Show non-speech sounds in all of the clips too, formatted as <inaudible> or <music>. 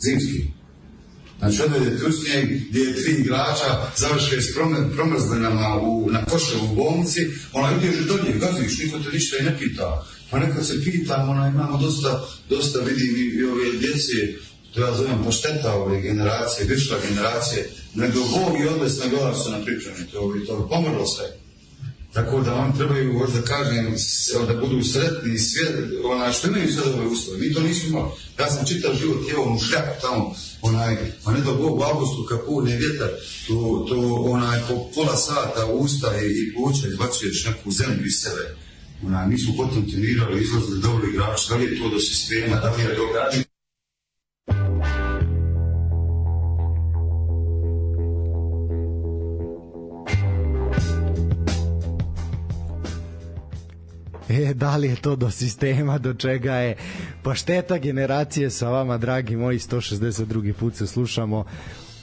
Zimski. Znači, odvede Tursnije gdje je tri igrača završe s promrzlinama u, na koše u bolnici, ona ideš dolje, gaziš, niko te ništa i ne pita. Pa nekad se pitam, ona, imamo dosta, dosta vidim i, i ove djece, to ja zovem pošteta ove generacije, višla generacije, nego Bog i odlesna gola su nam pripremni, to, to pomrlo sve. Tako da oni trebaju, možda kažem, da budu sretni, sve, ona, što imaju sve ove uslove. Mi to nismo imali. Ja sam čitav život jeo u šljaku tamo, onaj, pa ne do Bog u augustu kad pune vjetar, to, to onaj, po pola sata ustaje i pluća izbacuješ neku zemlju iz sebe. Onaj, mi smo potom trenirali, izlazili dobro igrači, da li je to do sistema, da li je do E, da li je to do sistema, do čega je? Pa šteta generacije sa vama, dragi moji, 162. put se slušamo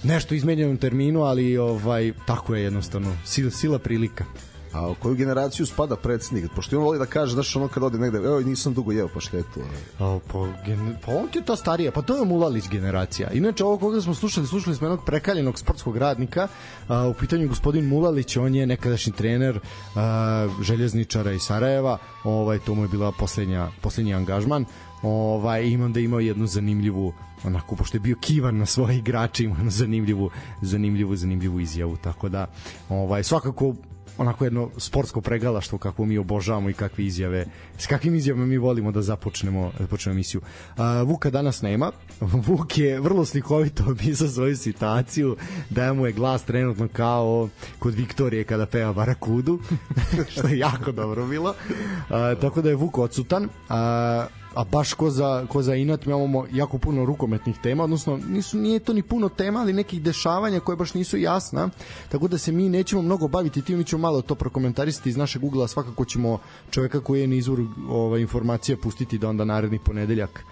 nešto izmenjenom terminu, ali ovaj tako je jednostavno sila, sila prilika. A u koju generaciju spada predsednik? Pošto on voli da kaže, znaš, ono kad ode negde, evo, nisam dugo jeo paštetu. A, pa, gen, pa on je to starija, pa to je Mulalić generacija. Inače, ovo koga smo slušali, slušali smo jednog prekaljenog sportskog radnika, a, u pitanju gospodin Mulalić, on je nekadašnji trener a, željezničara iz Sarajeva, ovaj, to mu je bila poslednja, poslednji angažman, ovaj, imam da imao jednu zanimljivu onako pošto je bio kivan na svoje igrače ima zanimljivu zanimljivu zanimljivu izjavu tako da ovaj svakako onako jedno sportsko pregalaštvo kako mi obožavamo i kakve izjave s kakvim izjavama mi volimo da započnemo da počnemo emisiju. Uh, Vuka danas nema. <laughs> Vuk je vrlo slikovito <laughs> opisao svoju situaciju da mu je glas trenutno kao kod Viktorije kada peva Barakudu <laughs> što je jako dobro bilo. Uh, tako da je Vuk odsutan. Uh, a baš ko za, ko za inat mi imamo jako puno rukometnih tema, odnosno nisu, nije to ni puno tema, ali nekih dešavanja koje baš nisu jasna, tako da se mi nećemo mnogo baviti tim, mi ćemo malo to prokomentarisati iz našeg ugla, svakako ćemo čoveka koji je na izvoru ovaj, informacija pustiti da onda naredni ponedeljak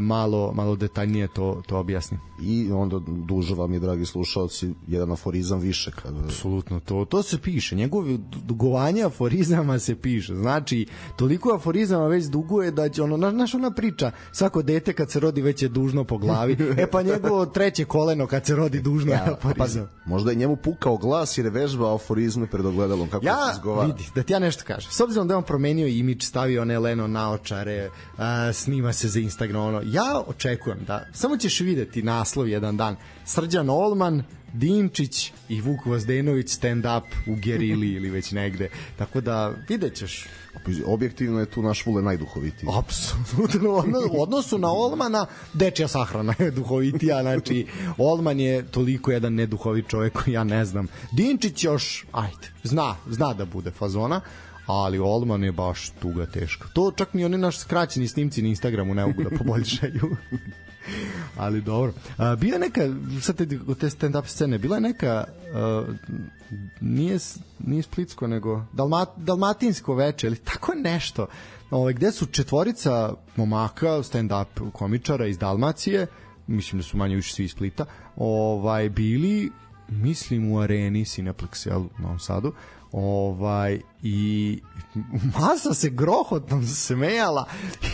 malo, malo detaljnije to, to objasni. I onda duže vam je, dragi slušalci, jedan aforizam više. Kada... Apsolutno, to, to se piše. Njegovi dugovanje aforizama se piše. Znači, toliko aforizama već duguje da će ono, znaš ona priča, svako dete kad se rodi već je dužno po glavi, e pa njegovo treće koleno kad se rodi dužno ja, je aforizam. Pa, možda je njemu pukao glas jer je vežbao aforizme pred ogledalom. Kako ja, se vidi, da ti ja nešto kažem. S obzirom da je on promenio imidž, stavio one leno naočare, a, snima se za Instagram, ono, ja očekujem da samo ćeš videti naslov jedan dan Srđan Olman Dinčić i Vuk Vazdenović stand up u Gerili ili već negde. Tako da vidjet ćeš. Objektivno je tu naš Vule najduhovitiji. Apsolutno. U odnosu na Olmana, dečja sahrana je duhovitija. Znači, Olman je toliko jedan neduhovit čovjek koji ja ne znam. Dinčić još, ajde, zna, zna da bude fazona ali Olman je baš tuga teška. To čak ni oni naš skraćeni snimci na Instagramu ne mogu da poboljšaju. <laughs> ali dobro. A, bila neka, sad te, te stand-up scene, bila je neka, uh, nije, nije Splitsko, nego Dalmat, Dalmatinsko veče, ili tako nešto, ovaj, gde su četvorica momaka, stand-up komičara iz Dalmacije, mislim da su manje više svi iz Splita, ovaj, bili mislim u areni Cineplex u Novom Sadu ovaj i masa se grohotom smejala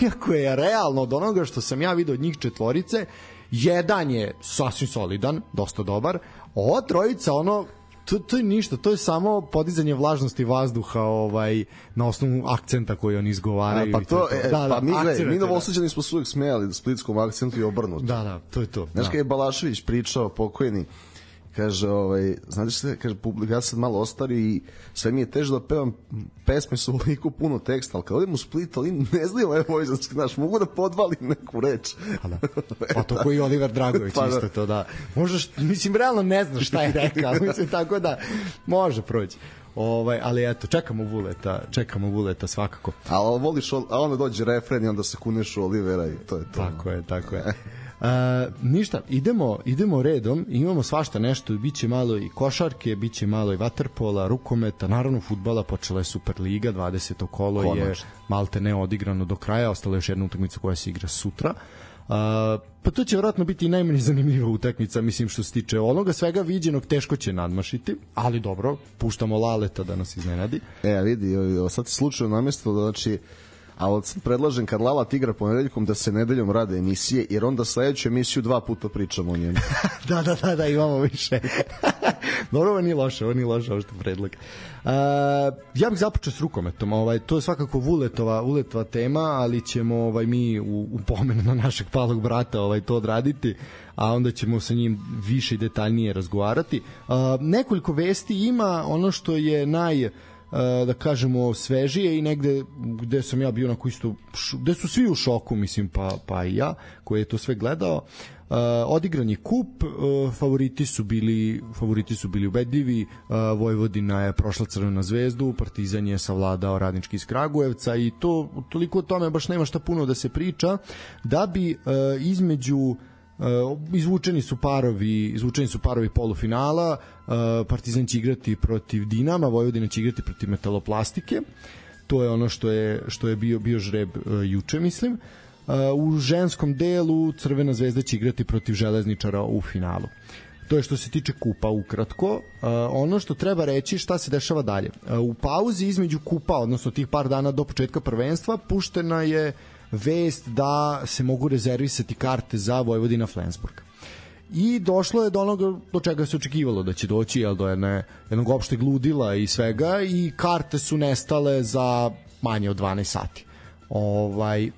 iako je realno od onoga što sam ja video od njih četvorice jedan je sasvim solidan dosta dobar ova trojica ono to, to je ništa, to je samo podizanje vlažnosti vazduha ovaj na osnovu akcenta koji oni izgovaraju. A, pa to, to, to. E, da, pa da, mi, gledaj, mi novosađani smo se uvijek smejali da splitskom akcentu i obrnuto. Da, da, to je to. Znaš da. kada je Balašević pričao pokojni, kaže, ovaj, znate što, kaže, publika, ja sam malo ostari i sve mi je teže da pevam pesme su ovoliko puno teksta, ali kad odem u Split, ali ne znaju ovaj vojzanski, znaš, mogu da podvalim neku reč. Pa, da. <laughs> pa to koji Oliver Dragović pa, da. isto to, da. Možeš, mislim, realno ne znaš šta je rekao, <laughs> mislim, tako da može proći. Ovaj, ali eto, čekamo Vuleta, čekamo Vuleta svakako. A voliš, a onda dođe refren i onda se kuneš u Olivera i to je to. Tako je, tako je. <laughs> Uh, ništa, idemo, idemo redom, imamo svašta nešto, biće malo i košarke, biće malo i vaterpola, rukometa, naravno futbala, počela je Superliga, 20. kolo Konačno. je malte ne odigrano do kraja, ostala je još jedna utakmica koja se igra sutra. Uh, pa to će vjerojatno biti i najmanje zanimljiva utakmica, mislim što se tiče onoga svega viđenog teško će nadmašiti, ali dobro, puštamo Laleta da nas iznenadi. E, vidi, sad se slučajno namestilo da znači a sam predlažem kad Lala tigra ponedeljkom da se nedeljom rade emisije, jer onda sledeću emisiju dva puta pričamo o njemu. <laughs> da, da, da, da, imamo više. <laughs> Dobro, ovo nije loše, ovo nije loše, ovo što predlog. Uh, ja bih započeo s rukometom, ovaj, to je svakako Vuletova, Vuletova tema, ali ćemo ovaj, mi u, u pomenu na našeg palog brata ovaj, to odraditi, a onda ćemo sa njim više i detaljnije razgovarati. Uh, nekoliko vesti ima, ono što je naj da kažemo svežije i negde gde sam ja bio na isto gde su svi u šoku mislim pa pa i ja koji je to sve gledao. Uh, odigran je kup, uh, favoriti su bili favoriti su bili ubedljivi, uh, Vojvodina je prošla Crvena zvezdu, Partizan je savladao Radnički iz Kragujevca i to toliko o tome baš nema šta puno da se priča, da bi uh, između uh, izvučeni su parovi izvučeni su parovi polufinala Partizan će igrati protiv Dinama Vojvodina će igrati protiv Metaloplastike to je ono što je što je bio bio žreb juče mislim uh, u ženskom delu Crvena zvezda će igrati protiv Železničara u finalu. To je što se tiče kupa ukratko. ono što treba reći šta se dešava dalje. u pauzi između kupa, odnosno tih par dana do početka prvenstva, puštena je vest da se mogu rezervisati karte za Vojvodina Flensburg. I došlo je do onoga do čega se očekivalo da će doći, jel, do jedne, jednog opšteg ludila i svega i karte su nestale za manje od 12 sati. Ovaj,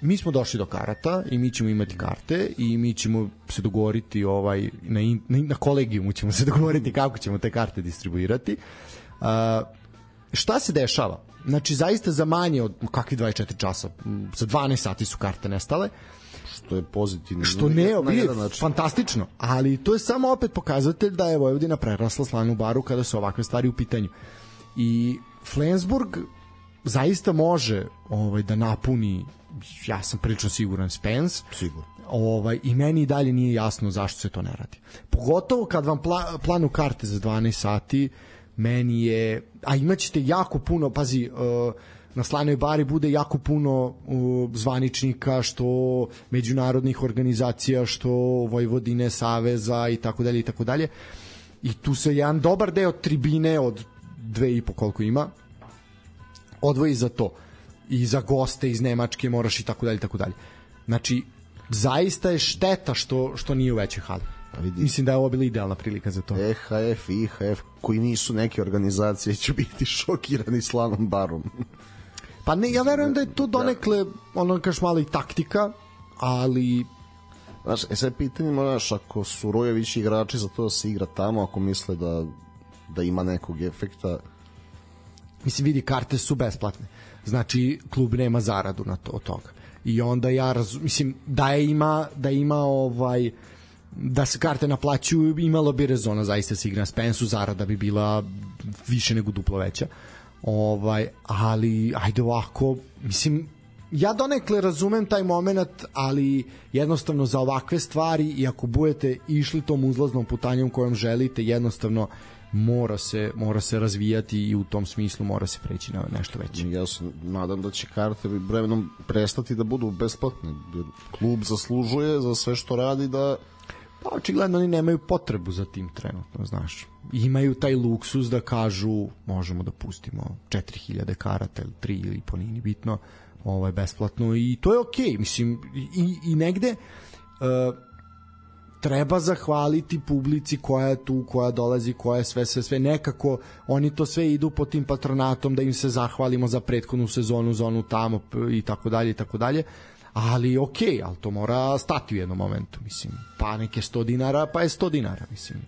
mi smo došli do karata i mi ćemo imati karte i mi ćemo se dogovoriti ovaj na in, na, na kolegijumu ćemo se <laughs> dogovoriti kako ćemo te karte distribuirati. Uh, šta se dešava? Znači zaista za manje od kakvi 24 časa, za 12 sati su karte nestale što je pozitivno. Što ne, je fantastično, ali to je samo opet pokazatelj da je Vojvodina prerasla slanu baru kada su ovakve stvari u pitanju. I Flensburg zaista može ovaj da napuni ja sam prilično siguran Spence. Sigurno. Ovaj, I meni i dalje nije jasno zašto se to ne radi. Pogotovo kad vam pla, planu karte za 12 sati, meni je... A imaćete jako puno, pazi, uh, na Slanoj bari bude jako puno uh, zvaničnika, što međunarodnih organizacija, što Vojvodine, Saveza i tako dalje i tako dalje. I tu se jedan dobar deo tribine od dve i po koliko ima odvoji za to i za goste iz Nemačke moraš i tako dalje tako dalje. Znači zaista je šteta što što nije u većoj hali. Pa vidi. Mislim da je ovo bila idealna prilika za to. EHF i IHF koji nisu neke organizacije će biti šokirani slanom barom. Pa ne, ja verujem da je to donekle ono kaš malo i taktika, ali Znaš, e sad pitanje, moraš, ako su Rojević igrači za to da se igra tamo, ako misle da, da ima nekog efekta, mislim vidi karte su besplatne. Znači klub nema zaradu na to od toga. I onda ja razum, mislim da je ima da ima ovaj da se karte naplaćuju imalo bi rezona zaista se igra Spensu zarada bi bila više nego duplo veća ovaj ali ajde ovako mislim ja donekle razumem taj moment, ali jednostavno za ovakve stvari i ako budete išli tom uzlaznom putanjom kojom želite, jednostavno mora se mora se razvijati i u tom smislu mora se preći na nešto veće. Ja se nadam da će karte vremenom prestati da budu besplatne. Klub zaslužuje za sve što radi da očigledno oni nemaju potrebu za tim trenutno, znaš. Imaju taj luksus da kažu možemo da pustimo 4000 karata ili 3 ili po nini bitno ovaj, besplatno i to je okej. Okay. Mislim, i, i negde uh, treba zahvaliti publici koja je tu, koja dolazi, koja je sve, sve, sve nekako, oni to sve idu po tim patronatom da im se zahvalimo za prethodnu sezonu, zonu tamo i tako dalje i tako dalje, ali ok, ali to mora stati u jednom momentu, mislim, pa neke 100 dinara, pa je 100 dinara, mislim,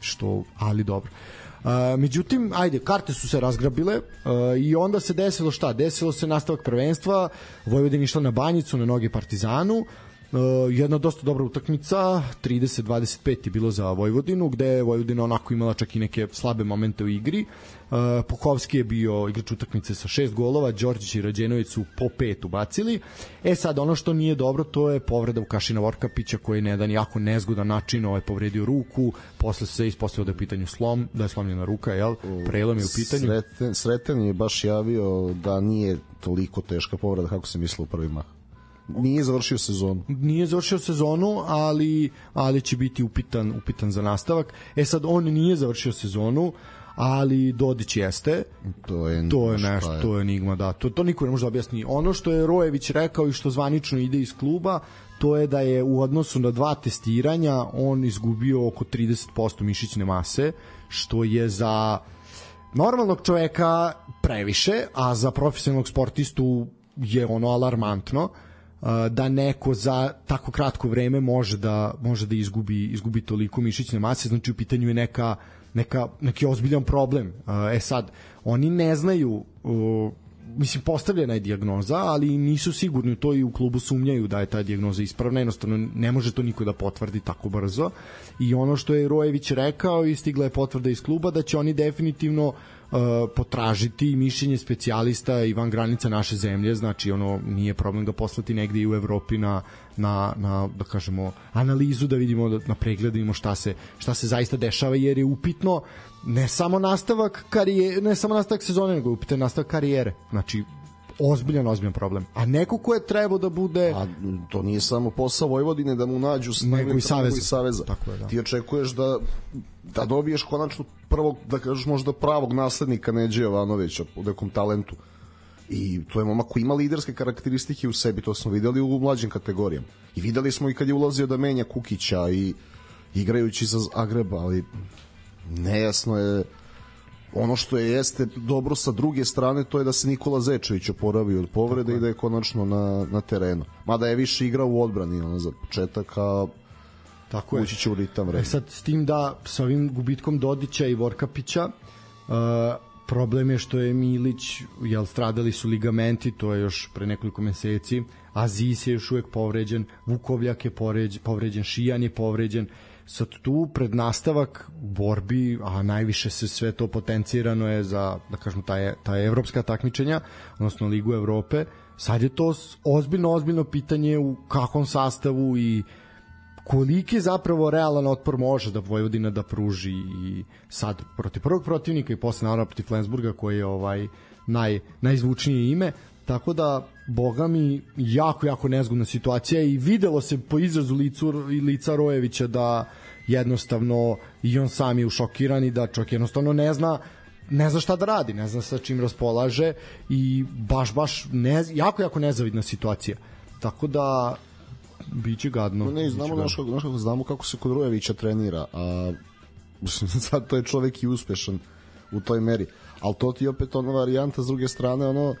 što, ali dobro. Uh, međutim, ajde, karte su se razgrabile uh, i onda se desilo šta? Desilo se nastavak prvenstva, Vojvodin išla na banjicu, na noge Partizanu, Uh, jedna dosta dobra utakmica, 30-25 je bilo za Vojvodinu, gde je Vojvodina onako imala čak i neke slabe momente u igri. Uh, Pokovski je bio igrač utakmice sa šest golova, Đorđić i Rađenović su po pet ubacili. E sad, ono što nije dobro, to je povreda u Kašina Vorkapića, koji je na jedan jako nezgodan način ovaj, povredio ruku, posle se ispostavio da je u pitanju slom, da je slomljena ruka, jel? Prelom je u pitanju. Sreten, Sreten je baš javio da nije toliko teška povreda kako se mislilo u prvim mah nije završio sezonu. Nije završio sezonu, ali ali će biti upitan upitan za nastavak. E sad on nije završio sezonu, ali Dodić jeste. To je, To je nešto, to je enigma, da. To, to niko ne može da objasni. Ono što je Rojević rekao i što zvanično ide iz kluba, to je da je u odnosu na dva testiranja on izgubio oko 30% mišićne mase, što je za normalnog čoveka previše, a za profesionalnog sportistu je ono alarmantno uh, da neko za tako kratko vreme može da može da izgubi izgubi toliko mišićne mase, znači u pitanju je neka neka neki ozbiljan problem. E sad oni ne znaju mislim postavljena je dijagnoza, ali nisu sigurni u to i u klubu sumnjaju da je ta dijagnoza ispravna, jednostavno ne može to niko da potvrdi tako brzo. I ono što je Rojević rekao i stigla je potvrda iz kluba da će oni definitivno potražiti mišljenje specijalista i van granica naše zemlje, znači ono nije problem ga poslati negde i u Evropi na, na, na da kažemo analizu da vidimo da na pregled da vidimo šta se šta se zaista dešava jer je upitno ne samo nastavak karijere, ne samo nastavak sezone, nego je nastavak karijere. Znači ozbiljan, ozbiljan problem. A neko ko je trebao da bude... A to nije samo posao Vojvodine da mu nađu nego i saveza. saveza. Tako je, da. Ti očekuješ da da dobiješ konačno prvog, da kažeš možda pravog naslednika Neđe Jovanovića u nekom talentu. I to je momak koji ima liderske karakteristike u sebi, to smo videli u mlađim kategorijama. I videli smo i kad je ulazio da menja Kukića i igrajući za Zagreba, ali nejasno je ono što je jeste dobro sa druge strane to je da se Nikola Zečević oporavio od povrede i da je konačno na, na terenu. Mada je više igrao u odbrani ono, za početak, a Tako ući će u ritam E vremena. sad s tim da sa ovim gubitkom Dodića i Vorkapića uh, problem je što je Milić jel stradali su ligamenti to je još pre nekoliko meseci Aziz je još uvek povređen Vukovljak je povređen, povređen Šijan je povređen sad tu pred nastavak borbi a najviše se sve to potencirano je za da kažemo ta, je, ta evropska takmičenja odnosno Ligu Evrope sad je to ozbiljno ozbiljno pitanje u kakvom sastavu i koliki zapravo realan otpor može da Vojvodina da pruži i sad protiv prvog protivnika i posle naravno protiv Flensburga koji je ovaj naj, najzvučnije ime tako da boga mi jako jako nezgodna situacija i videlo se po izrazu licu, lica Rojevića da jednostavno i on sam je ušokiran i da čovjek jednostavno ne zna ne zna šta da radi, ne zna sa čim raspolaže i baš, baš ne, jako, jako nezavidna situacija. Tako da biće gadno. No, ne, znamo, kako, znaš kako znamo kako se kod Rujevića trenira, a <laughs> sad to je čovek i uspešan u toj meri. Ali to ti je opet ona varijanta s druge strane, ono,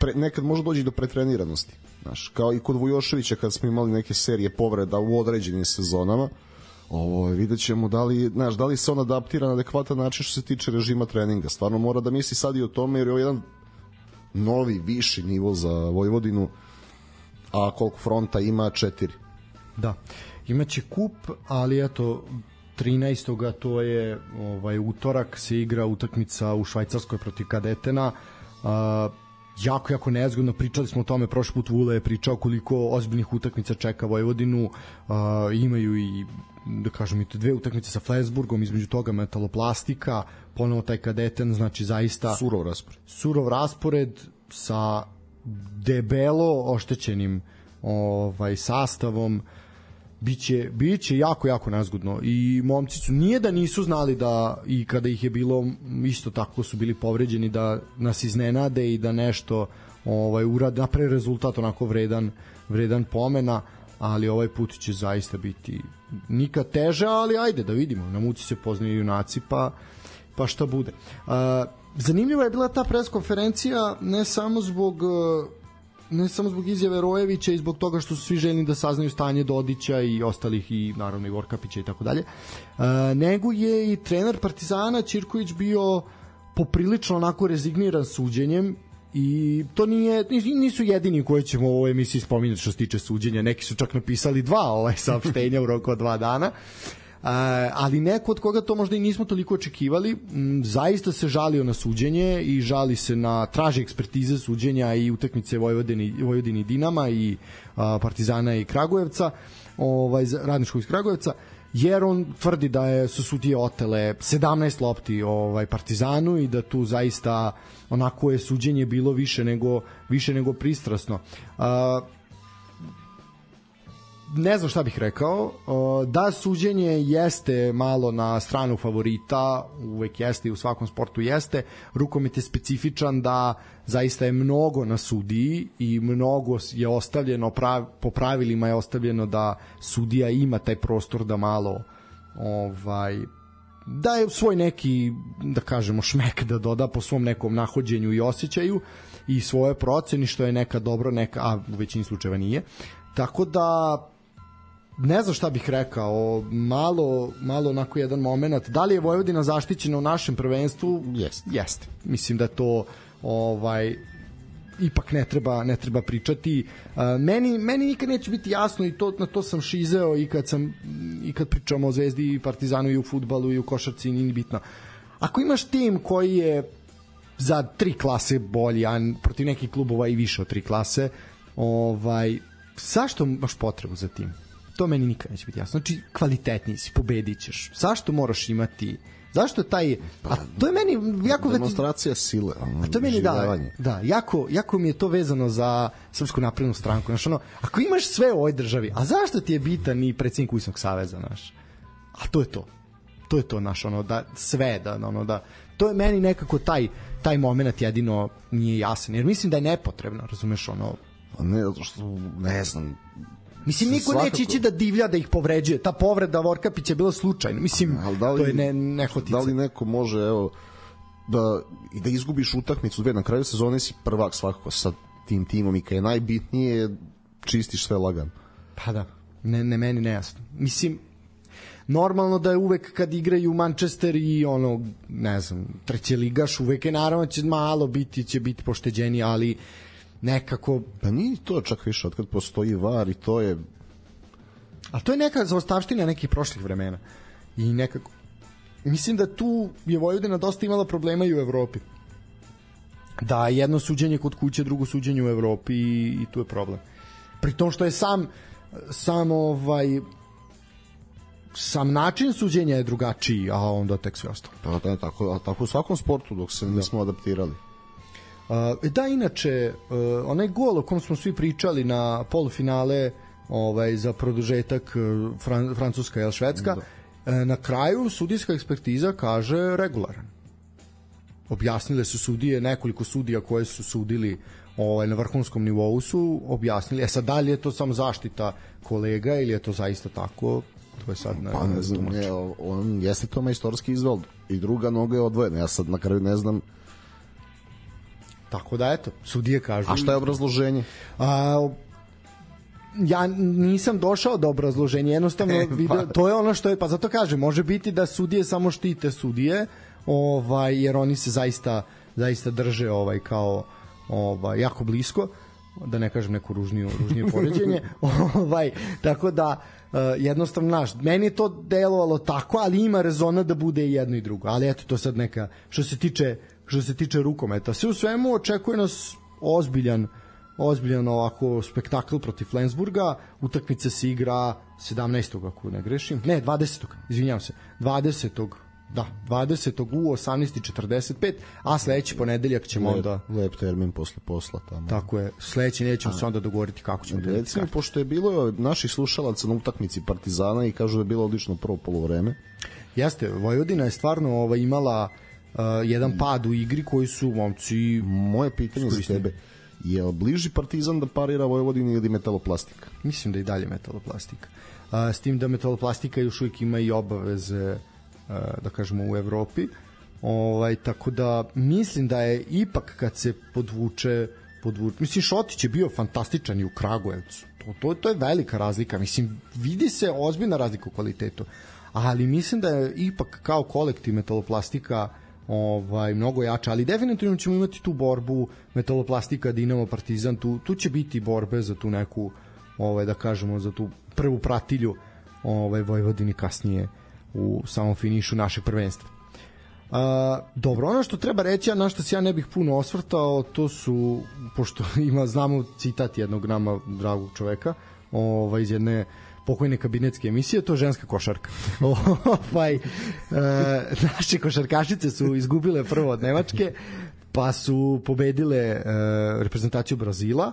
pre, nekad može doći do pretreniranosti. Znaš, kao i kod Vujoševića kad smo imali neke serije povreda u određenim sezonama, ovo, vidjet ćemo da li, znaš, da li se on adaptira na adekvatan način što se tiče režima treninga. Stvarno mora da misli sad i o tome jer je ovo jedan novi, viši nivo za Vojvodinu, a koliko fronta ima četiri. Da. Imaće kup, ali eto 13. to je ovaj utorak se igra utakmica u Švajcarskoj protiv Kadetena. Jako, jako nezgodno, pričali smo o tome, prošli put Vule je pričao koliko ozbiljnih utakmica čeka Vojvodinu, uh, imaju i da kažem i dve utakmice sa Flesburgom, između toga metaloplastika, ponovo taj kadeten, znači zaista Surov raspored. surov raspored sa debelo oštećenim ovaj sastavom biće biće jako jako nezgodno i momci su nije da nisu znali da i kada ih je bilo isto tako su bili povređeni da nas iznenade i da nešto ovaj urade naprave rezultat onako vredan vredan pomena ali ovaj put će zaista biti nikad teže, ali ajde da vidimo, na muci se poznaju junaci, pa pa šta bude. Uh, zanimljiva je bila ta preskonferencija ne samo zbog uh, ne samo zbog izjave Rojevića i zbog toga što su svi željni da saznaju stanje Dodića i ostalih i naravno i Vorkapića i tako dalje, uh, nego je i trener Partizana Ćirković bio poprilično onako rezigniran suđenjem i to nije nisu jedini koji ćemo u ovoj emisiji spominjati što se tiče suđenja. Neki su čak napisali dva ovaj saopštenja u roku od dva dana. Uh, ali neko od koga to možda i nismo toliko očekivali m, zaista se žalio na suđenje i žali se na traži ekspertize suđenja i utakmice Vojvodini, Vojvodini Dinama i uh, Partizana i Kragujevca ovaj, radničkog iz Kragujevca jer on tvrdi da je su sudije otele 17 lopti ovaj Partizanu i da tu zaista onako je suđenje bilo više nego više nego pristrasno. Ne znam šta bih rekao. Da suđenje jeste malo na stranu favorita, uvek jeste i u svakom sportu jeste. Rukomet je specifičan da zaista je mnogo na sudiji i mnogo je ostavljeno po pravilima je ostavljeno da sudija ima taj prostor da malo ovaj da je svoj neki da kažemo šmek da doda po svom nekom nahođenju i osjećaju i svoje proceni što je neka dobro neka a u većini slučajeva nije tako da ne znam šta bih rekao, malo, malo onako jedan moment. Da li je Vojvodina zaštićena u našem prvenstvu? Jeste. Jeste. Mislim da to ovaj ipak ne treba ne treba pričati. Uh, meni meni nikad neće biti jasno i to na to sam šizeo i kad sam i kad pričamo o Zvezdi i Partizanu i u fudbalu i u košarci nije ni bitno. Ako imaš tim koji je za tri klase bolji, a protiv nekih klubova i više od tri klase, ovaj zašto imaš potrebu za tim? To meni nikad neće biti jasno. Znači, kvalitetniji si, pobedit ćeš. Zašto moraš imati Zašto je taj a to je meni jako demonstracija sile, a to je meni da, da, jako jako mi je to vezano za Srpsku naprednu stranku. Znači ono, ako imaš sve u ovoj državi, a zašto ti je bitan i predsednik Ujsnog saveza naš? A to je to. To je to naš ono da sve da ono da to je meni nekako taj taj momenat jedino nije jasan jer mislim da je nepotrebno razumeš ono ne zato što ne znam Mislim, niko Svakako. neće ići da divlja da ih povređuje. Ta povreda Vorkapića je bila slučajna. Mislim, Ali da li, to je ne, nehotica. Da li neko može, evo, da, i da izgubiš utakmicu dve na kraju sezone si prvak svakako sa tim timom i kad je najbitnije čistiš sve lagan. Pa da, ne, ne meni nejasno. Mislim, normalno da je uvek kad igraju Manchester i ono, ne znam, treće ligaš, uvek je naravno će malo biti, će biti pošteđeni, ali nekako... Pa nije to čak više, od kad postoji VAR i to je... A to je neka zaostavština nekih prošlih vremena. I nekako... Mislim da tu je Vojvodina dosta imala problema i u Evropi. Da jedno suđenje kod kuće, drugo suđenje u Evropi i, i tu je problem. Pri tom što je sam sam ovaj sam način suđenja je drugačiji, a onda tek sve ostalo. Pa da, tako, a tako u svakom sportu dok se da. nismo adaptirali. Uh, da, inače, uh, onaj gol o kom smo svi pričali na polufinale ovaj, za produžetak uh, Fran Francuska ili Švedska, da. na kraju sudijska ekspertiza kaže regularan. Objasnile su sudije, nekoliko sudija koje su sudili ovaj, na vrhunskom nivou su objasnili, e sad da li je to samo zaštita kolega ili je to zaista tako, to je sad na, pa ne znam, ne, on jeste to majstorski izvod i druga noga je odvojena, ja sad na kraju ne znam Tako da eto, sudije kažu. A šta je obrazloženje? A, ja nisam došao do obrazloženja, jednostavno e, <laughs> video, pa. to je ono što je, pa zato kažem, može biti da sudije samo štite sudije, ovaj, jer oni se zaista, zaista drže ovaj, kao ovaj, jako blisko da ne kažem neku ružniju, ružnije poređenje. <laughs> ovaj, tako da, uh, jednostavno, naš, meni je to delovalo tako, ali ima rezona da bude i jedno i drugo. Ali eto, to sad neka, što se tiče što se tiče rukometa. Sve u svemu očekuje nas ozbiljan ozbiljan ovako spektakl protiv Flensburga. Utakmica se igra 17. ako ne grešim. Ne, 20. Izvinjavam se. 20. Da, 20. u 18.45, a sledeći ponedeljak ćemo lep, onda... Lep termin posle posla tamo. Tako je, sledeći nećemo a, se onda dogovoriti kako ćemo... Recimo, pošto je bilo naših slušalaca na utakmici Partizana i kažu da je bilo odlično prvo polovreme. Jeste, Vojvodina je stvarno ovaj, imala uh, jedan pad u igri koji su momci moje pitanje za tebe je bliži Partizan da parira Vojvodini ili metaloplastika? Mislim da i dalje metaloplastika. Uh, s tim da metaloplastika još uvijek ima i obaveze uh, da kažemo u Evropi. Ovaj tako da mislim da je ipak kad se podvuče podvuče. Mislim Šotić je bio fantastičan i u Kragujevcu. To, to, to je velika razlika. Mislim vidi se ozbiljna razlika u kvalitetu. Ali mislim da je ipak kao kolektiv metaloplastika uh, ovaj mnogo jača, ali definitivno ćemo imati tu borbu Metaloplastika, Dinamo, Partizan, tu, tu će biti borbe za tu neku ovaj da kažemo za tu prvu pratilju ovaj Vojvodini kasnije u samom finišu našeg prvenstva. Uh, dobro, ono što treba reći, a na što se ja ne bih puno osvrtao, to su, pošto <laughs> ima, znamo citat jednog nama dragog čoveka, ovaj, iz jedne pokojne kabinetske emisije, to je ženska košarka. <laughs> ovaj, e, naše košarkašice su izgubile prvo od Nemačke, pa su pobedile e, reprezentaciju Brazila,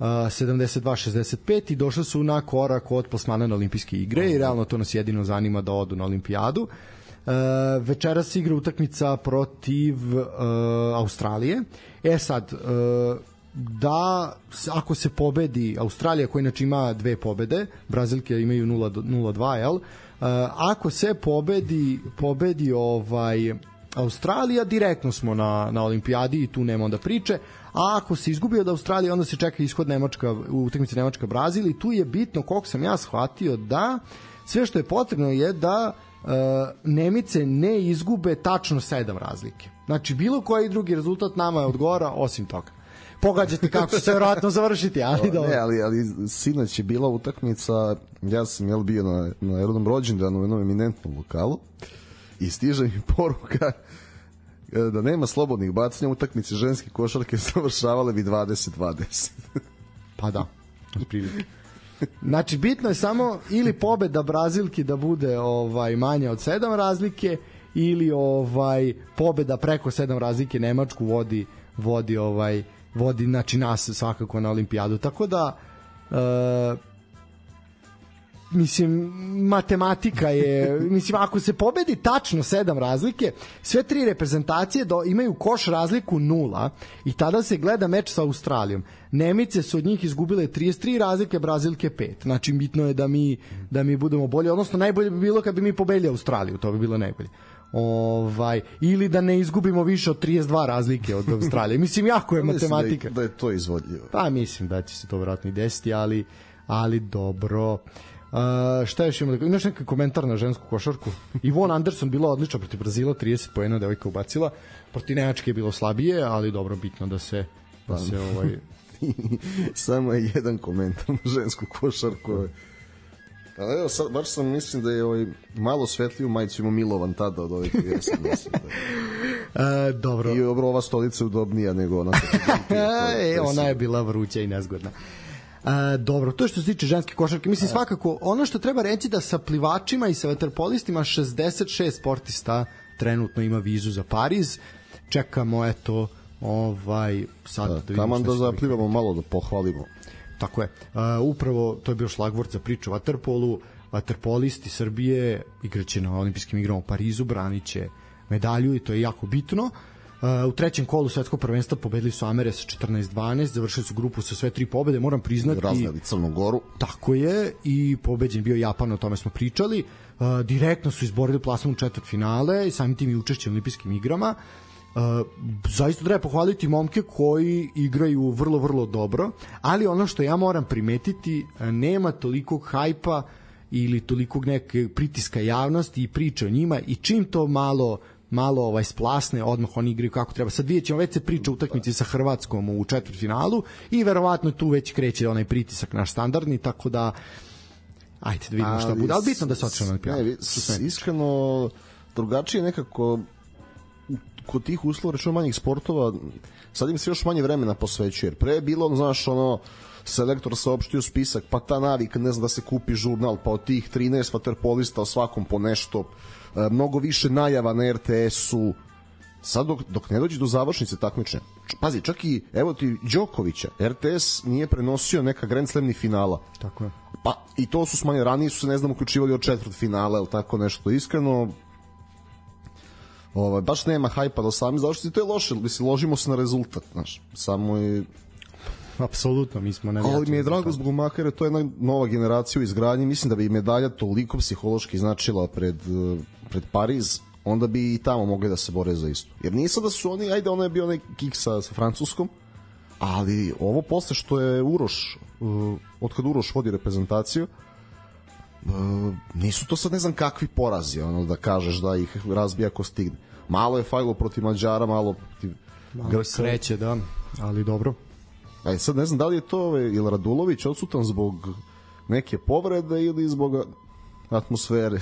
72-65 i došli su na korak od plasmana na olimpijske igre i realno to nas jedino zanima da odu na olimpijadu. Uh, večeras igra utakmica protiv uh, Australije. E sad, uh, da ako se pobedi Australija koja inače ima dve pobede, Brazilke imaju 0-2, jel? Uh, ako se pobedi pobedi ovaj Australija, direktno smo na, na olimpijadi i tu nema onda priče, a ako se izgubi od Australije, onda se čeka ishod Nemačka, u utakmici Nemačka-Brazil i tu je bitno, koliko sam ja shvatio, da sve što je potrebno je da uh, Nemice ne izgube tačno sedam razlike. Znači, bilo koji drugi rezultat nama je odgovara, osim toga pogađati kako će se verovatno završiti, ali dobro. Ne, ali, ali sinoć je bila utakmica, ja sam jel bio na, na jednom rođendanu u jednom eminentnom lokalu i stiže mi poruka e, da nema slobodnih bacanja utakmice ženske košarke <laughs> završavale bi 20-20. pa da, otprilike. Znači bitno je samo ili pobeda Brazilki da bude ovaj manja od 7 razlike ili ovaj pobeda preko 7 razlike Nemačku vodi vodi ovaj vodi znači nas svakako na olimpijadu. Tako da e, mislim matematika je <laughs> mislim ako se pobedi tačno sedam razlike sve tri reprezentacije do, imaju koš razliku nula i tada se gleda meč sa Australijom. Nemice su od njih izgubile 33 razlike Brazilke 5 znači bitno je da mi da mi budemo bolji odnosno najbolje bi bilo kad bi mi pobedili Australiju to bi bilo najbolje ovaj ili da ne izgubimo više od 32 razlike od Australije. Mislim jako je matematika. Da je, da je to izvodljivo. Pa mislim da će se to verovatno i desiti, ali ali dobro. Uh, šta još imamo? Imaš neki komentar na žensku košarku? Ivon Anderson bila odlična protiv Brazila, 30 poena devojka ubacila. Protiv Nemačke je bilo slabije, ali dobro, bitno da se da pa, se ovaj <laughs> samo je jedan komentar na žensku košarku. Ali evo, sad, baš sam mislim da je ovaj, malo svetliju majicu ima Milovan tada od ovih jesam, mislim. Da. E, <laughs> dobro. I dobro, ova stolica je udobnija nego ona. <laughs> e, ona je bila vruća i nezgodna. E, dobro, to što se tiče ženske košarke. Mislim, svakako, ono što treba reći da sa plivačima i sa vaterpolistima 66 sportista trenutno ima vizu za Pariz. Čekamo, eto, ovaj, sad da, da vidimo Taman da zaplivamo malo da pohvalimo Tako je. Uh, upravo to je bio šlagvort za priču o Waterpolu. Waterpolisti Srbije igraće na olimpijskim igrama u Parizu, braniće medalju i to je jako bitno. Uh, u trećem kolu svetskog prvenstva pobedili su Amere sa 14-12, završili su grupu sa sve tri pobede, moram priznati. Raznali Crnu Goru. Tako je, i pobeđen bio Japan, o tome smo pričali. Uh, direktno su izborili plasman u četvrt finale i samim tim i učešće u olimpijskim igrama. Uh, Uh, zaista treba pohvaliti momke koji igraju vrlo, vrlo dobro, ali ono što ja moram primetiti, nema tolikog hajpa ili tolikog neke pritiska javnosti i priče o njima i čim to malo malo ovaj splasne, odmah oni igraju kako treba. Sad vidjet ćemo, već se priča utakmici sa Hrvatskom u četvrtfinalu i verovatno tu već kreće onaj pritisak naš standardni, tako da ajde da vidimo šta bude. Ali bitno da se otišao na olimpijadu. Iskreno, drugačije nekako kod tih uslova rečeno manjih sportova sad im se još manje vremena posvećuje. Pre je bilo, znaš, ono, selektor saopštio spisak, pa ta navik, ne znam da se kupi žurnal, pa od tih 13 vaterpolista o svakom po nešto, e, mnogo više najava na RTS-u, sad dok, dok ne dođe do završnice takmičenja, pazi, čak i, evo ti Đokovića, RTS nije prenosio neka Grand Slamni finala. Tako je. Pa i to su smanje, ranije su se, ne znam, uključivali od četvrt finala, ili tako nešto. Iskreno, Ovaj baš nema hajpa do sami zašto to je loše, mislim ložimo se na rezultat, znaš. Samo je Apsolutno, mi smo ne. Ali mi je drago zbog Makara, to je jedna nova generacija u izgradnji, mislim da bi medalja toliko psihološki značila pred, pred Pariz, onda bi i tamo mogli da se bore za isto. Jer nije da su oni, ajde, ono je bio onaj kik sa, sa Francuskom, ali ovo posle što je Uroš, uh, od kad Uroš vodi reprezentaciju, uh, nisu to sad ne znam kakvi porazi, ono da kažeš da ih razbija ako stigne. Malo je fajlo protiv Mađara, malo protiv Malo sreće, da, ali dobro. Aj sad ne znam da li je to ovaj, ili Radulović odsutan zbog neke povrede ili zbog atmosfere.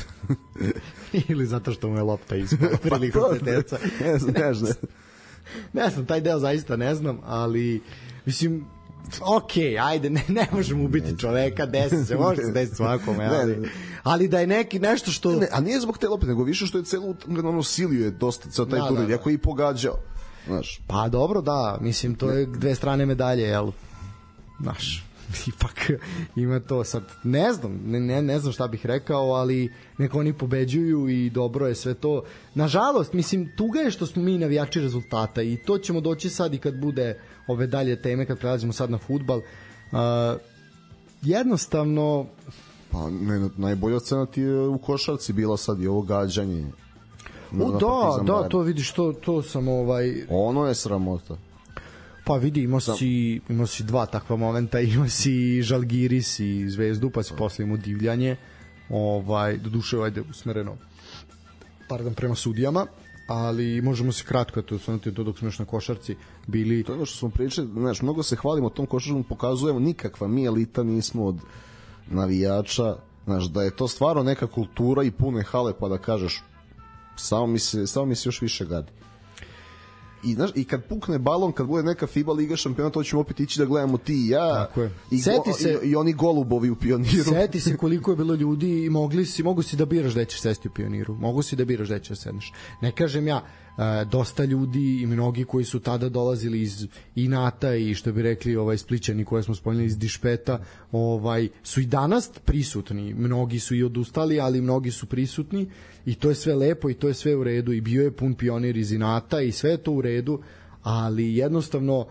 <laughs> ili zato što mu je lopta ispala pa <laughs> prilikom pa peteca. ne znam, ne znam. <laughs> ne znam, taj deo zaista ne znam, ali mislim, ok, ajde, ne, ne možemo ubiti čoveka, desi se, može se desiti svakome, ali, ali da je neki nešto što... Ne, a nije zbog te lopte, nego više što je celu ono siliju je dosta ceo taj da, turnir, da, da. iako je i pogađao. Znaš. Pa dobro, da, mislim, to je dve strane medalje, jel? znaš, <laughs> ipak ima to sad, ne znam, ne, ne, ne znam šta bih rekao, ali neko oni pobeđuju i dobro je sve to. Nažalost, mislim, tuga je što smo mi navijači rezultata i to ćemo doći sad i kad bude ove dalje teme, kad prelazimo sad na futbal. Uh, jednostavno, Pa ne, najbolja scena ti je u košarci bila sad i ovo gađanje. u, da, da, Bayern. to vidiš, to, to sam ovaj, Ono je sramota. Pa vidi, imao si, imao si dva takva momenta, imao si Žalgiris i Zvezdu, pa si posle imao divljanje, ovaj, do duše ajde usmereno pardon, prema sudijama, ali možemo se kratko to osvrnuti to dok smo još na košarci bili To je ono što smo pričali, znaš, mnogo se hvalimo tom košarkom, pokazujemo nikakva mi elita nismo od navijača, znaš, da je to stvarno neka kultura i pune hale, pa da kažeš samo mi se, samo mi se još više gadi. I, znaš, I kad pukne balon, kad bude neka FIBA Liga šampiona, to ćemo opet ići da gledamo ti i ja. Tako je. I, Seti go, se- i, i, oni golubovi u pioniru. Seti se <laughs> koliko je bilo ljudi i mogli si, mogu si da biraš gde ćeš sesti u pioniru. Mogu si da biraš gde ćeš da sedneš. Ne kažem ja, e, dosta ljudi i mnogi koji su tada dolazili iz Inata i što bi rekli ovaj splićani koje smo spomenuli iz Dišpeta, ovaj su i danas prisutni. Mnogi su i odustali, ali mnogi su prisutni i to je sve lepo i to je sve u redu i bio je pun pionir iz Inata i sve je to u redu, ali jednostavno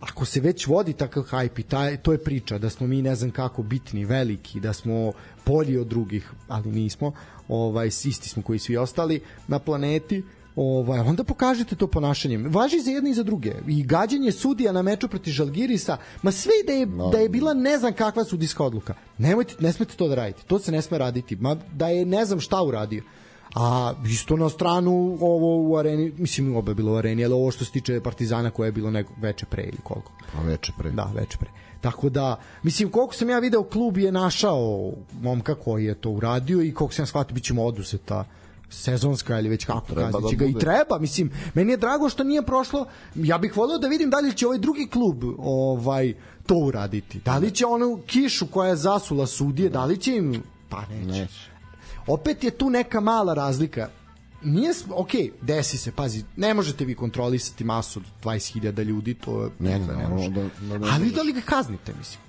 ako se već vodi takav hype i taj, to je priča da smo mi ne znam kako bitni, veliki, da smo bolji od drugih, ali nismo, ovaj, isti smo koji svi ostali na planeti, ovaj, onda pokažite to ponašanjem. Važi za jedne i za druge. I gađanje sudija na meču protiv Žalgirisa, ma sve da je, da je bila ne znam kakva sudijska odluka. Nemojte, ne smete to da radite. To se ne sme raditi. Ma da je ne znam šta uradio. A isto na stranu ovo u areni, mislim oba je bilo u areni, ali ovo što se tiče Partizana koje je bilo nego veče pre ili koliko. Pa veče pre. Da, veče pre. Tako da, mislim, koliko sam ja video, klub je našao momka koji je to uradio i koliko sam ja shvatio, bit ćemo oduseta sezonska ili već kako Treba kaznit će da ga i treba, mislim, meni je drago što nije prošlo, ja bih voleo da vidim da li će ovaj drugi klub ovaj to uraditi. Da li će onu kišu koja je zasula sudije, da li će im pa neće. Neće. Opet je tu neka mala razlika. Nije, ok, desi se, pazi, ne možete vi kontrolisati masu od 20.000 ljudi, to je, Ne, ne, ne ne, može. da- da ne Ali da li ga kaznite, mislim?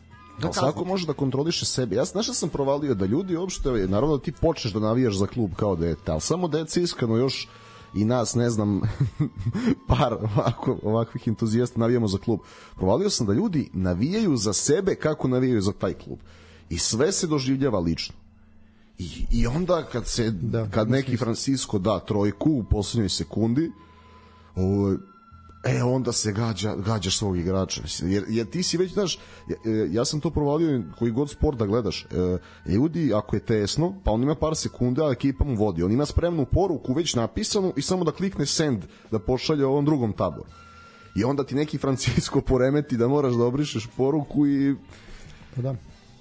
Da Da svako može da kontroliše sebe. Ja znaš šta sam provalio da ljudi uopšte, naravno da ti počneš da navijaš za klub kao dete, ali samo deca iskreno još i nas, ne znam, <laughs> par ovako, ovakvih entuzijasta navijamo za klub. Provalio sam da ljudi navijaju za sebe kako navijaju za taj klub. I sve se doživljava lično. I, i onda kad se Da, kad neki Francisco da trojku u poslednjoj sekundi ovaj E, onda se gađa, gađaš svog igrača. Mislim, Jer, jer ti si već, znaš, ja, e, ja sam to provalio koji god sport da gledaš. E, ljudi, ako je tesno, pa on ima par sekunde, a ekipa mu vodi. On ima spremnu poruku već napisanu i samo da klikne send, da pošalje ovom drugom taboru. I onda ti neki Francisco poremeti da moraš da obrišeš poruku i Pa da.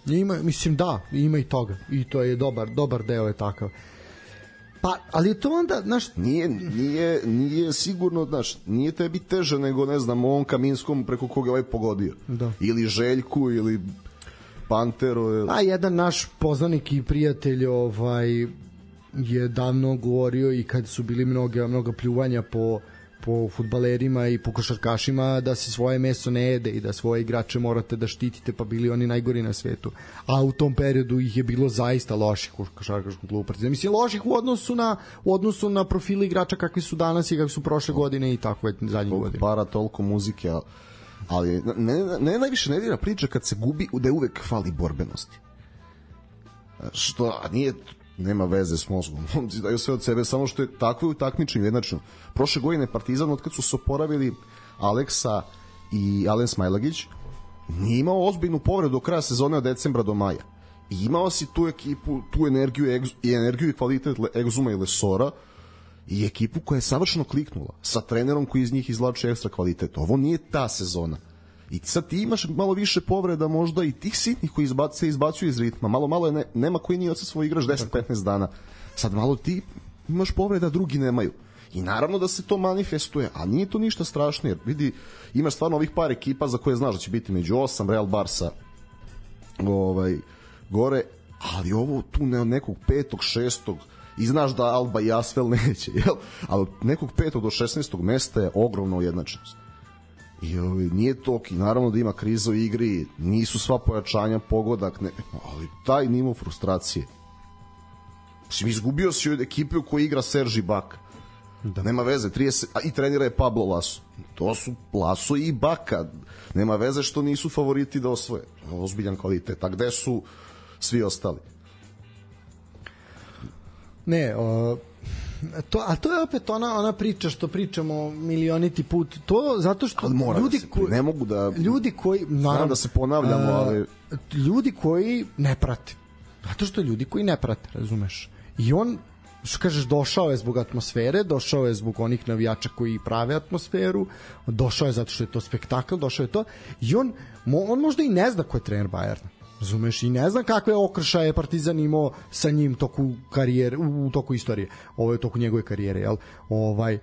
Ima, mislim da, ima i toga. I to je dobar, dobar deo je takav. Pa, ali to onda, znaš, nije, nije, nije sigurno, znaš, nije tebi teže nego, ne znam, ovom Kaminskom preko koga je ovaj pogodio. Da. Ili Željku, ili Panteru. Ili... A jedan naš poznanik i prijatelj ovaj je davno govorio i kad su bili mnoga mnoga pljuvanja po po fudbalerima i po košarkašima da se svoje meso ne jede i da svoje igrače morate da štitite pa bili oni najgori na svetu. A u tom periodu ih je bilo zaista loših u košarkaškom klubu Partizan. Mislim loših u odnosu na u odnosu na profile igrača kakvi su danas i kakvi su prošle godine i tako je zadnjih godina. para, toliko muzike, ali, ali ne, ne, ne najviše ne dira priča kad se gubi da je uvek fali borbenosti. Što, a nije, nema veze s mozgom. <laughs> Momci daju sve od sebe, samo što je takvo u takmičenju jednačno. Prošle godine Partizan, od kad su se oporavili Aleksa i Alen Smajlagić, nije imao ozbiljnu povredu do kraja sezone od decembra do maja. I imao si tu ekipu, tu energiju, i energiju i kvalitet Egzuma i Lesora, i ekipu koja je savršeno kliknula sa trenerom koji iz njih izvlači ekstra kvalitet. Ovo nije ta sezona. I sad ti imaš malo više povreda možda i tih sitnih koji izbac, se izbacuju iz ritma. Malo, malo je ne, nema koji nije od svoj igrač 10-15 dana. Sad malo ti imaš povreda, drugi nemaju. I naravno da se to manifestuje, a nije to ništa strašno, jer vidi, imaš stvarno ovih par ekipa za koje znaš da će biti među 8, Real Barsa, ovaj, gore, ali ovo tu ne, nekog petog, šestog, i znaš da Alba i Asvel <laughs> neće, jel? Ali nekog petog do 16. mesta je ogromna ujednačenost. I ovaj, nije to ok, naravno da ima kriza u igri, nisu sva pojačanja pogodak, ne, ali taj nivo frustracije. Mislim, izgubio si od ekipe u kojoj igra Serži Baka. Da. Nema veze, 30, a i trenira je Pablo Laso. To su Laso i Baka. Nema veze što nisu favoriti da osvoje. Ozbiljan kvalitet. A gde su svi ostali? Ne, o, to, a to je opet ona ona priča što pričamo milioniti put. To zato što ali ljudi da koji ne mogu da ljudi koji naravno da se ponavljamo, ali ljudi koji ne prate. Zato što ljudi koji ne prate, razumeš? I on što kažeš, došao je zbog atmosfere, došao je zbog onih navijača koji prave atmosferu, došao je zato što je to spektakl, došao je to, i on, on možda i ne zna ko je trener Bajerna. Razumeš, i ne znam kakve okršaje Partizan imao sa njim toku karijere, u, u toku istorije, ovo je toku njegove karijere, jel? Ovaj,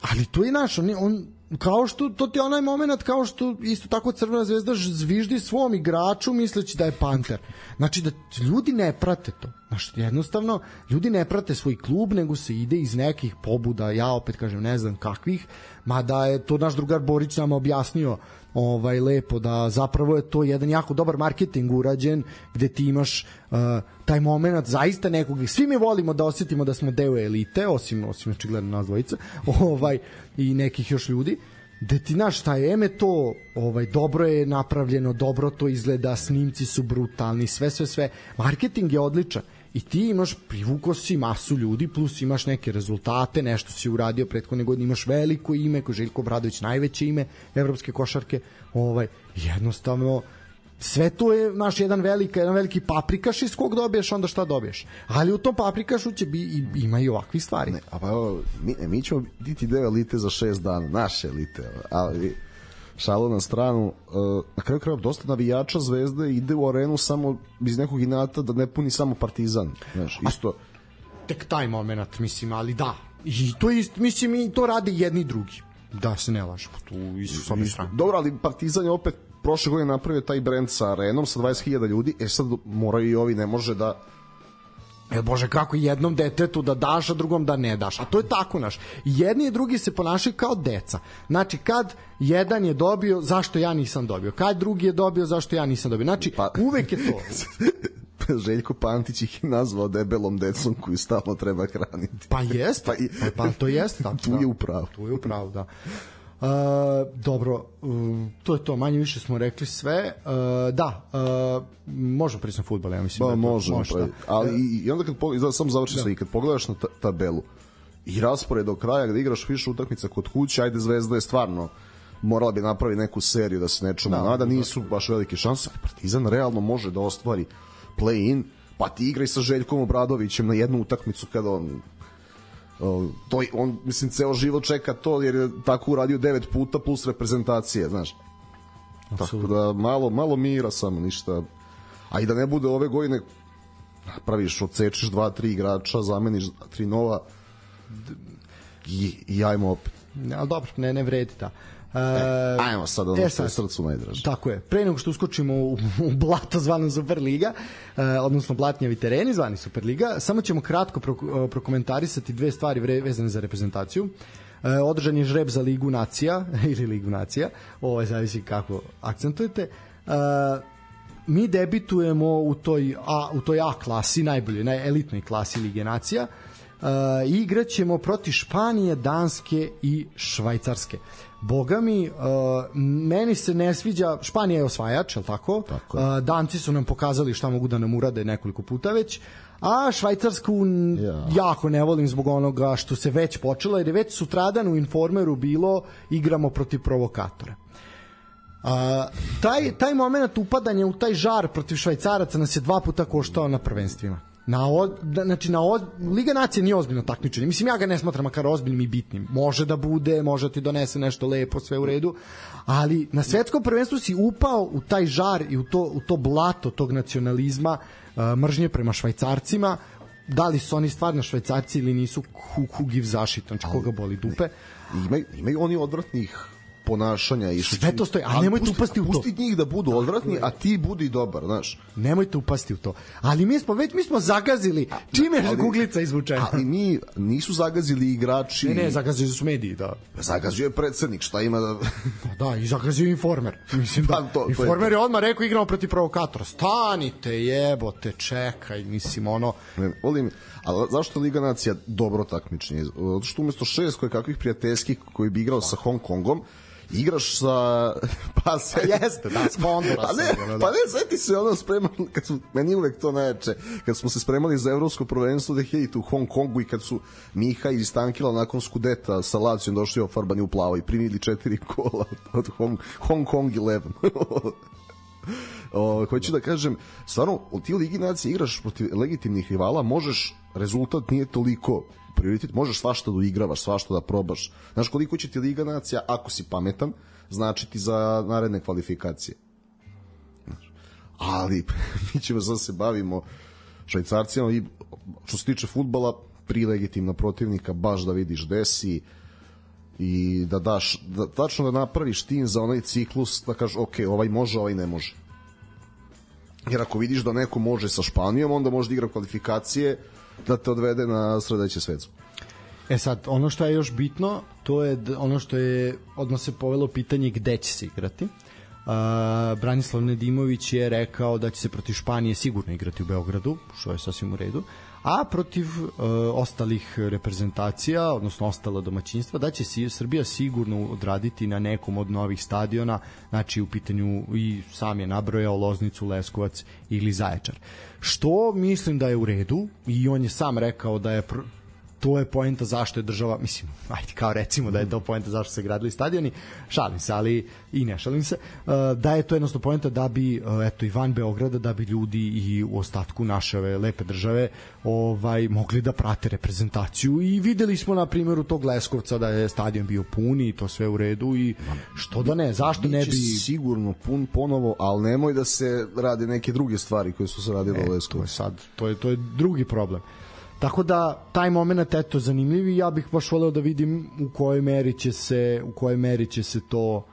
ali to je naš, on, on kao što to ti je onaj moment kao što isto tako Crvena zvezda zviždi svom igraču misleći da je Panter. Znači da ljudi ne prate to. Znači jednostavno ljudi ne prate svoj klub nego se ide iz nekih pobuda, ja opet kažem ne znam kakvih, mada je to naš drugar Borić nam objasnio ovaj lepo da zapravo je to jedan jako dobar marketing urađen gde ti imaš uh, taj moment zaista nekog svi mi volimo da osetimo da smo deo elite osim osim očigledno nas dvojica ovaj i nekih još ljudi da ti znaš šta je eme to ovaj dobro je napravljeno dobro to izgleda snimci su brutalni sve sve sve. Marketing je odličan i ti imaš privuko si masu ljudi plus imaš neke rezultate nešto si uradio prethodne godine imaš veliko ime ko Željko Bradović najveće ime evropske košarke. Ovaj jednostavno sve to je naš jedan veliki jedan veliki paprikaš iz kog dobiješ onda šta dobiješ? Ali u tom paprikašu će bi i, ima i ovakvi stvari. Ne, a pa evo, mi, mi ćemo biti deo elite za šest dana naše elite ali šalu na stranu uh, na kraju krajeva dosta navijača zvezde ide u arenu samo iz nekog inata da ne puni samo partizan znaš, isto. a, tek taj moment mislim ali da. I to ist, mislim i to radi jedni i drugi. Da se ne lažemo tu isto. strane. Dobro ali partizan je opet prošle godine napravio taj brend sa arenom sa 20.000 ljudi, e sad moraju i ovi, ne može da E bože, kako jednom detetu da daš, a drugom da ne daš. A to je tako naš. Jedni i drugi se ponašaju kao deca. Znači, kad jedan je dobio, zašto ja nisam dobio? Kad drugi je dobio, zašto ja nisam dobio? Znači, pa... uvek je to. <laughs> Željko Pantić ih je nazvao debelom decom koju stalno treba hraniti. Pa jest, pa, i... pa, pa to jest. <laughs> Da, tu je upravo. Tu je upravo, da. Uh, dobro, uh, to je to, manje više smo rekli sve. Uh, da, uh, možemo pričati na futbol, ja mislim. Ba, da možemo, može, da. ali i, i onda kad pogledaš, samo završi da. sve, i kad pogledaš na tabelu i raspored do kraja gde igraš više utakmica kod kuće, ajde Zvezda je stvarno morala bi napraviti neku seriju da se nečemu da, nada, nisu baš velike šanse, Partizan realno može da ostvari play-in, pa ti igraj sa Željkom Obradovićem na jednu utakmicu kada on to on mislim ceo život čeka to jer je tako uradio devet puta plus reprezentacije, znaš. Absolutno. Tako da malo malo mira samo ništa. A i da ne bude ove godine praviš, odsečeš dva, tri igrača, zameniš tri nova i, i ajmo opet. Ne, ali dobro, ne, ne vredi da. Uh, e, ajmo sad ono e, što je srcu najdraže. Tako je. Pre nego što uskočimo u, u blato zvano Superliga, uh, odnosno blatnjavi tereni zvani Superliga, samo ćemo kratko pro, uh, prokomentarisati dve stvari vezane za reprezentaciju. Uh, održan je žreb za Ligu nacija <laughs> ili Ligu nacija, ovo je zavisi kako akcentujete. Uh, mi debitujemo u toj A, u toj A klasi, najbolje, naj elitnoj klasi Lige nacija. Uh, igraćemo protiv Španije, Danske i Švajcarske. Boga mi, uh, meni se ne sviđa, Španija je osvajač, je tako? tako je. Uh, Danci su nam pokazali šta mogu da nam urade nekoliko puta već, a Švajcarsku ja. jako ne volim zbog onoga što se već počelo, jer je već sutradan u Informeru bilo igramo protiv provokatora. Uh, taj, taj moment upadanja u taj žar protiv švajcaraca nas je dva puta koštao na prvenstvima na o, da, znači na o, Liga nacije nije ozbiljno takmičenje. Mislim ja ga ne smatram makar ozbiljnim i bitnim. Može da bude, može ti donese nešto lepo, sve u redu, ali na svetskom prvenstvu si upao u taj žar i u to u to blato tog nacionalizma, uh, mržnje prema švajcarcima. Da li su oni stvarno švajcarci ili nisu who, who give zašit, znači koga boli dupe. Imaju, imaju oni odvratnih ponašanja i Sve to stoji, ali nemojte pusti- upasti u to. Pusti njih da budu odvratni, a ti budi dobar, znaš. Nemojte upasti u to. Ali mi smo već mi smo zagazili čime je kuglica izvučena. Ali mi nisu zagazili igrači. Ne, ne, zagazili su mediji, da. Zagazio je predsednik, šta ima da... Pa da, i zagazio informer. Mislim da, Pa, to- to je informer je odmah rekao igramo protiv provokatora. Stanite, jebote, čekaj, mislim, ono... Ne, volim, ali zašto Liga nacija dobro takmičenje? Zato što umesto šest koje kakvih prijateljskih koji bi igrao sa Hong Kongom, igraš sa <laughs> pa se jeste, da, s pa ne, ono, da. pa ne seti se ono spremali kad su meni uvek to najjače kad smo se spremali za evropsko prvenstvo 2000 u Hong Kongu i kad su Miha i Stankila nakon skudeta sa Lacijom došli ofarbani u plavo i primili četiri <laughs> kola od Hong, Hong Kong 11 <laughs> O, hoću da kažem, stvarno, u ti Ligi nacije igraš protiv legitimnih rivala, možeš, rezultat nije toliko prioritet, možeš svašta da igravaš, svašta da probaš. Znaš koliko će ti Liga nacija, ako si pametan, značiti za naredne kvalifikacije. Ali, <laughs> mi ćemo sad se bavimo švajcarcima i što se tiče futbala, pri legitimna protivnika, baš da vidiš desi i da daš, da, tačno da napraviš tim za onaj ciklus, da kažeš, ok, ovaj može, ovaj ne može. Jer ako vidiš da neko može sa Španijom, onda može da igra kvalifikacije da te odvede na sledeće svetsko. E sad, ono što je još bitno, to je ono što je odmah se povelo pitanje gde će se igrati. Uh, Branislav Nedimović je rekao da će se protiv Španije sigurno igrati u Beogradu, što je sasvim u redu, a protiv uh, ostalih reprezentacija, odnosno ostala domaćinstva, da će si, Srbija sigurno odraditi na nekom od novih stadiona, znači u pitanju i sam je nabrojao Loznicu, Leskovac ili Zaječar. Što mislim da je u redu? I on je sam rekao da je to je poenta zašto je država, mislim, ajde kao recimo da je to poenta zašto se gradili stadioni, šalim se, ali i ne šalim se, uh, da je to jednostavno poenta da bi, uh, eto, i van Beograda, da bi ljudi i u ostatku naše ove lepe države ovaj mogli da prate reprezentaciju i videli smo na primjeru tog Leskovca da je stadion bio pun i to sve u redu i što da ne, zašto ne bi... sigurno pun ponovo, ali nemoj da se rade neke druge stvari koje su se radile u E, to je Leskovcu. sad, to je, to je drugi problem. Tako da taj momenat eto zanimljiv i ja bih baš voleo da vidim u kojoj meri će se u kojoj meri će se to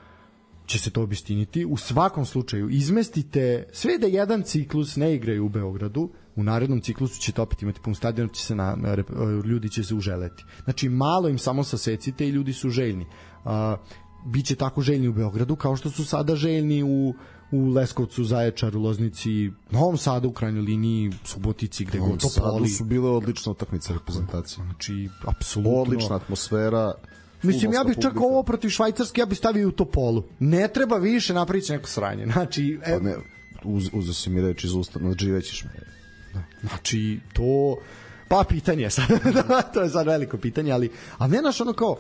će se to obistiniti. U svakom slučaju izmestite sve da jedan ciklus ne igraju u Beogradu, u narednom ciklusu ćete opet imati pun stadion, će se na, na, rep- ljudi će se uželeti. Znači malo im samo sasecite i ljudi su željni. A, biće tako željni u Beogradu kao što su sada željni u u Leskovcu, Zaječaru, Loznici, Novom Sadu u krajnjoj liniji, Subotici, gde god to poli. su bile odlične utakmice reprezentacije. Znači, apsolutno. Odlična atmosfera. Mislim, ja bih čak publika. ovo protiv Švajcarske, ja bih stavio u Topolu. Ne treba više napraviti neko sranje. Znači, e, Pa ne, uz, uzeo si mi reč iz usta, nadživećeš me. Znači, to... Pa pitanje je sad, <laughs> to je sad veliko pitanje, ali, a ne naš ono kao,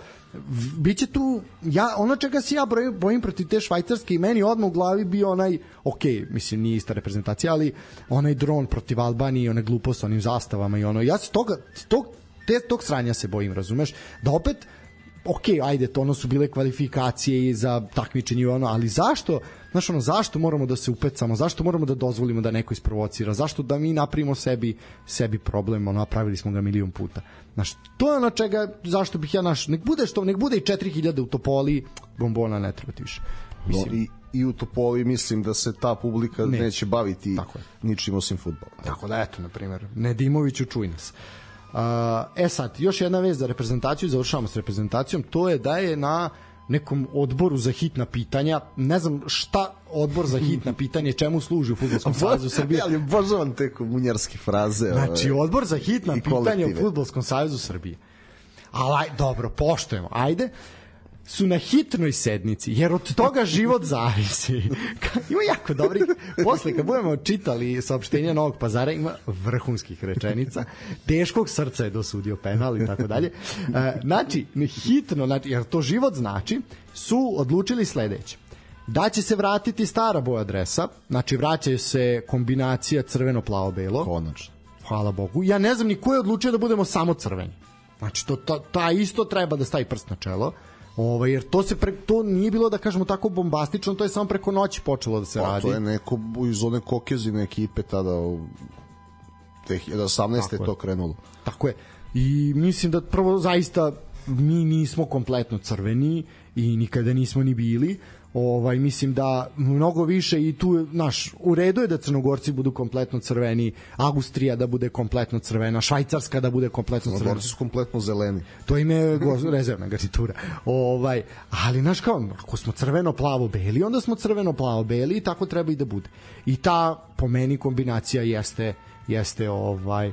biće tu, ja, ono čega se ja brojim, bojim protiv te švajcarske i meni odmah u glavi bio onaj, ok, mislim nije ista reprezentacija, ali onaj dron protiv Albanije, one glupost onim zastavama i ono, ja se toga, tog, te, tog sranja se bojim, razumeš, da opet, ok, ajde, to ono su bile kvalifikacije i za takmičenje i ono, ali zašto, znaš ono, zašto moramo da se upecamo, zašto moramo da dozvolimo da neko isprovocira, zašto da mi napravimo sebi, sebi problem, ono, napravili smo ga milion puta. Znaš, to je ono čega, zašto bih ja naš, nek bude što, nek bude i 4000 u Topoli, bombona ne treba ti više. No, Mislim, i, I u Topoli mislim da se ta publika Ne. neće baviti ničim osim futbola. Tako da, eto, na primjer, Nedimoviću, čuj nas. Uh, e sad, još jedna vez za reprezentaciju, završavamo s reprezentacijom, to je da je na nekom odboru za hitna pitanja, ne znam šta odbor za hitna <laughs> pitanja, čemu služi u Futbolskom savezu Srbije, <laughs> ali obožavam te komunjarske fraze. Znači, ove. odbor za hitna pitanja u. Futbolskom savezu Srbije. Ali, dobro, poštujemo. Ajde, su na hitnoj sednici, jer od toga život zavisi. <laughs> ima jako dobrih, posle kad budemo čitali saopštenja Novog pazara, ima vrhunskih rečenica, teškog srca je dosudio penal i tako dalje. E, Znači, hitno, znači, jer to život znači, su odlučili sledeće da će se vratiti stara boja dresa, znači vraćaju se kombinacija crveno-plavo-belo. Konačno. Hvala Bogu. Ja ne znam ni ko je odlučio da budemo samo crveni. Znači, to, to, ta isto treba da stavi prst na čelo. Ovo, jer to se pre, to nije bilo da kažemo tako bombastično, to je samo preko noći počelo da se Pa radi. to je neko iz one kokezine ekipe tada u 2018. Tako je je. to krenulo. Tako je. I mislim da prvo zaista mi nismo kompletno crveni i nikada nismo ni bili ovaj mislim da mnogo više i tu naš u redu je da crnogorci budu kompletno crveni, Austrija da bude kompletno crvena, Švajcarska da bude kompletno crvena. Crnogorci su kompletno zeleni. To im je rezervna garnitura. Ovaj, ali znaš kao, ako smo crveno plavo beli, onda smo crveno plavo beli i tako treba i da bude. I ta po meni kombinacija jeste jeste ovaj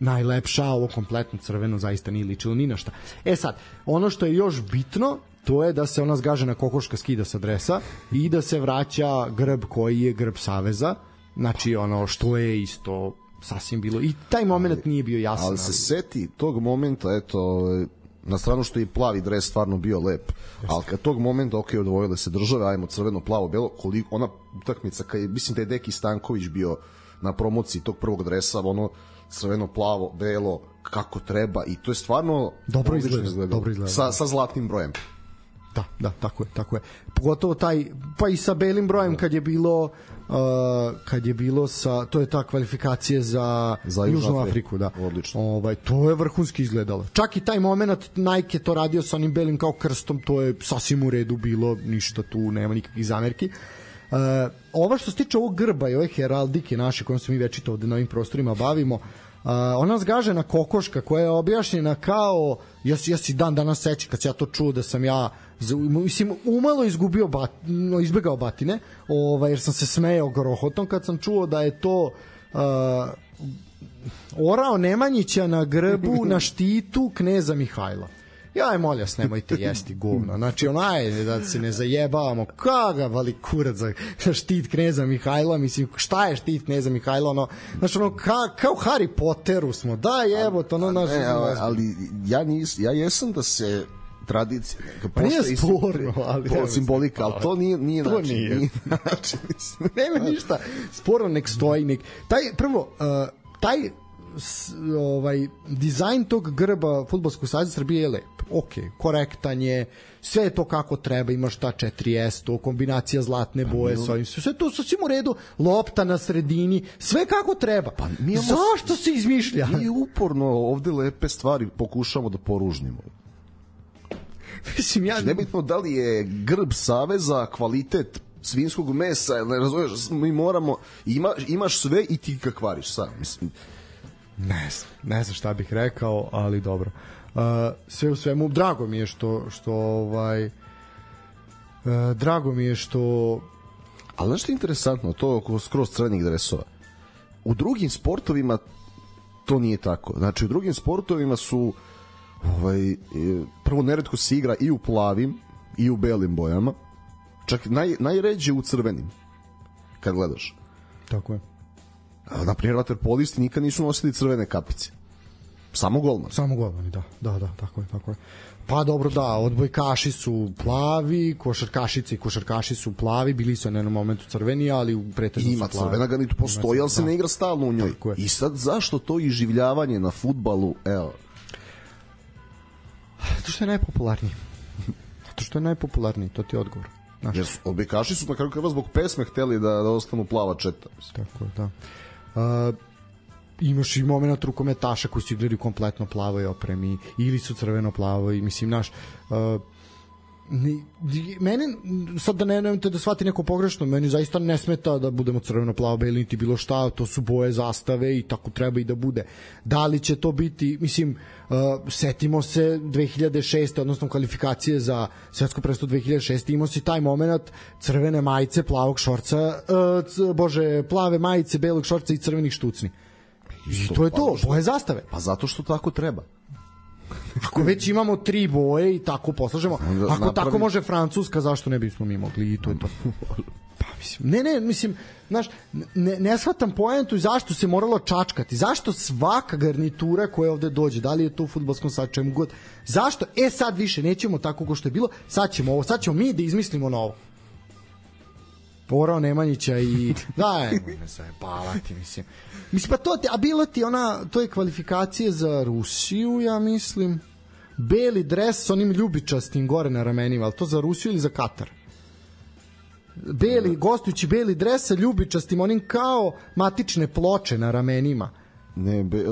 najlepša, ovo kompletno crveno zaista nije ličilo ni na šta. E sad, ono što je još bitno, to je da se ona zgažena kokoška skida sa dresa i da se vraća grb koji je grb Saveza, znači ono što je isto sasvim bilo i taj moment nije bio jasan. Ali se seti tog momenta, eto, na stranu što je plavi dres stvarno bio lep, ali kad tog momenta, ok, odvojile se države, ajmo crveno, plavo, belo, koliko, ona utakmica, kad je, mislim da je Deki Stanković bio na promociji tog prvog dresa, ono, crveno, plavo, belo, kako treba i to je stvarno Dobro izgleda, izgledalo. dobro izgleda, Sa, da. sa zlatnim brojem. Da, da, tako je, tako je. Pogotovo taj pa i sa belim brojem kad je bilo uh, kad je bilo sa to je ta kvalifikacija za, Za Južnu Afriku, da. Odlično. Ovaj to je vrhunski izgledalo. Čak i taj momenat Nike to radio sa onim belim kao krstom, to je sasvim u redu bilo, ništa tu nema nikakvih zamerki. Uh, ova što se tiče ovog grba i ove heraldike naše kojom se mi večito ovde na ovim prostorima bavimo, Uh, ona zgažena kokoška koja je objašnjena kao ja, ja si dan danas sećam kad se ja to čuo da sam ja mislim umalo izgubio bat, no, izbegao batine ovaj, jer sam se smejao grohotom kad sam čuo da je to uh, orao Nemanjića na grbu na štitu kneza Mihajla Ja je molja s nemojte jesti govno. Znači onaj da se ne zajebavamo. Kaga vali kurac za štit kneza Mihajla, mislim šta je štit kneza Mihajla, ono, znači ono ka, kao Harry Potteru smo. Da jebo to ono naš Ne, ali, ali ja, nis, ja jesam da se tradicija neka Pa nije sporno, ali po- simbolika, ali to nije, nije To način. nije. Nije <laughs> način, nema ništa sporno nek stoji nek taj prvo uh, taj s, ovaj dizajn tog grba fudbalskog saveza Srbije je lep. Ok, korektan je, sve je to kako treba, imaš ta 4S, to kombinacija zlatne boje sa ovim, sve to sa svim u redu, lopta na sredini, sve kako treba. Pa mi imamo- Zašto se izmišlja? Mi uporno ovde lepe stvari pokušamo da poružnimo. <laughs> Mislim, ja... Znači, nebitno da li je grb saveza, kvalitet svinskog mesa, ne razumeš, mi moramo, ima, imaš sve i ti ga kvariš sam, mislim. Ne znam, ne znam šta bih rekao, ali dobro. Uh, sve u svemu, drago mi je što, što ovaj, uh, drago mi je što Ali znaš što je interesantno, to oko skroz crvenih dresova? U drugim sportovima to nije tako. Znači, u drugim sportovima su ovaj, e, prvo neretko se igra i u plavim i u belim bojama. Čak naj, najređe u crvenim, kad gledaš. tako je. A, Na primjer, vaterpolisti nikad nisu nosili crvene kapice. Samo golman. Samo golmani, da, da, da, tako je, tako je. Pa dobro, da, odbojkaši su plavi, košarkašice i košarkaši su plavi, bili su na jednom momentu crveni, ali u pretežno Ima su plavi. crvena ga niti postoji, ali se da. ne igra stalno u njoj. I sad zašto to iživljavanje na futbalu, evo, Zato što je najpopularniji. <laughs> Zato što je najpopularniji, to ti je odgovor. Znaš, jer odbojkaši su na kraju krajeva zbog pesme hteli da, da ostanu plava četa. Tako je, da. Uh, imaš i moment rukometaša koji su igrali kompletno plavoj opremi ili su crveno plavo i mislim naš uh, ni, mene sad da ne nemojte da shvati neko pogrešno meni zaista ne smeta da budemo crveno plavo beli niti bilo šta to su boje zastave i tako treba i da bude da li će to biti mislim uh, setimo se 2006. odnosno kvalifikacije za svetsko prvenstvo 2006. imao si taj moment crvene majice plavog šorca uh, bože plave majice belog šorca i crvenih štucni I to je to, boje zastave. Pa zato što tako treba. Ako već imamo tri boje i tako poslažemo, ako napravi- tako može Francuska, zašto ne bismo mi mogli i to je to. <laughs> Pa mislim, ne, ne, mislim, znaš, ne, ne shvatam poentu zašto se moralo čačkati, zašto svaka garnitura koja ovde dođe, da li je to u futbolskom sad čemu god, zašto, e sad više nećemo tako ko što je bilo, sad ćemo ovo, sad ćemo mi da izmislimo novo. Porao Nemanjića i da, ne se palati, mislim. Mislim, pa to a bilo ti ona, to je kvalifikacije za Rusiju, ja mislim. Beli dres s onim ljubičastim gore na ramenima, ali to za Rusiju ili za Katar? Beli, gostujući beli dres sa ljubičastim, onim kao matične ploče na ramenima. Ne, be,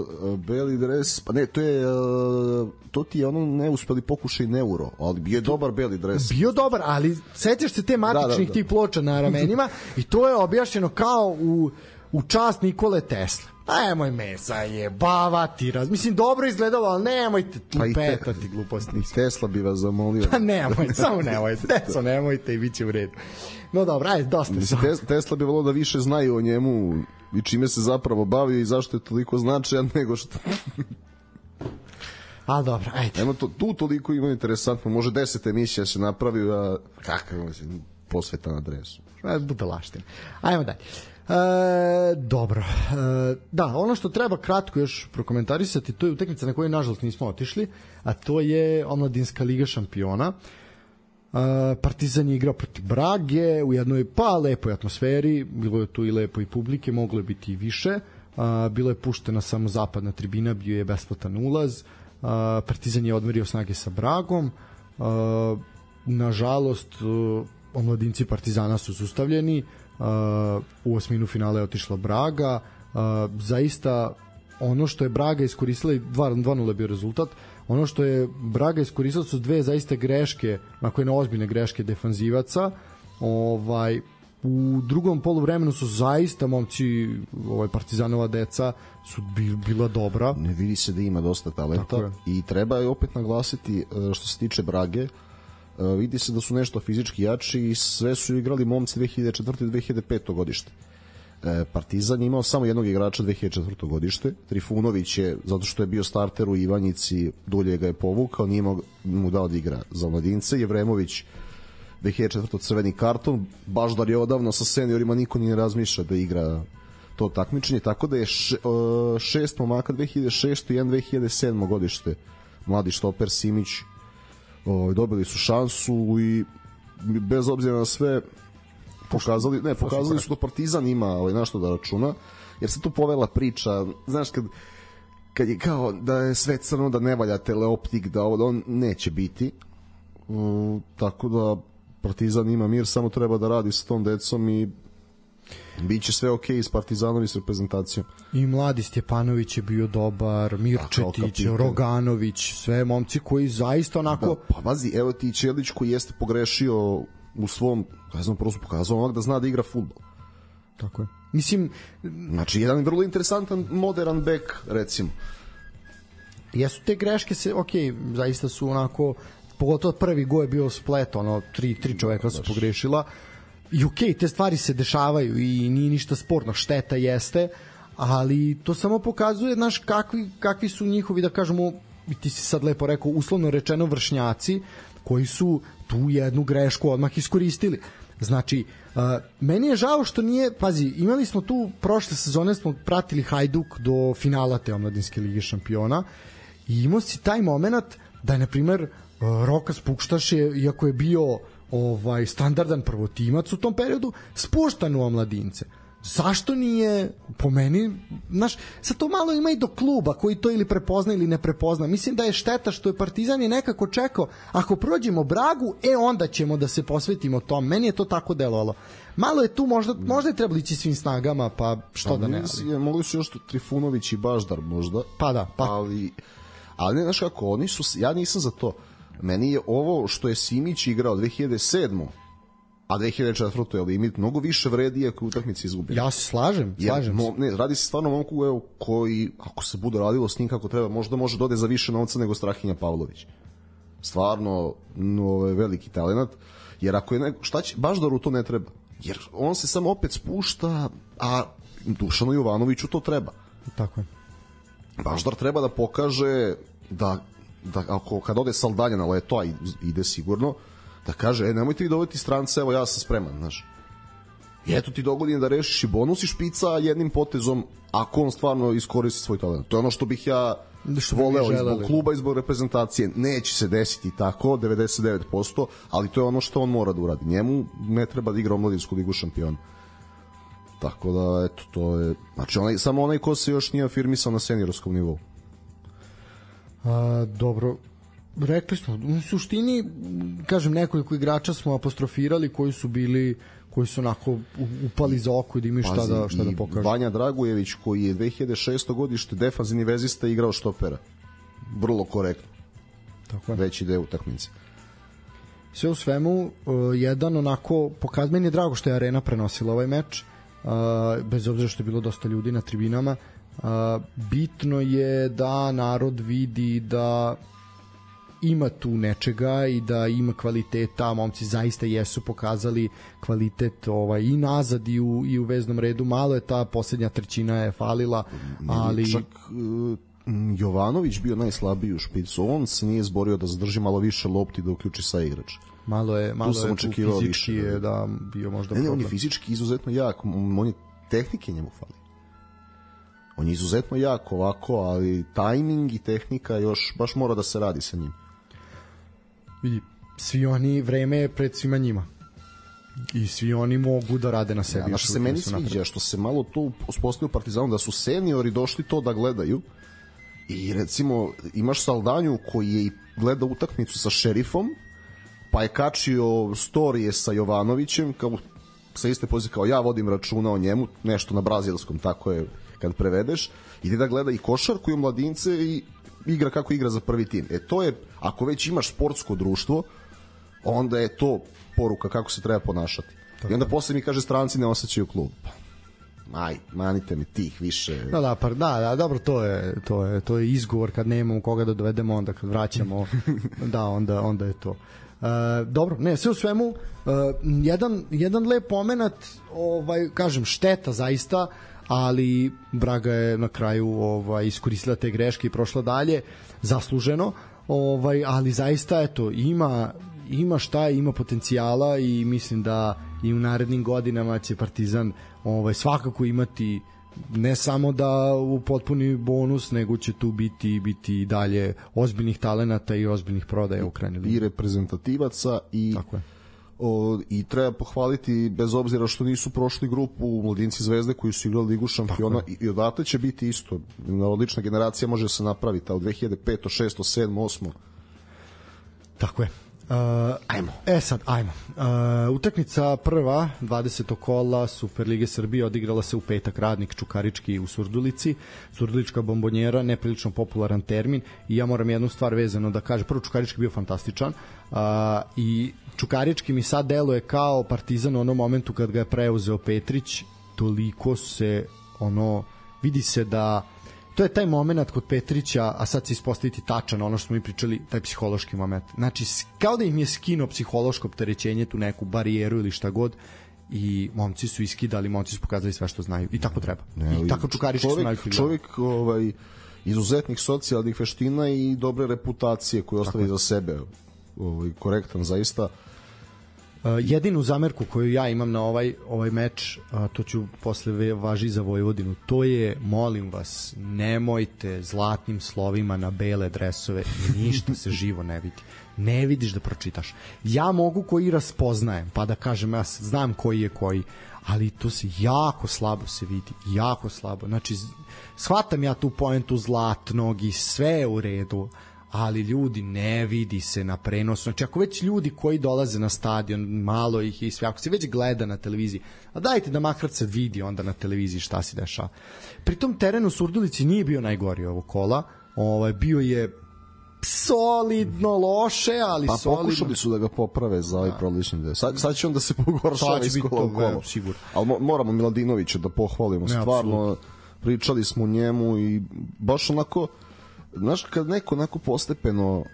beli dres, pa ne, to je uh, to ti je ono neuspeli pokušaj neuro, ali bio je dobar beli dres. bio dobar, ali sećaš se te matičnih da, da, da. tih ploča na ramenima i to je objašnjeno kao u, u čast Nikole Tesla. Nemoj me zajebavati, raz... mislim dobro izgledalo, ali nemojte tu pa petati gluposti. Tesla bi vas zamolio. Pa nemoj, samo nemojte, Tesla nemojte i bit će u redu. No dobro, ajde, dosta. Mislim, Tesla bi volio da više znaju o njemu i čime se zapravo bavio i zašto je toliko značajan <laughs> nego što... A dobro, ajde. Eno, to, tu toliko ima interesantno, može 10 emisija se napravi, a kakav mislim, posvetan adresu. Bude laština. Ajmo dalje. E, dobro. E, da, ono što treba kratko još prokomentarisati, to je utakmica na kojoj nažalost nismo otišli, a to je Omladinska liga šampiona. E, Partizan je igrao protiv Brage u jednoj pa lepoj atmosferi, bilo je tu i lepo i publike, moglo je biti i više. E, bilo je puštena samo zapadna tribina, bio je besplatan ulaz. E, Partizan je odmerio snage sa Bragom. E, nažalost, e, omladinci Partizana su sustavljeni u osminu finale je otišla Braga. Zaista ono što je Braga iskoristila 2-0 je bio rezultat ono što je Braga iskoristila su dve zaista greške ako je na ozbiljne greške defanzivaca ovaj u drugom poluvremenu su zaista momci ovaj Partizanova deca su bila dobra. Ne vidi se da ima dosta talenta i treba je opet naglasiti e, što se tiče Brage vidi se da su nešto fizički jači i sve su igrali momci 2004. i 2005. godište. E, Partizan je imao samo jednog igrača 2004. godište. Trifunović je, zato što je bio starter u Ivanjici, dulje ga je povukao, nije mu dao da igra za mladince. Jevremović 2004. crveni karton, Baždar je odavno sa seniorima, niko nije razmišlja da igra to takmičenje, tako da je e, šest momaka 2006. i jedan 2007. godište mladi štoper Simić ovaj, dobili su šansu i bez obzira na sve pokazali, ne, pokazali su da Partizan ima ovaj, našto da računa, jer se tu povela priča, znaš, kad, kad je kao da je sve crno, da ne valja teleoptik, da ovo, da on neće biti. Uh, tako da Partizan ima mir, samo treba da radi sa tom decom i Biće sve okej okay s Partizanovi s reprezentacijom. I mladi Stjepanović je bio dobar, Mirčetić, Roganović, sve momci koji zaista onako... Da, pa vazi, evo ti Čelić koji jeste pogrešio u svom, ne znam, prosto pokazao onak da zna da igra futbol. Tako je. Mislim... Znači, jedan vrlo interesantan modern bek, recimo. Jesu te greške se, ok, zaista su onako pogotovo prvi go je bio splet, ono, tri, tri čoveka su pogrešila, okay, te stvari se dešavaju i nije ništa sporno, šteta jeste, ali to samo pokazuje, znaš, kakvi, kakvi su njihovi, da kažemo, ti si sad lepo rekao, uslovno rečeno vršnjaci, koji su tu jednu grešku odmah iskoristili. Znači, uh, meni je žao što nije, pazi, imali smo tu prošle sezone smo pratili Hajduk do finala te omladinske lige šampiona i imao si taj moment da je, na primer, uh, Rokas Pukštaš je, iako je bio ovaj standardan prvotimac u tom periodu spuštan u omladince. Zašto nije po meni znaš, sad to malo ima i do kluba koji to ili prepozna ili ne prepozna. Mislim da je šteta što je Partizan je nekako čekao ako prođemo Bragu, e onda ćemo da se posvetimo tom, meni je to tako delovalo. Malo je tu možda, možda je trebalo ići svim snagama pa što pa, da ne ali... mogli su još Trifunović i Baždar možda pa da, pa. ali ali ne znaš kako, oni su, ja nisam za to Meni je ovo što je Simić igrao 2007 a 2004. je limit mnogo više vredi ako utakmici izgubi. Ja se slažem, slažem Jer, se. Ne, radi se stvarno momku evo, koji, ako se bude radilo s njim kako treba, možda može dode za više novca nego Strahinja Pavlović. Stvarno, no, veliki talent. Jer ako je neko, šta će, Baždaru to ne treba. Jer on se samo opet spušta, a Dušanu Jovanoviću to treba. Tako je. Baždar treba da pokaže da da ako kad ode Saldanja na leto, a ide sigurno, da kaže, e, nemojte vi dovoditi strance, evo ja sam spreman, znaš. I eto ti dogodine da rešiš i bonus i špica jednim potezom, ako on stvarno iskoristi svoj talent. To je ono što bih ja što voleo izbog kluba, izbog reprezentacije. Neće se desiti tako, 99%, ali to je ono što on mora da uradi. Njemu ne treba da igra omladinsku ligu šampiona. Tako da, eto, to je... Znači, onaj, samo onaj ko se još nije afirmisao na seniorskom nivou. A, dobro, rekli smo, u suštini, kažem, nekoliko igrača smo apostrofirali koji su bili koji su onako upali za oko da imaju šta da, šta da pokažu. Vanja Dragujević koji je 2006. godište defanzivni vezista igrao štopera. Vrlo korektno. Tako je. veći deo utakmice. sve u svemu uh, jedan onako pokaz meni je drago što je arena prenosila ovaj meč uh, bez obzira što je bilo dosta ljudi na tribinama bitno je da narod vidi da ima tu nečega i da ima kvaliteta, momci zaista jesu pokazali kvalitet ovaj i nazad i u, i u veznom redu, malo je ta poslednja trećina je falila, ali Čak uh, Jovanović bio najslabiji u špicu. On se nije zborio da zadrži malo više lopti da uključi sa igrač. malo je malo sam je fizički više, da. je da bio možda Ne, ne, on je fizički izuzetno jak. On je tehnike njemu fali. On je izuzetno jak ovako, ali tajming i tehnika još baš mora da se radi sa njim. vidi, svi oni vreme je pred svima njima i svi oni mogu da rade na sebi. Ja, znaš što se meni nisu napred. sviđa, što se malo to uspostavio Partizanu, da su seniori došli to da gledaju i recimo imaš Saldanju koji je gleda utakmicu sa šerifom, pa je kačio storije sa Jovanovićem, kao sa iste pozicije kao ja vodim računa o njemu, nešto na brazilskom, tako je kad prevedeš, ide da gleda i košarku i mladince i igra kako igra za prvi tim. E to je, ako već imaš sportsko društvo, onda je to poruka kako se treba ponašati. I onda posle mi kaže stranci ne osjećaju klub. Aj, manite mi tih više. Da, da, pa, da, da, dobro, to je, to je, to je izgovor kad nemamo koga da dovedemo, onda kad vraćamo, <laughs> da, onda, onda je to. E, dobro, ne, sve u svemu, e, jedan, jedan lep moment, ovaj, kažem, šteta zaista, ali Braga je na kraju ovaj iskoristila te greške i prošla dalje zasluženo ovaj ali zaista eto ima ima šta ima potencijala i mislim da i u narednim godinama će Partizan ovaj svakako imati ne samo da u potpuni bonus nego će tu biti biti i dalje ozbiljnih talenata i ozbiljnih prodaja u krajnjoj i reprezentativaca i Tako je. O, i treba pohvaliti bez obzira što nisu prošli grupu mladinci Zvezde koji su igrali ligu šampiona i, i odatle će biti isto. Odlična generacija može se napraviti a u 2005 6 7 8 Tako je. Uh, ajmo. E sad, ajmo. Uh, utakmica prva, 20. kola Superlige Srbije odigrala se u petak radnik Čukarički u Surdulici. Surdulička bombonjera, neprilično popularan termin i ja moram jednu stvar vezano da kažem. Prvo, Čukarički bio fantastičan uh, i Čukarički mi sad deluje kao partizan u onom momentu kad ga je preuzeo Petrić, toliko se ono, vidi se da to je taj moment kod Petrića, a sad se ispostaviti tačan, ono što smo mi pričali, taj psihološki moment. Znači, kao da im je skinuo psihološko opterećenje, tu neku barijeru ili šta god, i momci su iskidali, momci su pokazali sve što znaju. I tako treba. I tako čukarički su čovjek, navikli. čovjek ovaj, izuzetnih socijalnih veština i dobre reputacije koju ostavi za sebe ovaj, korektan zaista Uh, jedinu zamerku koju ja imam na ovaj ovaj meč, a to ću posle važi za Vojvodinu, to je, molim vas, nemojte zlatnim slovima na bele dresove, ništa se živo ne vidi. Ne vidiš da pročitaš. Ja mogu koji raspoznajem, pa da kažem, ja znam koji je koji, ali to se jako slabo se vidi, jako slabo. Znači, shvatam ja tu poentu zlatnog i sve je u redu, ali ljudi ne vidi se na prenosu. Znači ako već ljudi koji dolaze na stadion, malo ih i sve, ako se već gleda na televiziji, a dajte da makar se vidi onda na televiziji šta se dešava. Pri tom terenu u Surdulici nije bio najgori ovog kola, ovaj, bio je solidno loše, ali Pa solidno. pokušali su da ga poprave za ovaj prolični deo. Sad, sad će on da se <laughs> pogoršava iz biti kola u kolo. sigurno. Ali mo, moramo Miladinovića da pohvalimo. Ne, Stvarno, pričali smo njemu i baš onako, znaš, kad neko onako postepeno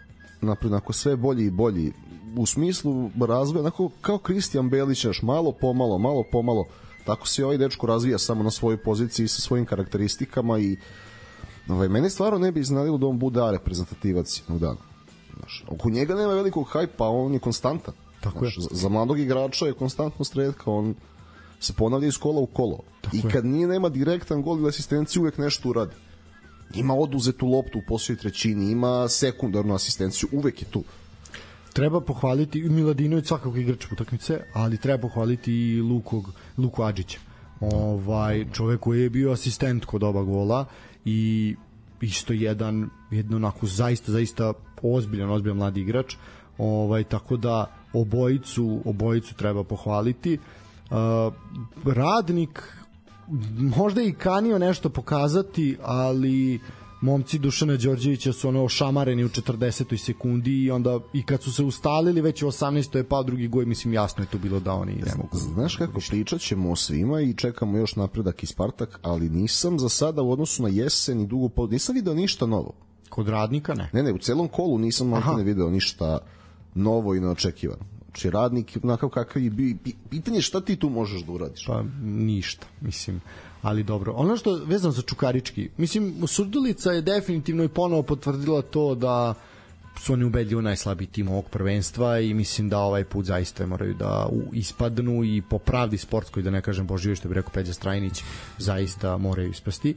napred, onako sve bolji i bolji, u smislu razvoja, onako kao Kristijan Belić, znaš, malo pomalo, malo pomalo, tako se ovaj dečko razvija samo na svojoj poziciji sa svojim karakteristikama i Ovaj, mene stvarno ne bi iznadilo da on bude A reprezentativac jednog dana. Znaš, oko njega nema velikog hajpa, on je konstantan. Tako Znaš, je. Za, za mladog igrača je konstantno sredka, on se ponavlja iz kola u kolo. Tako I je. kad nije nema direktan gol ili asistenciju, uvek nešto uradi. Ima oduzetu loptu u posljednjoj trećini, ima sekundarnu asistenciju, uvek je tu. treba pohvaliti i Miladinović svakako igrač utakmice, ali treba pohvaliti i Lukog, Luku Adžića. Ovaj čovek koji je bio asistent kod oba gola i isto jedan jedno onako zaista zaista ozbiljan ozbiljan mladi igrač. Ovaj tako da obojicu obojicu treba pohvaliti. Uh, radnik možda i kanio nešto pokazati, ali momci Dušana Đorđevića su ono ošamareni u 40. sekundi i onda i kad su se ustalili već u 18. je pao drugi goj, mislim jasno je to bilo da oni ne mogu. Znaš kako, pričat ćemo o svima i čekamo još napredak i Spartak, ali nisam za sada u odnosu na jesen i dugo pod... nisam video ništa novo. Kod radnika ne. Ne, ne, u celom kolu nisam ne video ništa novo i neočekivano. Znači, radnik, onakav kakav je bi, pitanje šta ti tu možeš da uradiš? Pa, ništa, mislim ali dobro. Ono što vezano za Čukarički, mislim, Surdulica je definitivno i ponovo potvrdila to da su oni ubedljivo najslabiji tim ovog prvenstva i mislim da ovaj put zaista moraju da ispadnu i po pravdi sportskoj, da ne kažem Božive što bi rekao Peđa Strajnić, zaista moraju ispasti.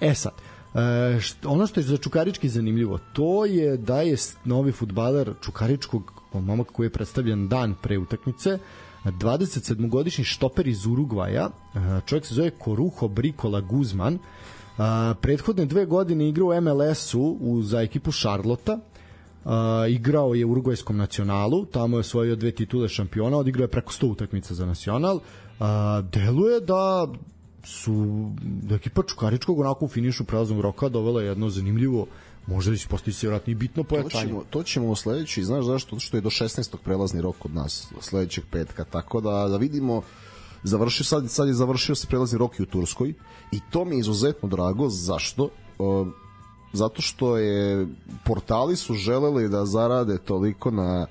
E sad, e, što, ono što je za Čukarički zanimljivo, to je da je novi futbaler Čukaričkog, momak koji je predstavljen dan pre utakmice, 27-godišnji štoper iz Urugvaja, čovjek se zove Koruho Brikola Guzman, prethodne dve godine igrao u MLS-u za ekipu Šarlota, Uh, igrao je u urugvajskom nacionalu, tamo je osvojio dve titule šampiona, odigrao je preko 100 utakmica za nacional. Uh, deluje da su da ekipa Čukaričkog onako u finišu prelaznog roka dovela jedno zanimljivo može da će postići vjerojatno i bitno pojačanje. To ćemo, to ćemo u sledeći, znaš zašto? Što je do 16. prelazni rok kod nas, sledećeg petka, tako da, da vidimo završio sad, sad je završio se prelazni rok i u Turskoj i to mi je izuzetno drago, zašto? Zato što je portali su želeli da zarade toliko na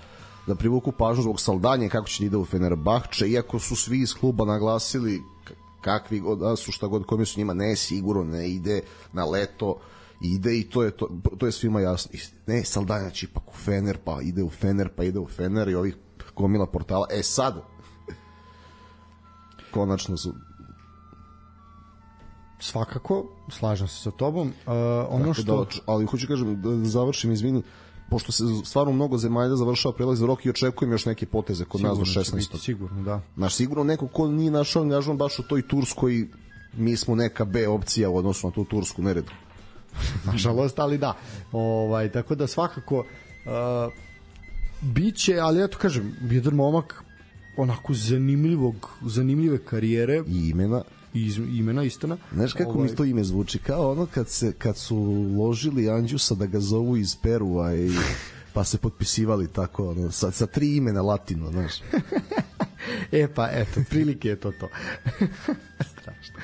da privuku pažnju zbog saldanje kako će da ide u Fenerbahče, iako su svi iz kluba naglasili kakvi god da su šta god kome su njima ne sigurno ne ide na leto ide i to je to, to je svima jasno. Ne, Saldanja će ipak u Fener, pa ide u Fener, pa ide u Fener i ovih gomila portala. E sad, <laughs> konačno su svakako, slažem se sa tobom. Uh, ono Tako što... Da, ali hoću kažem, da završim, izvini, pošto se stvarno mnogo zemalja završava prelaz rok i očekujem još neke poteze kod sigurno nas do 16. Biti, sigurno, da. Naš sigurno neko ko nije našao angažman baš u toj Turskoj, mi smo neka B opcija u odnosu na tu Tursku neredu. <laughs> nažalost, ali da. Ovaj, tako da svakako uh, biće, ali ja to kažem, jedan momak onako zanimljivog, zanimljive karijere. I imena iz, imena istana. Znaš kako ovaj... mi to ime zvuči? Kao ono kad, se, kad su ložili Anđusa da ga zovu iz Perua i <laughs> pa se potpisivali tako ono, sa, sa tri imena latino, znaš. <laughs> e pa, eto, prilike je to to. Strašno.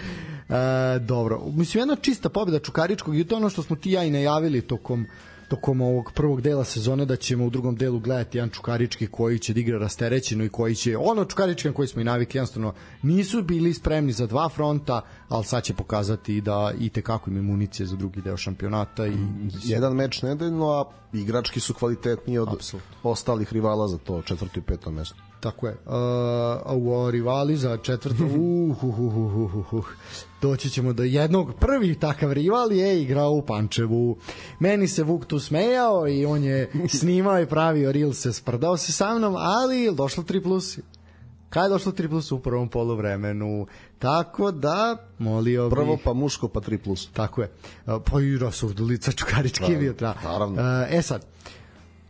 E, dobro, mislim jedna čista pobjeda Čukaričkog i to ono što smo ti ja i najavili tokom tokom ovog prvog dela sezone da ćemo u drugom delu gledati jedan Čukarički koji će da igra rasterećeno i koji će ono Čukarički koji smo i navikli jednostavno nisu bili spremni za dva fronta ali sad će pokazati da i te kako im municije za drugi deo šampionata i jedan meč nedeljno a igrački su kvalitetniji od Absolut. ostalih rivala za to četvrto i peto mesto Tako je. Uh, u rivali za četvrto. <laughs> Uh, uh, uh, uh, uh, uh. Doći ćemo do jednog prvi takav rival je igrao u Pančevu. Meni se Vuk tu smejao i on je <laughs> snimao i pravio reel se sprdao se sa mnom, ali došlo 3 plus. Kada je došlo 3 plus u prvom poluvremenu? Tako da, molio bih... Prvo pa muško pa 3 plus. Tako je. Uh, pa i Rasurdulica Čukarički je bio. Naravno. Uh, e sad,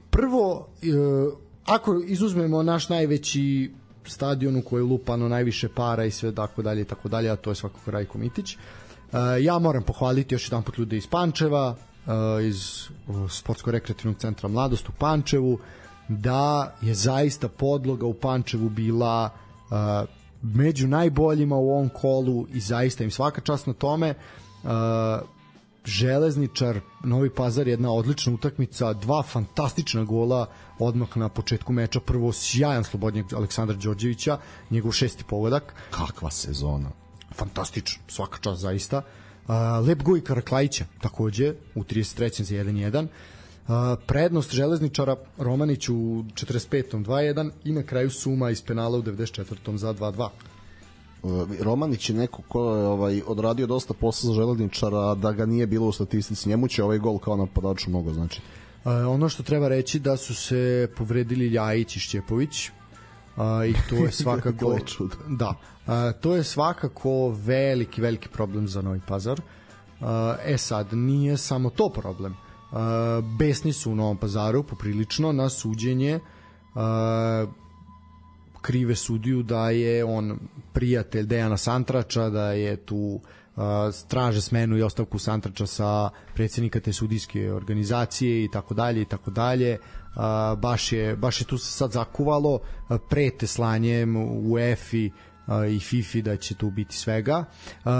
prvo, uh, ako izuzmemo naš najveći stadion u kojoj je lupano najviše para i sve tako dalje i tako dalje, a to je svakako Rajko Mitić. Uh, ja moram pohvaliti još jedan put ljude iz Pančeva, uh, iz sportsko-rekreativnog centra Mladost u Pančevu, da je zaista podloga u Pančevu bila među najboljima u ovom kolu i zaista im svaka čast na tome. Železničar, Novi Pazar, jedna odlična utakmica, dva fantastična gola odmah na početku meča, prvo sjajan slobodnjak Aleksandra Đorđevića, njegov šesti pogodak. Kakva sezona. Fantastično, svaka čast zaista. Uh, Lep Goj Karaklajića, takođe, u 33. za 1-1. Uh, prednost železničara Romanić u 45. 2-1 i na kraju suma iz penala u 94. za 2-2. Romanić je neko ko je ovaj, odradio dosta posla za železničara, da ga nije bilo u statistici. Njemu će ovaj gol kao napadač mnogo znači. Uh, ono što treba reći da su se povredili Ljajić i Šćepović, uh, i to je <laughs> svakako da, uh, to je svakako veliki veliki problem za Novi Pazar. Uh, e sad nije samo to problem. Uh, besni su u Novom Pazaru poprilično na suđenje uh, krive sudiju da je on prijatelj Dejana Santrača, da je tu straže smenu i ostavku Santrača sa predsjednika te sudijske organizacije i tako dalje i tako dalje. Baš je baš je tu se sad zakuvalo prete slanjem u EFI i FIFI da će tu biti svega.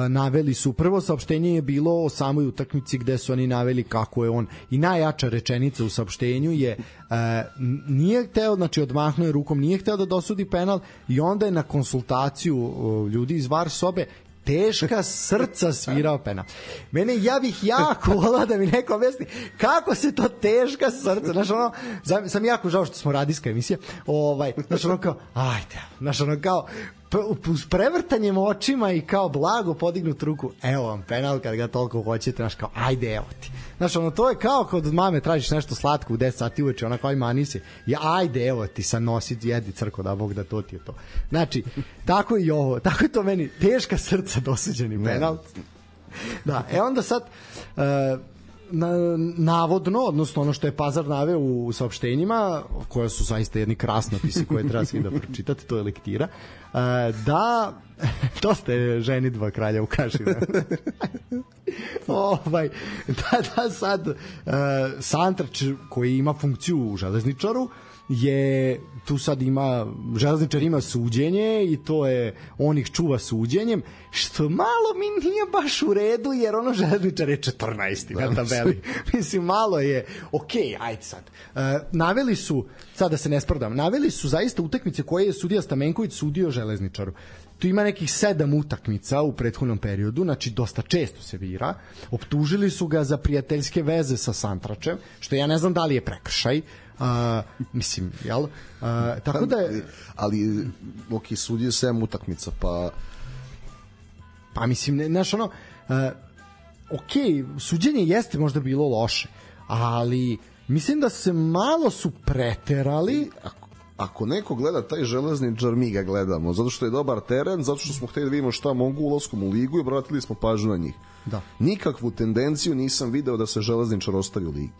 Naveli su, prvo saopštenje je bilo o samoj utakmici gde su oni naveli kako je on i najjača rečenica u saopštenju je nije hteo, znači odmahnuo je rukom, nije hteo da dosudi penal i onda je na konsultaciju ljudi iz VAR sobe teška srca svirao penal. Mene ja bih jako <laughs> volao da mi neko objasni kako se to teška srca, znaš ono, sam jako žao što smo radijska emisija, ovaj, znaš ono kao, ajde, znaš ono kao, uz prevrtanjem očima i kao blago podignut ruku, evo vam penal kad ga toliko hoćete, znaš kao, ajde, evo ti. Znaš, ono, to je kao kod mame tražiš nešto slatko u 10 sati uveče, ona kao ima anise, i ajde, evo ti, sa nosi, jedi crko, da Bog da to ti je to. Znači, tako i ovo, <laughs> tako je to meni, teška srca dosuđeni penal. Da, e onda sad, uh, na, navodno, odnosno ono što je Pazar naveo u saopštenjima, koja su zaista jedni krasnopisi koje treba svi da pročitate, to je lektira, uh, da <laughs> to ste ženi dva kralja u kašima. <laughs> ovaj, da, da sad uh, Santrač koji ima funkciju u železničaru je tu sad ima železničar ima suđenje i to je on ih čuva suđenjem što malo mi nije baš u redu jer ono železničar je 14. na tabeli mislim malo je ok, ajde sad uh, naveli su sad da se ne sprdam naveli su zaista utakmice koje je sudija Stamenković sudio železničaru tu ima nekih sedam utakmica u prethodnom periodu, znači dosta često se vira. Optužili su ga za prijateljske veze sa Santračem, što ja ne znam da li je prekršaj, Uh, mislim, jel? Uh, tako da je... Ali, ok, sudije 7 utakmica, pa... Pa mislim, ne, znaš, ono, uh, ok, suđenje jeste možda bilo loše, ali mislim da se malo su preterali ako, ako neko gleda taj železničar, mi ga gledamo, zato što je dobar teren, zato što smo hteli da vidimo šta mogu ulaskom u ligu i obratili smo pažnju na njih. Da. Nikakvu tendenciju nisam video da se železničar ostavi u ligi.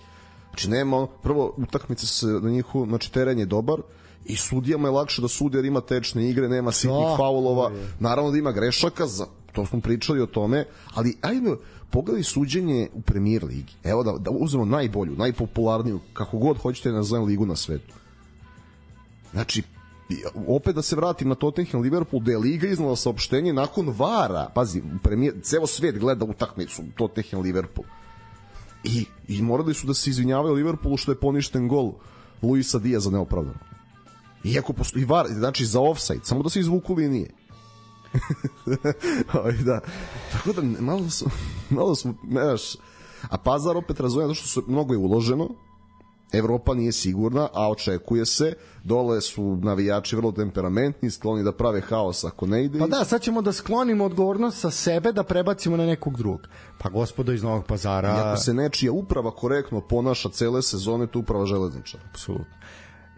Znači nema, prvo utakmice se na njihu, znači teren je dobar i sudijama je lakše da sudi jer ima tečne igre, nema sitnih da, faulova, naravno da ima grešaka, za, to smo pričali o tome, ali ajde pogledaj suđenje u premier ligi. Evo da, da uzmemo najbolju, najpopularniju, kako god hoćete da nazovem ligu na svetu. Znači, opet da se vratim na Tottenham Liverpool da je Liga iznala saopštenje nakon vara. Pazi, premijer, ceo svet gleda utakmicu Tottenham Liverpool i, i morali su da se izvinjavaju Liverpoolu što je poništen gol Luisa Diaza neopravdano iako postoji var, znači za offside samo da se izvuku linije <laughs> da. Tako da malo su, <laughs> malo su, znaš, a Pazar opet razumije što su mnogo je uloženo, Evropa nije sigurna, a očekuje se, dole su navijači vrlo temperamentni, skloni da prave haos ako ne ide. Pa da, sad ćemo da sklonimo odgovornost sa sebe da prebacimo na nekog drugog. Pa gospodo iz Novog pazara... I ako se nečija uprava korektno ponaša cele sezone, to uprava železničara. Apsolutno.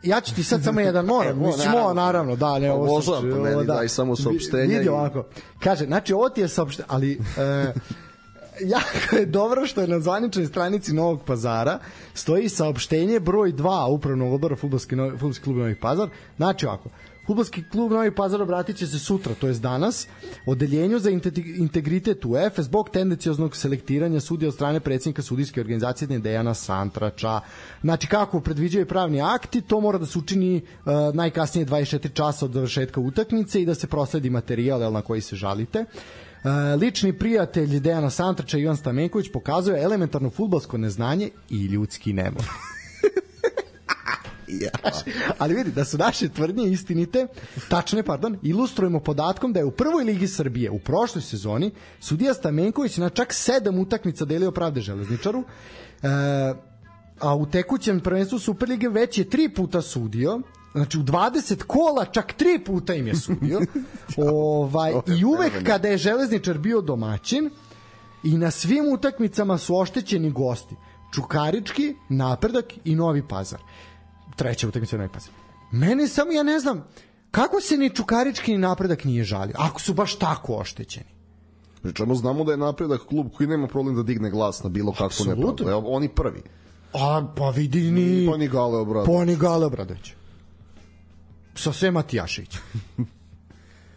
Ja ću ti sad samo jedan moram, <laughs> e, mislim, naravno, naravno, da, ne, ovo Možda, pa meni da, daj samo saopštenja. Vidi ovako, kaže, znači ovo ti je saopštenje, ali e, <laughs> <laughs> jako je dobro što je na zvaničnoj stranici Novog pazara stoji saopštenje broj 2 upravnog odbora Futbolski, Futbolski klub Novi Pazar. Znači ovako, Futbolski klub Novi Pazar obratit će se sutra, to je danas, odeljenju za integritet UEFA zbog tendencijoznog selektiranja sudija od strane predsjednika sudijske organizacije Dejana Santrača. Znači, kako predviđaju pravni akti, to mora da se učini uh, najkasnije 24 časa od završetka utakmice i da se prosledi materijal na koji se žalite. Lični prijatelj Dejana Santrača Ivan Stamenković pokazuje elementarno futbalsko neznanje i ljudski nemor. <laughs> ja. Ali vidi, da su naše tvrdnje istinite, tačne, pardon, ilustrujemo podatkom da je u prvoj ligi Srbije u prošloj sezoni sudija Stamenković na čak sedam utakmica delio pravde železničaru, e, a u tekućem prvenstvu Superlige već je tri puta sudio, Znači u 20 kola čak tri puta im <laughs> je sudio. ovaj, I uvek kada je železničar bio domaćin i na svim utakmicama su oštećeni gosti. Čukarički, Napredak i Novi Pazar. Treća utakmica Novi Pazar. Mene samo, ja ne znam, kako se ni Čukarički ni Napredak nije žalio, ako su baš tako oštećeni? Pričamo, znamo da je Napredak klub koji nema problem da digne glas na bilo kakvu nepravdu. Oni prvi. A, pa vidi ni... Pa ni Gale Obradović. Pa ni Gale Obradović sa sve Matijašić.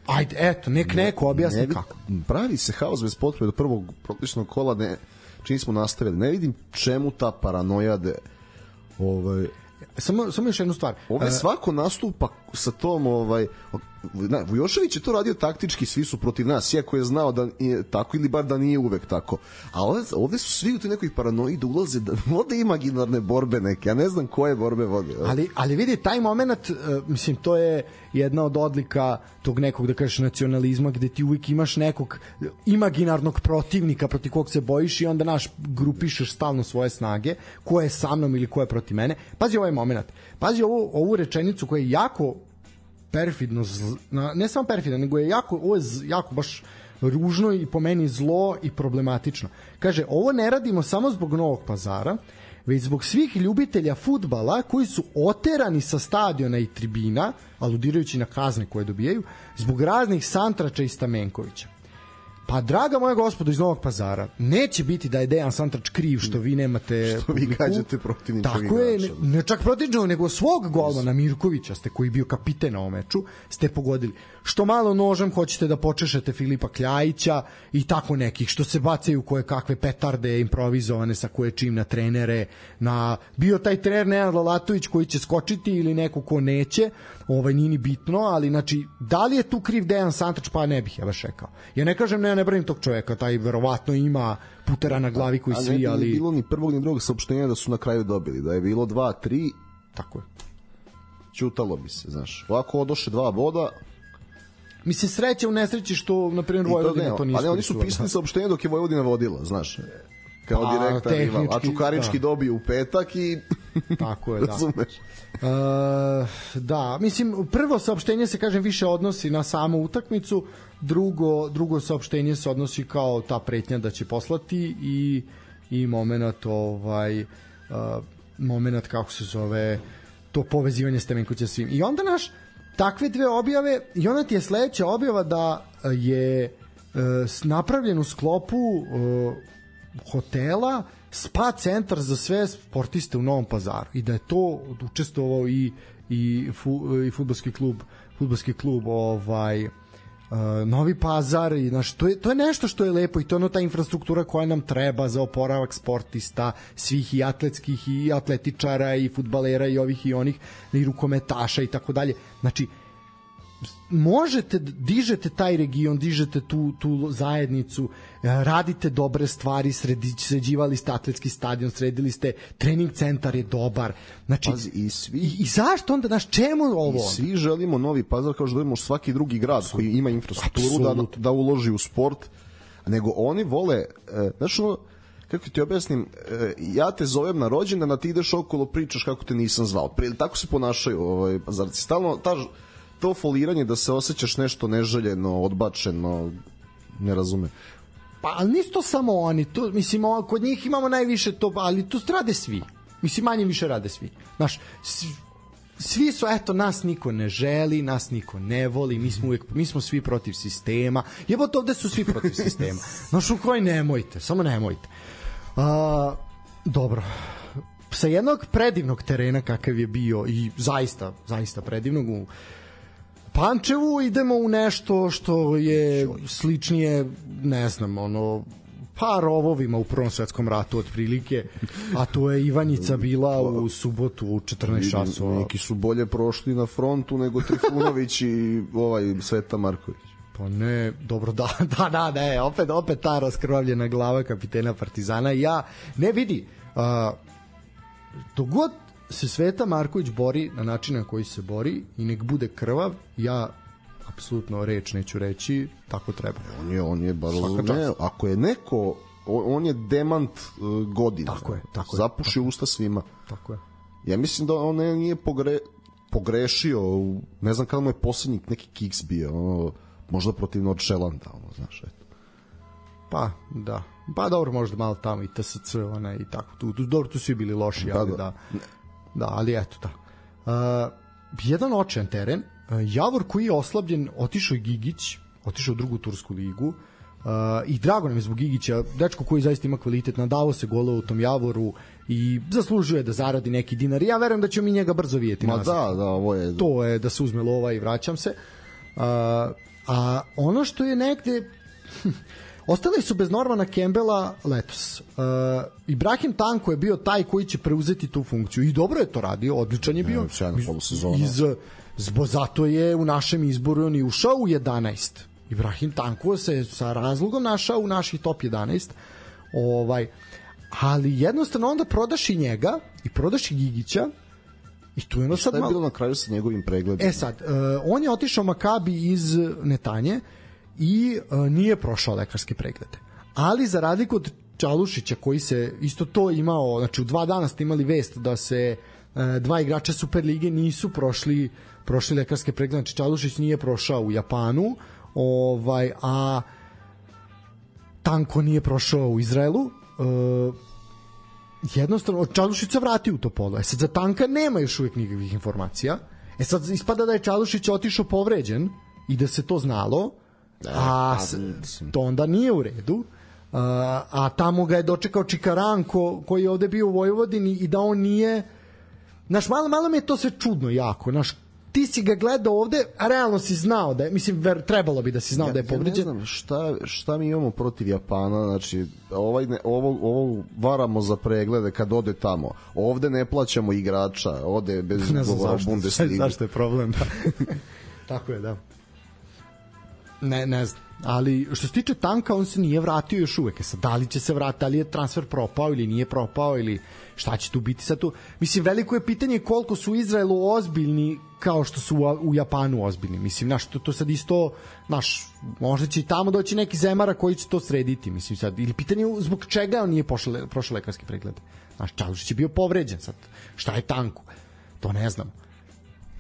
Ajde, eto, nek neko objasni Ne vid- kako. Pravi se haos bez potrebe do prvog protičnog kola, ne, čini smo nastavili. Ne vidim čemu ta paranoja da ovaj, Samo, samo još jednu stvar. Ovde E, svako nastupa sa tom ovaj na, Vujošević je to radio taktički, svi su protiv nas, iako je znao da je tako ili bar da nije uvek tako. A ovde, ovde su svi u toj nekoj paranoji da ulaze, da <laughs> vode imaginarne borbe neke, ja ne znam koje borbe vode. Ali, ali vidi, taj moment, e, mislim, to je jedna od odlika tog nekog, da kažeš, nacionalizma, gde ti uvijek imaš nekog imaginarnog protivnika protiv kog se bojiš i onda naš grupišeš stalno svoje snage, ko je sa mnom ili ko je protiv mene. Pazi ovaj moment. Pazi ovu, ovu rečenicu koja je jako perfidno, na- ne samo perfidno, nego je jako, ovo je jako baš ružno i po meni zlo i problematično. Kaže, ovo ne radimo samo zbog Novog pazara, već zbog svih ljubitelja futbala koji su oterani sa stadiona i tribina, aludirajući na kazne koje dobijaju, zbog raznih Santrača i Stamenkovića. Pa draga moja gospodo iz Novog pazara, neće biti da je Dejan Santrač kriv što vi nemate Što vi publiku. gađate protivničkog Tako je, ne, ne čak protivničkog, nego svog golmana Mirkovića ste koji je bio kapiten na ovom meču, ste pogodili. Što malo nožem hoćete da počešete Filipa Kljajića i tako nekih, što se bacaju koje kakve petarde improvizovane sa koje čim na trenere, na bio taj trener Nenad Lalatović koji će skočiti ili neko ko neće, ovaj nije ni bitno, ali znači da li je tu kriv Dejan Santrač, pa ne bih ja baš rekao. Ja ne kažem ne, ne branim tog čoveka, taj verovatno ima putera na glavi koji A ne svi, ali bilo ni prvog ni drugog saopštenja da su na kraju dobili. Da je bilo 2 3 tako je. ćutalo bi se, znaš. Ovako odoše dva boda, Mislim sreće u nesreći što na primjer to Vojvodina ne, to nije ali oni su pisali saopštenje dok je Vojvodina vodila, znaš. Kao Pa, direktan rival. A Čukarički da. dobije u petak i... <laughs> Tako je, da. Razumeš? E, da, mislim, prvo saopštenje se, kažem, više odnosi na samu utakmicu, drugo, drugo saopštenje se odnosi kao ta pretnja da će poslati i, i moment, ovaj, uh, moment, kako se zove, to povezivanje Stemenkovića svim. I onda naš, takve dve objave, i onda ti je sledeća objava da je s- napravljen u sklopu e, hotela spa centar za sve sportiste u Novom Pazaru i da je to učestvovao i i fu, i fudbalski klub fudbalski klub ovaj uh, Novi Pazar i znaš, to, je, to je nešto što je lepo i to je ono ta infrastruktura koja nam treba za oporavak sportista, svih i atletskih i atletičara i futbalera i ovih i onih i rukometaša i tako dalje. Znači, možete dižete taj region, dižete tu tu zajednicu, e, radite dobre stvari, sredi, sređivali ste atletski stadion, sredili ste trening centar je dobar. Znači Pazi, i svi- i, i zašto onda naš čemu ovo? I svi želimo novi pazar kao što želimo svaki drugi grad koji ima infrastrukturu da, Apsolutno. da uloži u sport, nego oni vole, e, znaš ono, kako ti objasnim, e, ja te zovem na rođendan, a ti ideš okolo pričaš kako te nisam zvao. Prije, tako se ponašaju ovaj, pazarci. Stalno ta, to foliranje da se osjećaš nešto neželjeno, odbačeno, ne razume. Pa, ali nisu to samo oni, to, mislim, ovo- kod njih imamo najviše to, ali tu rade svi. Mislim, manje više rade svi. Znaš, svi, svi su, eto, nas niko ne želi, nas niko ne voli, mi smo uvijek, mi smo svi protiv sistema. Jebote, ovde su svi protiv sistema. Znaš, u koji nemojte, samo nemojte. A, dobro, sa jednog predivnog terena kakav je bio i zaista, zaista predivnog u Pančevu idemo u nešto što je sličnije, ne znam, ono, pa rovovima u Prvom svetskom ratu otprilike, a to je Ivanjica bila u subotu u 14 časova. Neki su bolje prošli na frontu nego Trifunović i ovaj Sveta Marković. Pa ne, dobro, da, <laughs> da, da, ne, opet, opet ta raskrvavljena glava kapitena Partizana. Ja, ne vidi, a, to god se Sveta Marković bori na način na koji se bori i nek bude krvav, ja apsolutno reč neću reći, tako treba. On je, on je bar, ne, ako je neko, on je demant uh, godina. Tako je, tako je, Zapuši usta svima. Tako je. Ja mislim da on nije pogre, pogrešio, ne znam kada mu je poslednji neki kiks bio, ono, možda protiv Nordšelanda, ono, znaš, eto. Pa, da. Pa dobro, možda malo tamo i TSC, ona i tako. Tu, tu, dobro, tu svi bili loši, Da, ali da. da. Da, ali eto, da. Uh, jedan očajan teren. Uh, Javor koji je oslabljen, otišao je Gigić, otišao u drugu tursku ligu. Uh, I drago nam je zbog Gigića, dečko koji zaista ima kvalitet, nadavo se gola u tom Javoru i zaslužuje da zaradi neki dinar. Ja verujem da ćemo mi njega brzo vidjeti Ma nazad da, da, ovo je... to je da se uzme lova i vraćam se. Uh, A ono što je negde <laughs> Ostali su bez Normana Campbella letos. Uh, Ibrahim Tanko je bio taj koji će preuzeti tu funkciju i dobro je to radio, odličan je bio. polusezona. Iz, zbo, zato je u našem izboru on i ušao u 11. Ibrahim Tanko se sa razlogom našao u naših top 11. Ovaj, ali jednostavno onda prodaš i njega i prodaš i Gigića i tu je ono sad Šta je malo... bilo na kraju sa njegovim pregledom? E sad, uh, on je otišao Makabi iz Netanje i uh, nije prošao lekarske preglede. Ali za razliku od Čalušića koji se isto to imao, znači u dva dana ste imali vest da se uh, dva igrača Superlige nisu prošli prošli lekarske preglede, znači Čalušić nije prošao u Japanu, ovaj a Tanko nije prošao u Izraelu. Uh, jednostavno Čalušić se vratio u to polo. E sad za Tanka nema još uvijek nikakvih informacija. E sad ispada da je Čalušić otišao povređen i da se to znalo, a pa, to onda nije u redu. A, a tamo ga je dočekao Čikaranko koji je ovde bio u Vojvodini i da on nije Znaš, malo, malo mi je to sve čudno jako. Znaš, ti si ga gledao ovde, a realno si znao da je, mislim, ver, trebalo bi da si znao da je Ja povređen. ne znam šta, šta mi imamo protiv Japana, znači ovaj ne, ovo, ovo varamo za preglede kad ode tamo. Ovde ne plaćamo igrača, ode bez <laughs> ne znam zašto, zašto je problem da. <laughs> tako je da ne, ne znam. Ali što se tiče tanka on se nije vratio još uvek. E sad, da li će se vratiti, da li je transfer propao ili nije propao ili šta će tu biti? Sad tu mislim veliko je pitanje koliko su u Izraelu ozbiljni kao što su u, u Japanu ozbiljni. Mislim znaš to, to sad isto znaš možda će i tamo doći neki zemara koji će to srediti mislim sad. Ili pitanje je zbog čega on nije pošao prošao lekarski pregled? Znaš Čalušić je bio povređen sad. Šta je tanku? To ne znam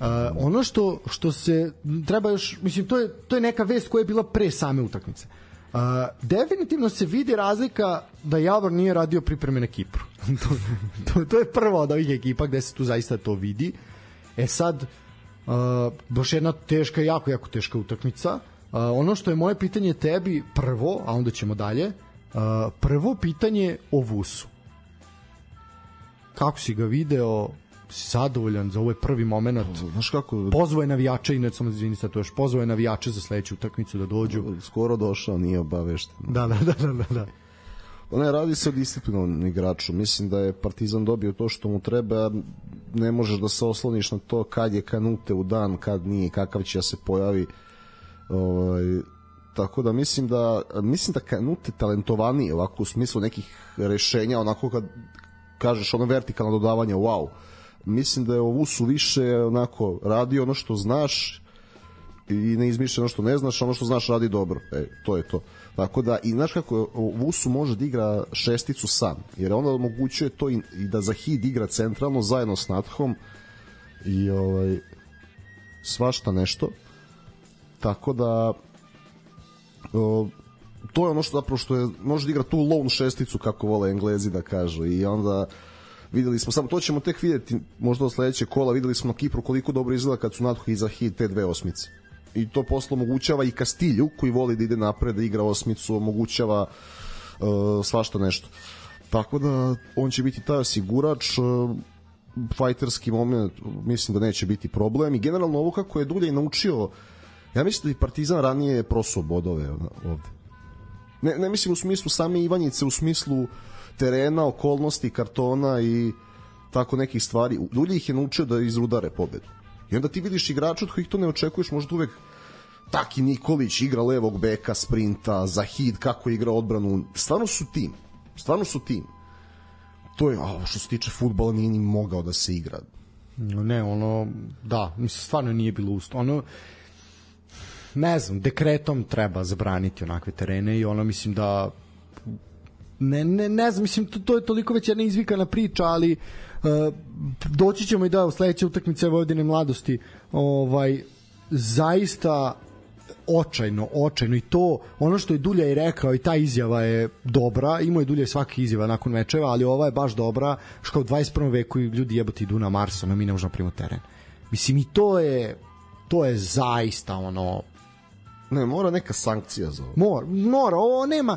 Uh, ono što što se treba još mislim to je to je neka vest koja je bila pre same utakmice. Uh, definitivno se vidi razlika da Javor nije radio pripreme na Kipru. <laughs> to, to, to je prva od ovih ekipa gde se tu zaista to vidi. E sad uh, baš jedna teška, jako, jako teška utakmica. Uh, ono što je moje pitanje tebi prvo, a onda ćemo dalje, uh, prvo pitanje o Vusu. Kako si ga video? Zadovoljan za ovaj prvi moment? Znaš kako, Pozvao je navijače, inače samo izvini sad to još, pozvao je navijače za sledeću utakmicu da dođu. skoro došao, nije obavešten. Da, da, da, da, da. da. Pa Ne, radi se o disciplinovanom igraču. Mislim da je Partizan dobio to što mu treba, ne možeš da se osloniš na to kad je kanute u dan, kad nije, kakav će da se pojavi. Ovaj, tako da mislim da mislim da kanute talentovaniji ovako u smislu nekih rešenja onako kad kažeš ono vertikalno dodavanje wow mislim da je ovu su više onako radi ono što znaš i ne izmišlja ono što ne znaš, ono što znaš radi dobro. E, to je to. Tako da, i znaš kako Vusu može da igra šesticu sam, jer onda omogućuje to i, i da za hit igra centralno zajedno s Nathom i ovaj, svašta nešto. Tako da o, to je ono što zapravo što je može da igra tu lone šesticu kako vole Englezi da kažu i onda videli smo samo to ćemo tek videti možda od sledećeg kola. Videli smo na Kipru koliko dobro izgleda kad su Natho iza hit te dve osmice. I to posle omogućava i Kastilju koji voli da ide napred da igra osmicu omogućava uh, svašta nešto. Tako da on će biti taj osigurač uh, fajterski moment mislim da neće biti problem. I generalno ovo kako je Dulje naučio ja mislim da i Partizan ranije prosuo bodove ovde. Ne, ne mislim u smislu same Ivanjice u smislu terena, okolnosti, kartona i tako nekih stvari. Dulje ih je naučio da izrudare pobedu. I onda ti vidiš igrača od kojih to ne očekuješ, možda uvek Taki Nikolić igra levog beka, sprinta, Zahid kako igra odbranu. Stvarno su tim. Stvarno su tim. To je, a, što se tiče futbola, nije ni mogao da se igra. Ne, ono, da, mislim, stvarno nije bilo usto. Ono, ne znam, dekretom treba zabraniti onakve terene i ono, mislim da ne, ne, ne znam, mislim, to, to je toliko već jedna izvikana priča, ali uh, doći ćemo i da u sledeće utakmice Vojvodine mladosti ovaj, zaista očajno, očajno i to ono što je Dulja i rekao i ta izjava je dobra, imao je Dulja svaki izjava nakon mečeva, ali ova je baš dobra što u 21. veku ljudi jebati idu na Mars, ono mi ne možemo primati teren. Mislim i to je to je zaista ono Ne, mora neka sankcija za ovo. mora, mora ovo nema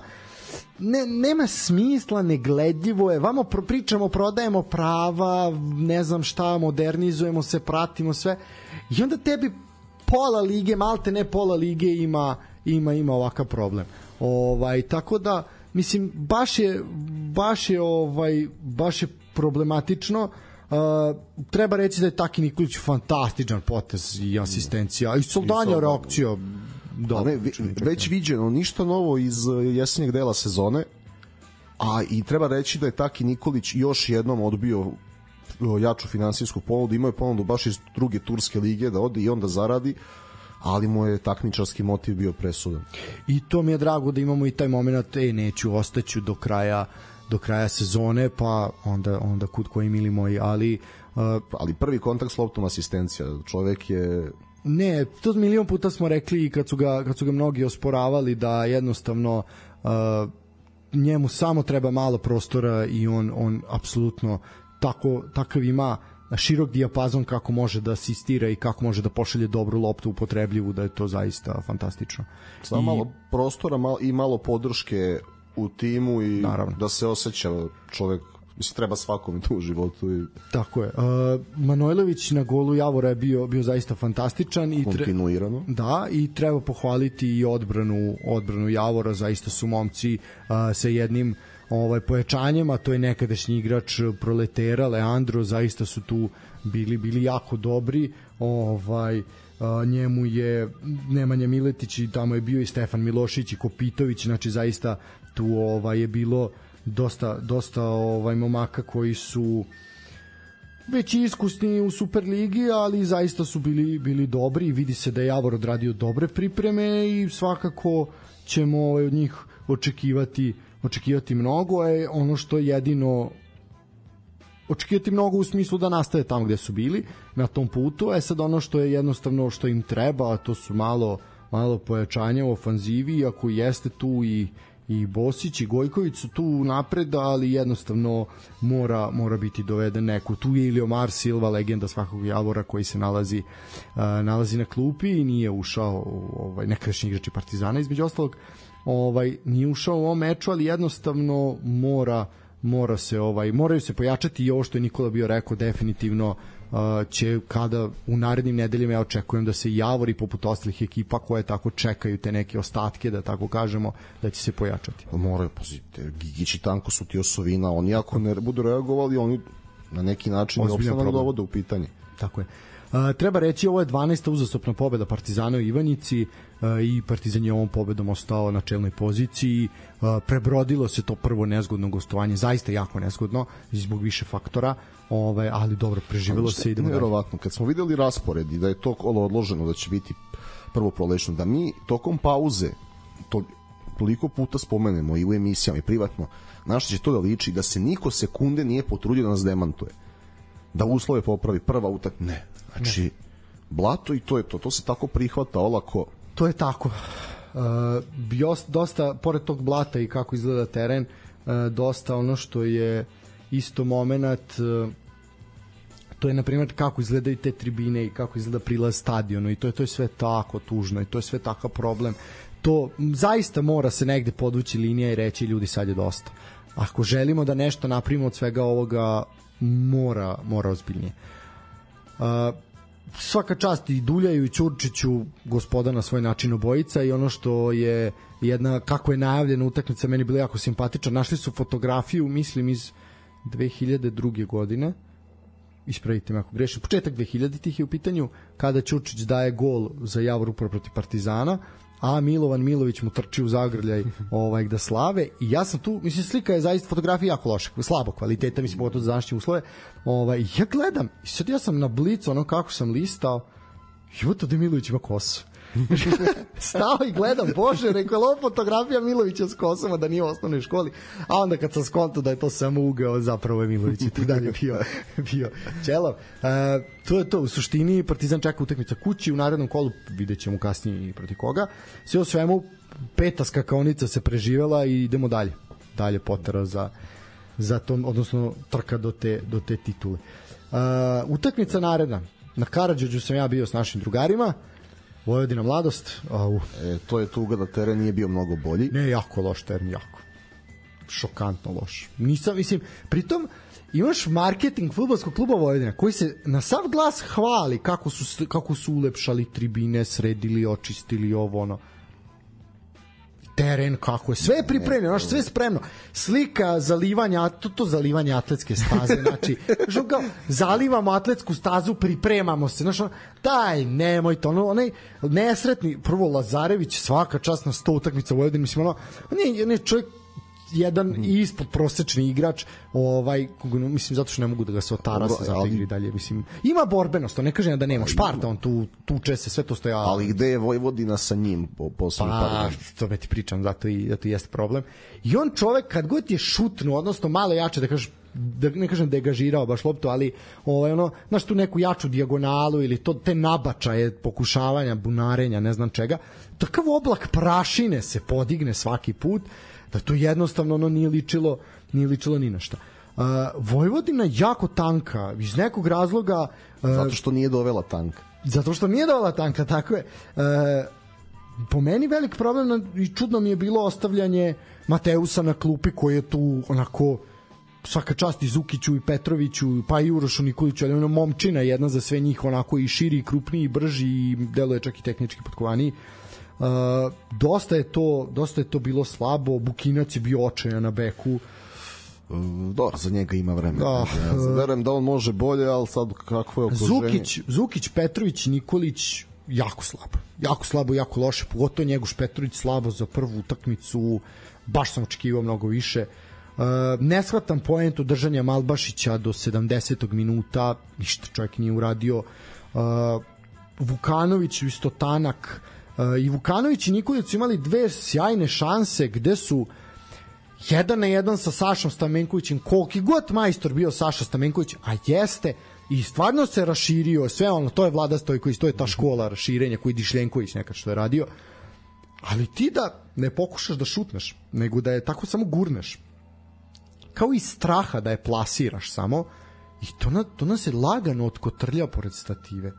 ne, nema smisla, negledljivo je, vamo pričamo, prodajemo prava, ne znam šta, modernizujemo se, pratimo sve. I onda tebi pola lige, malte ne pola lige ima ima ima ovakav problem. Ovaj tako da mislim baš je baš je ovaj baš je problematično. Uh, treba reći da je Taki Nikolić fantastičan potez i asistencija. I soldanja reakcija da, ne, već viđeno ništa novo iz uh, jesenjeg dela sezone a i treba reći da je Taki Nikolić još jednom odbio uh, jaču finansijsku ponudu, imao je ponudu baš iz druge turske lige da ode i onda zaradi ali mu je takmičarski motiv bio presudan. I to mi je drago da imamo i taj moment, e, neću, ostaću do kraja do kraja sezone, pa onda, onda kud koji mili moji, ali... Uh, ali prvi kontakt s loptom asistencija, čovek je Ne, to milion puta smo rekli kad su ga, kad su ga mnogi osporavali da jednostavno uh, njemu samo treba malo prostora i on on apsolutno tako takav ima širok dijapazon kako može da asistira i kako može da pošalje dobru loptu upotrebljivu da je to zaista fantastično. Samo I... malo prostora malo, i malo podrške u timu i Naravno. da se osjeća čovek mislim treba svakom to u životu i tako je. Uh, Manojlović na golu Javora je bio bio zaista fantastičan i kontinuirano. Da i treba pohvaliti i odbranu odbranu Javora. Zaista su momci uh, sa jednim ovaj pojačanjem a to je nekadašnji igrač Proletera Leandro. Zaista su tu bili bili jako dobri. Ovaj a, njemu je Nemanja Miletić i tamo je bio i Stefan Milošić i Kopitović. Znači zaista tu ovaj je bilo dosta dosta ovaj momaka koji su već iskusni u Superligi, ali zaista su bili bili dobri i vidi se da je Javor odradio dobre pripreme i svakako ćemo ovaj, od njih očekivati očekivati mnogo. Je ono što jedino očekivati mnogo u smislu da nastave tamo gde su bili na tom putu, e sad ono što je jednostavno što im treba, to su malo malo pojačanja u ofanzivi, ako jeste tu i i Bosić i Gojković su tu napred, ali jednostavno mora mora biti doveden neko. Tu je ili Omar Silva, legenda svakog Javora koji se nalazi uh, nalazi na klupi i nije ušao ovaj nekadašnji igrač Partizana između ostalog. Ovaj nije ušao u ovom meču, ali jednostavno mora mora se ovaj moraju se pojačati i ovo što je Nikola bio rekao definitivno će kada u narednim nedeljama ja očekujem da se Javor i poput ostalih ekipa koje tako čekaju te neke ostatke da tako kažemo da će se pojačati. Pa moraju pazite Gigić i Tanko su ti osovina oni ako ne budu reagovali oni na neki način opstanak dovode u pitanje. Tako je. Uh, treba reći ovo je 12. uzastopna pobeda Partizana u Ivanjici uh, i Partizan je ovom pobedom ostao na čelnoj poziciji uh, prebrodilo se to prvo nezgodno gostovanje zaista jako nezgodno zbog više faktora ovaj, ali dobro preživelo se idemo verovatno kad smo videli raspored i da je to kolo odloženo da će biti prvo prolečno da mi tokom pauze to toliko puta spomenemo i u emisijama i privatno na što će to da liči da se niko sekunde nije potrudio da nas demantuje da uslove popravi prva utak ne Znači, ne. blato i to je to. To se tako prihvata olako. To je tako. Uh, bio dosta, pored tog blata i kako izgleda teren, uh, dosta ono što je isto moment uh, to je na primjer kako izgledaju te tribine i kako izgleda prilaz stadionu i to je to je sve tako tužno i to je sve takav problem. To zaista mora se negde podvući linija i reći ljudi sad je dosta. Ako želimo da nešto napravimo od svega ovoga mora mora ozbiljnije. Uh, svaka čast i Duljaju i Ćurčiću gospoda na svoj način obojica i ono što je jedna kako je najavljena utakmica meni bila jako simpatična. Našli su fotografiju mislim iz 2002. godine ispravite me ako grešim. Početak 2000 tih je u pitanju kada Ćurčić daje gol za Javor upravo protiv Partizana a Milovan Milović mu trči u zagrljaj <laughs> ovaj da slave. I ja sam tu mislim slika je zaista fotografija jako loša slabo kvaliteta mislim pogotovo za današnje uslove. Ovaj ja gledam i sad ja sam na blicu ono kako sam listao Juto da Milović ima kosu Stao i gledam, bože, rekao je fotografija Milovića s kosama da nije u osnovnoj školi, a onda kad sam skonto da je to samo ugao, zapravo je Milović i tu dalje bio, bio čelo. E, to je to, u suštini Partizan čeka utakmica kući, u narednom kolu vidjet ćemo kasnije i proti koga. Sve o svemu, peta skakaonica se preživela i idemo dalje. Dalje potera za, za to, odnosno trka do te, do te titule. Uh, utakmica naredna. Na Karadžođu sam ja bio s našim drugarima. Vojvodina mladost. Au. E, to je tuga da teren nije bio mnogo bolji. Ne, jako loš teren, jako. Šokantno loš. Nisam, mislim, pritom imaš marketing fudbalskog kluba Vojvodina koji se na sav glas hvali kako su kako su ulepšali tribine, sredili, očistili ovo ono teren kako je sve je pripremljeno, znači sve je spremno. Slika zalivanja, to to zalivanje atletske staze, znači kao zalivamo atletsku stazu, pripremamo se, znači daj, nemoj to, ono, onaj nesretni, prvo Lazarević, svaka čast na 100 utakmica u Vojvodini, mislim, ono, on je, on je čovjek jedan mm. ispod prosečni igrač, ovaj mislim zato što ne mogu da ga se otara sa zato igri dalje, mislim. Ima borbenost, ne kažem da nema Šparta, on tu tuče se, sve to stoja. Ali gde je Vojvodina sa njim po posle pa, to me ti pričam, zato i zato jeste problem. I on čovek kad god je šutnu, odnosno malo jače da kažeš da ne kažem da je gažirao baš loptu, ali ovaj ono, znaš tu neku jaču dijagonalu ili to te nabačaje pokušavanja, bunarenja, ne znam čega, takav oblak prašine se podigne svaki put da to jednostavno ono nije ličilo nije ličilo ni na šta. Uh, Vojvodina jako tanka iz nekog razloga uh, zato što nije dovela tank. Zato što nije dovela tanka tako je. Uh, po meni velik problem i čudno mi je bilo ostavljanje Mateusa na klupi koji je tu onako svaka čast i Zukiću i Petroviću pa i Urošu Nikoliću ali ono momčina jedna za sve njih onako i širi i krupniji i brži i deluje čak i tehnički potkovaniji uh, Uh, dosta je to dosta je to bilo slabo, Bukinac je bio očajan na beku. Uh, dobro, za njega ima vremena. Da, ja verujem da on može bolje, ali sad kakvo je okruženje. Zukić, Zukić, Petrović, Nikolić jako slabo. Jako slabo, jako loše, pogotovo Njegoš Petrović slabo za prvu utakmicu. Baš sam očekivao mnogo više. Uh, ne shvatam poentu držanja Malbašića do 70. minuta, ništa čovjek nije uradio. Uh, Vukanović isto tanak, i Vukanović i Nikolić imali dve sjajne šanse gde su jedan na jedan sa Sašom Stamenkovićem, koliki god majstor bio Saša Stamenković, a jeste, i stvarno se raširio, sve ono, to je Vlada Stojković, to je ta škola raširenja koji Dišljenković nekad što je radio, ali ti da ne pokušaš da šutneš, nego da je tako samo gurneš, kao i straha da je plasiraš samo, i to, na, to nas je lagano otkotrlja pored stative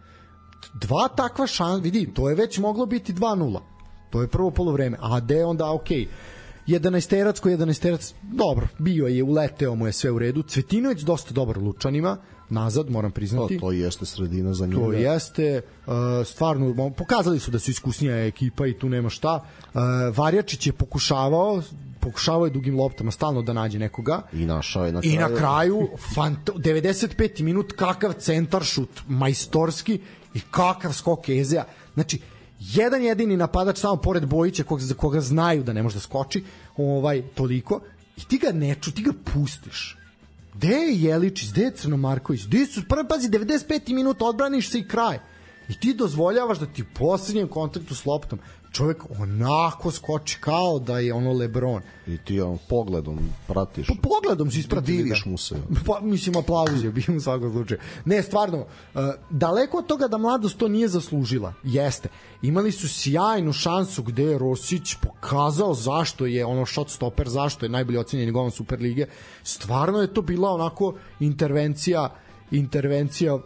dva takva šan, vidi, to je već moglo biti 2-0. To je prvo polovreme. A de onda, okej, okay. 11 terac koji 11 terac, dobro, bio je, uleteo mu je sve u redu. Cvetinović dosta dobar lučanima, nazad, moram priznati. To, to jeste sredina za njega. To jeste, uh, stvarno, pokazali su da su iskusnija ekipa i tu nema šta. Uh, Varjačić je pokušavao, pokušavao je dugim loptama stalno da nađe nekoga. I našao je na kraju. I na kraju, fant 95. minut, kakav centar šut, majstorski i kakav skok Ezea. Znači, jedan jedini napadač samo pored Bojića koga, za koga znaju da ne može da skoči, ovaj, toliko, i ti ga neču, ti ga pustiš. Gde je Jeličić, gde je Crnomarković, gde su, prvi pazi, 95 minuta odbraniš se i kraj. I ti dozvoljavaš da ti u poslednjem kontaktu s loptom čovjek onako skoči kao da je ono Lebron. I ti on pogledom pratiš. Po pogledom si ispratili. Diviš da. mu se. <laughs> Pa, mislim, aplauz je bio u svakom slučaju. Ne, stvarno, uh, daleko od toga da mladost to nije zaslužila. Jeste. Imali su sjajnu šansu gde je Rosić pokazao zašto je ono shot stopper, zašto je najbolji ocenjeni golman Superlige. Stvarno je to bila onako intervencija intervencija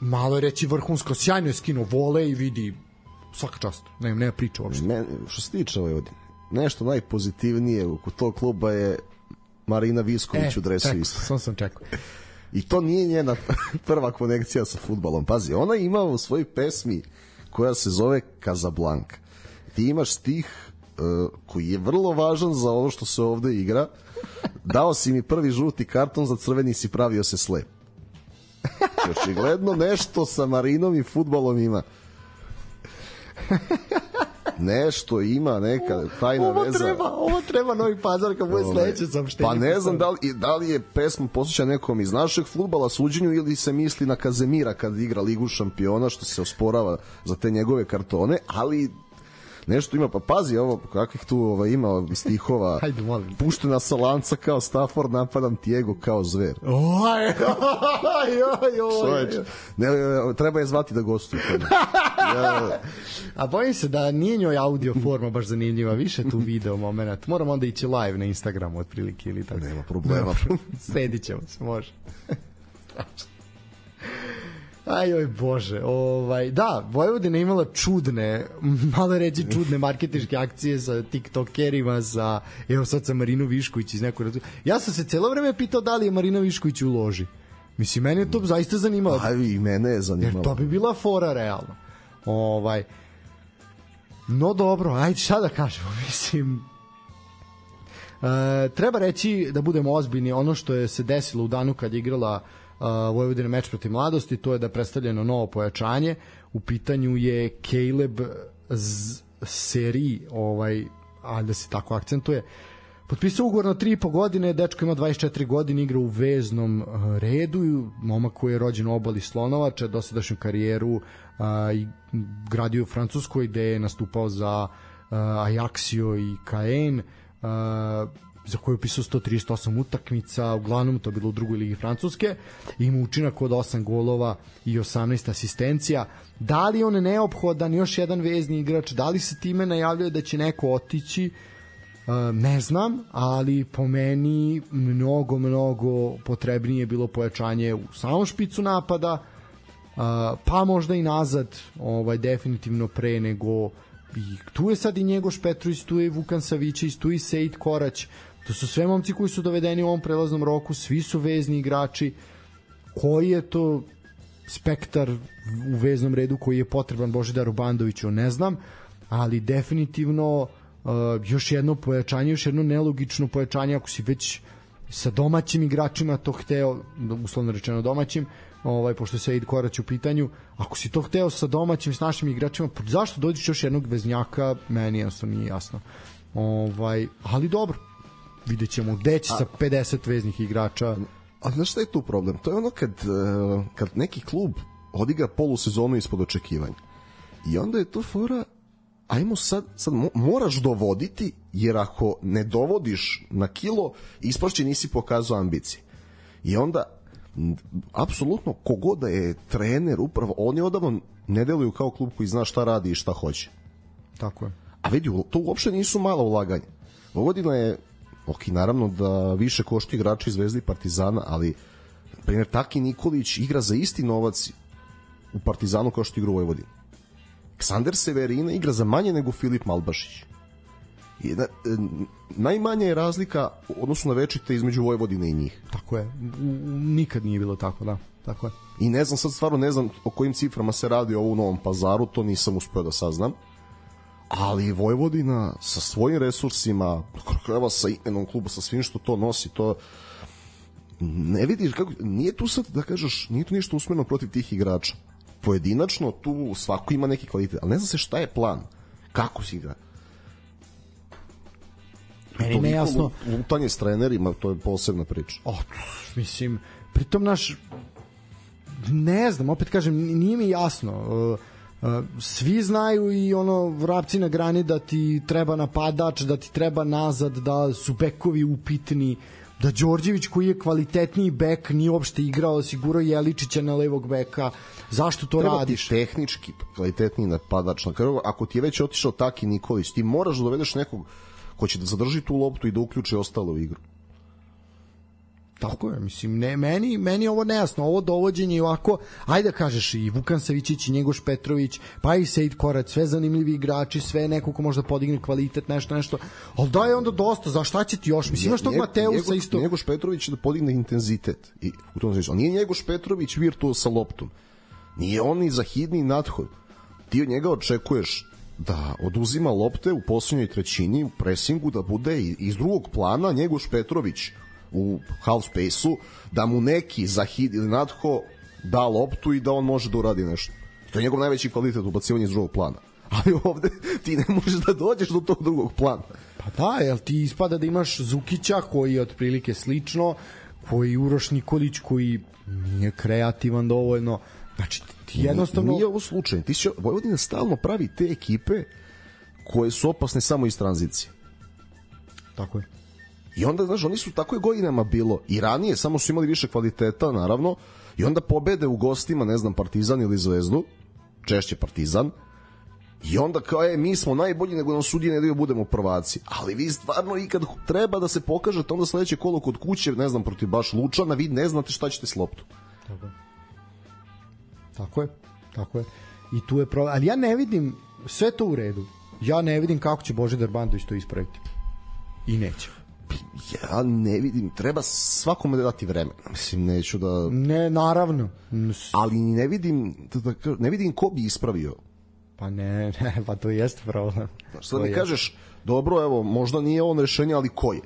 malo je reći vrhunsko, sjajno je skinuo vole i vidi svaka čast, nema, nema priča uopšte. Me, što se tiče Vojvodine, nešto najpozitivnije u tog kluba je Marina Visković e, u dresu čekao, isto. Sam sam čekao. <laughs> I to nije njena <laughs> prva konekcija sa futbalom. Pazi, ona ima u svojoj pesmi koja se zove Casablanca. Ti imaš stih uh, koji je vrlo važan za ovo što se ovde igra. Dao si mi prvi žuti karton, za crveni si pravio se slep. <laughs> Očigledno nešto sa Marinom i futbolom ima. <laughs> Nešto ima, neka tajna ovo veza. Treba, ovo treba Novi Pazar kad bude sledeće saopštenje. Pa ne znam da li, da li je pesma posjeća nekom iz našeg futbala suđenju ili se misli na Kazemira kad igra Ligu šampiona što se osporava za te njegove kartone, ali nešto ima, pa pazi ovo, kakvih tu ova, ima stihova. <laughs> Hajde, molim. Puštena sa lanca kao Stafford, napadam Tiego kao zver. Oj, oj, oj, oj. Ne, treba je zvati da gostuje. <laughs> ja. A bojim se da nije njoj audio forma baš zanimljiva, više tu video moment. Moram onda ići live na Instagramu otprilike ili tako. Nema problema. Sredit <laughs> ćemo se, može. Aj, oj, bože. Ovaj, da, Vojvodina je imala čudne, <laughs> malo reći čudne marketičke akcije sa tiktokerima, sa, evo sad sa Marino Višković iz nekog Ja sam se celo vreme pitao da li je Marina Višković u loži. Mislim, mene je to zaista zanimalo. A i mene je zanimalo. Jer to bi bila fora realno. Ovaj, no dobro, ajde šta da kažemo, <laughs> mislim, E, treba reći da budemo ozbiljni ono što je se desilo u danu kad je igrala uh, Vojvodina meč protiv mladosti, to je da je predstavljeno novo pojačanje. U pitanju je Caleb Z Seri, ovaj, a da se tako akcentuje, Potpisao ugovor na 3,5 godine, dečko ima 24 godine, igra u veznom redu, momak koji je rođen u obali Slonovača, dosadašnju karijeru a, i gradio u Francuskoj gde je nastupao za a, Ajaxio i Caen, za koju je upisao 138 utakmica, uglavnom to je bilo u drugoj ligi Francuske, ima učinak od 8 golova i 18 asistencija. Da li on neophodan još jedan vezni igrač, da li se time najavljuje da će neko otići, ne znam, ali po meni mnogo, mnogo potrebnije bilo pojačanje u samom špicu napada, pa možda i nazad, ovaj definitivno pre nego i tu je sad i Njegoš Petrović, tu je Vukan Savićić, tu je Sejt Korać, to su sve momci koji su dovedeni u ovom prelaznom roku, svi su vezni igrači, koji je to spektar u veznom redu koji je potreban Božidaru Bandoviću, ne znam, ali definitivno uh, još jedno pojačanje, još jedno nelogično pojačanje ako si već sa domaćim igračima to hteo, uslovno rečeno domaćim, ovaj, pošto se Said Korać u pitanju, ako si to hteo sa domaćim, s našim igračima, zašto dođeš još jednog veznjaka, meni jednostavno nije jasno. Ovaj, ali dobro, vidjet ćemo gde će sa 50 veznih igrača. A znaš šta je tu problem? To je ono kad, eh, kad neki klub odigra polusezonu ispod očekivanja. I onda je to fora ajmo sad, sad moraš dovoditi, jer ako ne dovodiš na kilo, ispašće nisi pokazao ambicije. I onda, apsolutno, kogod da je trener, upravo, oni odavno ne deluju kao klub koji zna šta radi i šta hoće. Tako je. A vidi, to uopšte nisu mala ulaganja. Vojvodina je, ok, naravno da više košti igrači Zvezde i Partizana, ali, primjer, Taki Nikolić igra za isti novac u Partizanu kao što igra u Vojvodini Ksander Severina igra za manje nego Filip Malbašić. I da, e, najmanja je razlika u odnosu na večite između Vojvodine i njih. Tako je. Nikad nije bilo tako, da. Tako je. I ne znam, sad stvarno ne znam o kojim ciframa se radi ovo u Novom pazaru, to nisam uspeo da saznam. Ali Vojvodina sa svojim resursima, krajeva sa imenom kluba, sa svim što to nosi, to ne vidiš kako, nije tu sad da kažeš, nije tu ništa usmeno protiv tih igrača pojedinačno tu svako ima neki kvalitet, ali ne zna se šta je plan, kako si igra. Meni ne jasno. Lutanje s trenerima, to je posebna priča. O, mislim, pritom naš ne znam, opet kažem, nije mi jasno. Uh, svi znaju i ono vrapci na grani da ti treba napadač, da ti treba nazad, da su bekovi upitni, da Đorđević koji je kvalitetniji bek nije uopšte igrao, osigurao Jeličića na levog beka. Zašto to Treba radiš? Ti tehnički kvalitetniji napadač na kraju. Ako ti je već otišao Taki Nikolić, ti moraš da dovedeš nekog ko će da zadrži tu loptu i da uključi ostalo u igru. Tako je, mislim, ne, meni, meni ovo nejasno, ovo dovođenje i ovako, ajde da kažeš i Vukan Savićić i Njegoš Petrović, pa i Sejid Korac, sve zanimljivi igrači, sve neko ko može da podigne kvalitet, nešto, nešto, ali da je onda dosta, za šta će ti još? Mislim, imaš tog Mateusa isto. Njegoš Petrović da podigne intenzitet, i, u tom znači, nije Njegoš Petrović virtuo sa loptom, nije on ni za hidni nadhod, ti od njega očekuješ da oduzima lopte u poslednjoj trećini u presingu da bude iz drugog plana Njegoš Petrović u half space-u, da mu neki za hit ili nadho da loptu i da on može da uradi nešto. To je njegov najveći kvalitet ubacivanja iz drugog plana. <laughs> Ali ovde ti ne možeš da dođeš do tog drugog plana. Pa da, jel ti ispada da imaš Zukića koji je otprilike slično, koji Uroš Nikolić koji nije kreativan dovoljno. Znači, ti jednostavno... Nije ovo slučaj. Ti će, Vojvodina stalno pravi te ekipe koje su opasne samo iz tranzicije. Tako je. I onda, znaš, oni su tako je godinama bilo. I ranije, samo su imali više kvaliteta, naravno. I onda pobede u gostima, ne znam, Partizan ili Zvezdu. Češće Partizan. I onda kao je, mi smo najbolji nego nam sudije ne daju budemo prvaci. Ali vi stvarno i kad treba da se pokažete, onda sledeće kolo kod kuće, ne znam, protiv baš Lučana, vi ne znate šta ćete s loptu. Tako. Tako je, tako je. I tu je problem. Ali ja ne vidim, sve to u redu. Ja ne vidim kako će Božidar Bandović to ispraviti. I neće. Ja ne vidim, treba svakome da dati vremena. Mislim, neću da... Ne, naravno. Ali ne vidim, da, da, ne vidim ko bi ispravio. Pa ne, ne, <laughs> pa to jeste problem. To da mi kažeš, dobro, evo, možda nije on rešenje, ali ko je?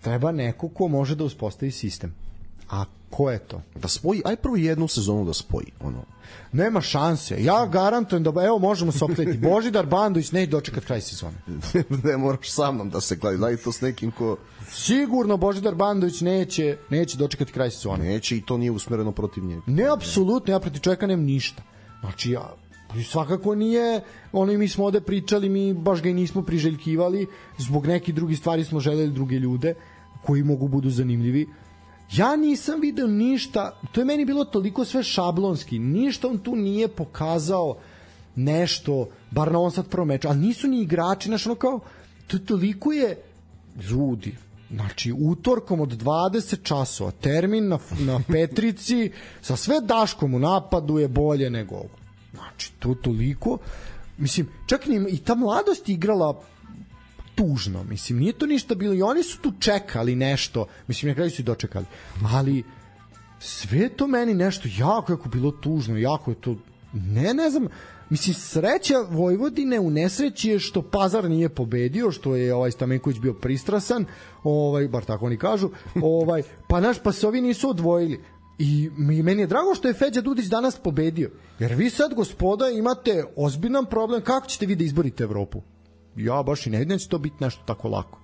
Treba neko ko može da uspostavi sistem. A ko je to? Da spoji, aj prvo jednu sezonu da spoji, ono. Nema šanse. Ja garantujem da, evo možemo se opletiti. <laughs> Božidar Bandović neće dočekat kraj sezone. <laughs> ne moraš sa mnom da se kladi, daj to s nekim ko Sigurno Božidar Bandović neće, neće dočekati kraj sezone. neće i to nije usmereno protiv njega. Ne, apsolutno, ja protiv čovjeka nemam ništa. Znači, ja, svakako nije, ono i mi smo ovde pričali, mi baš ga i nismo priželjkivali, zbog nekih drugih stvari smo želeli druge ljude koji mogu budu zanimljivi. Ja nisam video ništa, to je meni bilo toliko sve šablonski, ništa on tu nije pokazao nešto, bar na on sad prvom meču, ali nisu ni igrači, znaš, ono kao, to toliko je ljudi, znači utorkom od 20 časova, termin na, na <laughs> Petrici, sa sve Daškom u napadu je bolje nego ovo. Znači, to toliko, mislim, čak i ta mladost igrala tužno, mislim, nije to ništa bilo i oni su tu čekali nešto, mislim, na kraju su i dočekali, ali sve to meni nešto jako, jako bilo tužno, jako je to, ne, ne znam, mislim, sreća Vojvodine u nesreći je što Pazar nije pobedio, što je ovaj Stamenković bio pristrasan, ovaj, bar tako oni kažu, ovaj, pa naš, pa se ovi nisu odvojili. I meni je drago što je Feđa Dudić danas pobedio. Jer vi sad, gospoda, imate ozbiljan problem. Kako ćete vi da izborite Evropu? Ja baš i ne vidim da će to biti nešto tako lako.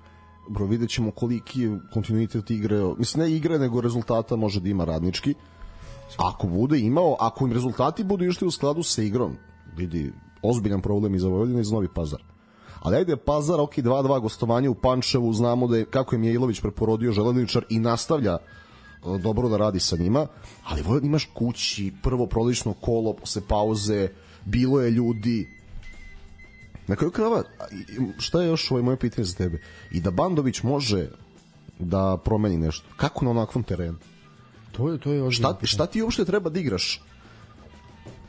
Bro, vidjet ćemo koliki je kontinuitet igre, mislim ne igre, nego rezultata može da ima radnički. Ako bude imao, ako im rezultati budu išli u skladu sa igrom, vidi, ozbiljan problem i za Vojvodinu i za Novi Pazar. Ali ajde Pazar, ok, 2-2 gostovanje u Pančevu, znamo da je, kako je Mijailović preporodio Železničar i nastavlja e, dobro da radi sa njima, ali Vojvodina imaš kući, prvo prolično kolo posle pauze, bilo je ljudi, Na kraju krava, šta je još ovo moje pitanje za tebe? I da Bandović može da promeni nešto. Kako na onakvom terenu? To je, to je Šta, šta ti uopšte treba da igraš?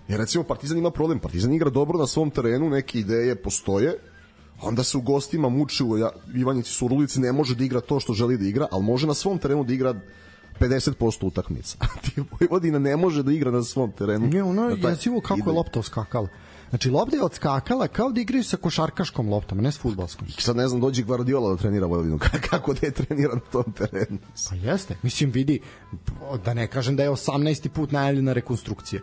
Jer recimo Partizan ima problem. Partizan igra dobro na svom terenu, neke ideje postoje, onda se u gostima muči u Ivanjici Surulici, ne može da igra to što želi da igra, ali može na svom terenu da igra 50% utakmica. <laughs> A ti Vojvodina ne može da igra na svom terenu. Ne, ono je taj- jezivo kako ide. je lopta oskakala. Znači, lopta je odskakala kao da igraju sa košarkaškom loptom, ne s futbolskom. I sad ne znam, dođe Guardiola da trenira Vojvodinu. <laughs> Kako da je trenira na tom terenu? Pa jeste. Mislim, vidi, da ne kažem da je 18. put najavljena rekonstrukcija.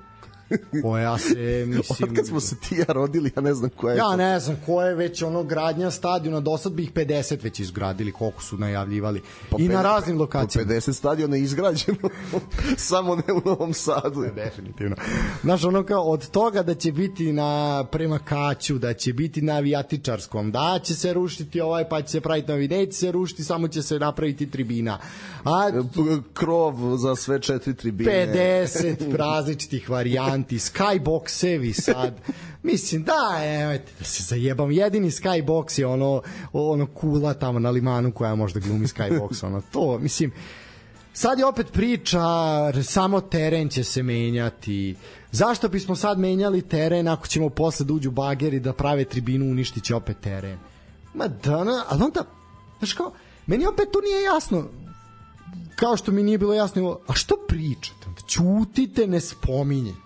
Koja se, mislim... Od kad smo se ti i ja rodili, ja ne znam koja je Ja ne znam ko je već ono gradnja stadiona, do sad bi ih 50 već izgradili, koliko su najavljivali. I na pe- raznim po lokacijama. 50 stadiona izgrađeno, <laughs> samo ne u Novom Sadu. Definitivno. Znaš, ono kao od toga da će biti na prema Kaću, da će biti na avijatičarskom, da će se rušiti ovaj, pa će se praviti novi, neće se rušiti, samo će se napraviti tribina. A Krov za sve četiri tribine. 50 <laughs> različitih varijanti, skyboxevi sad. Mislim, da, nemojte da se zajebam. Jedini skybox je ono, ono kula tamo na limanu koja možda glumi skybox. <laughs> Ono, to, mislim, sad je opet priča, samo teren će se menjati. Zašto bismo sad menjali teren ako ćemo posle da uđu bageri da prave tribinu, uništit će opet teren? Ma da, na, ali onda, znaš kao, meni opet tu nije jasno, kao što mi nije bilo jasno, a što pričate? Ćutite, ne spominjete.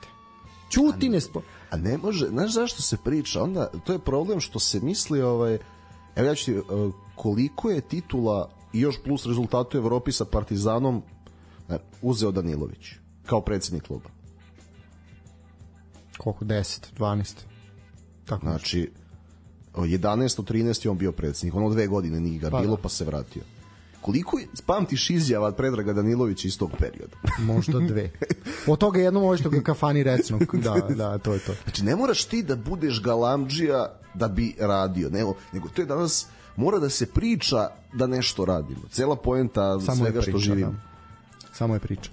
Ćuti, ne spominjete. A ne može, znaš zašto se priča? Onda, to je problem što se misli, ovaj, evo ja ću ti, eh, koliko je titula i još plus rezultatu u Evropi sa Partizanom eh, uzeo Danilović kao predsednik kluba. Koliko? 10, 12. Tako. Znači, o, 11. 13. je on bio predsednik, ono dve godine nije ga Pa bilo, da. pa se vratio. Koliko je, pamtiš izjava Predraga Danilovića iz tog perioda? <laughs> Možda dve. Od toga jedno može što ga kafani recno. <laughs> Da, da, to je to. Znači, ne moraš ti da budeš galamdžija da bi radio, nego, nego to je danas, mora da se priča da nešto radimo. Cela poenta Samo svega što priča, živimo. Da. Samo je priča.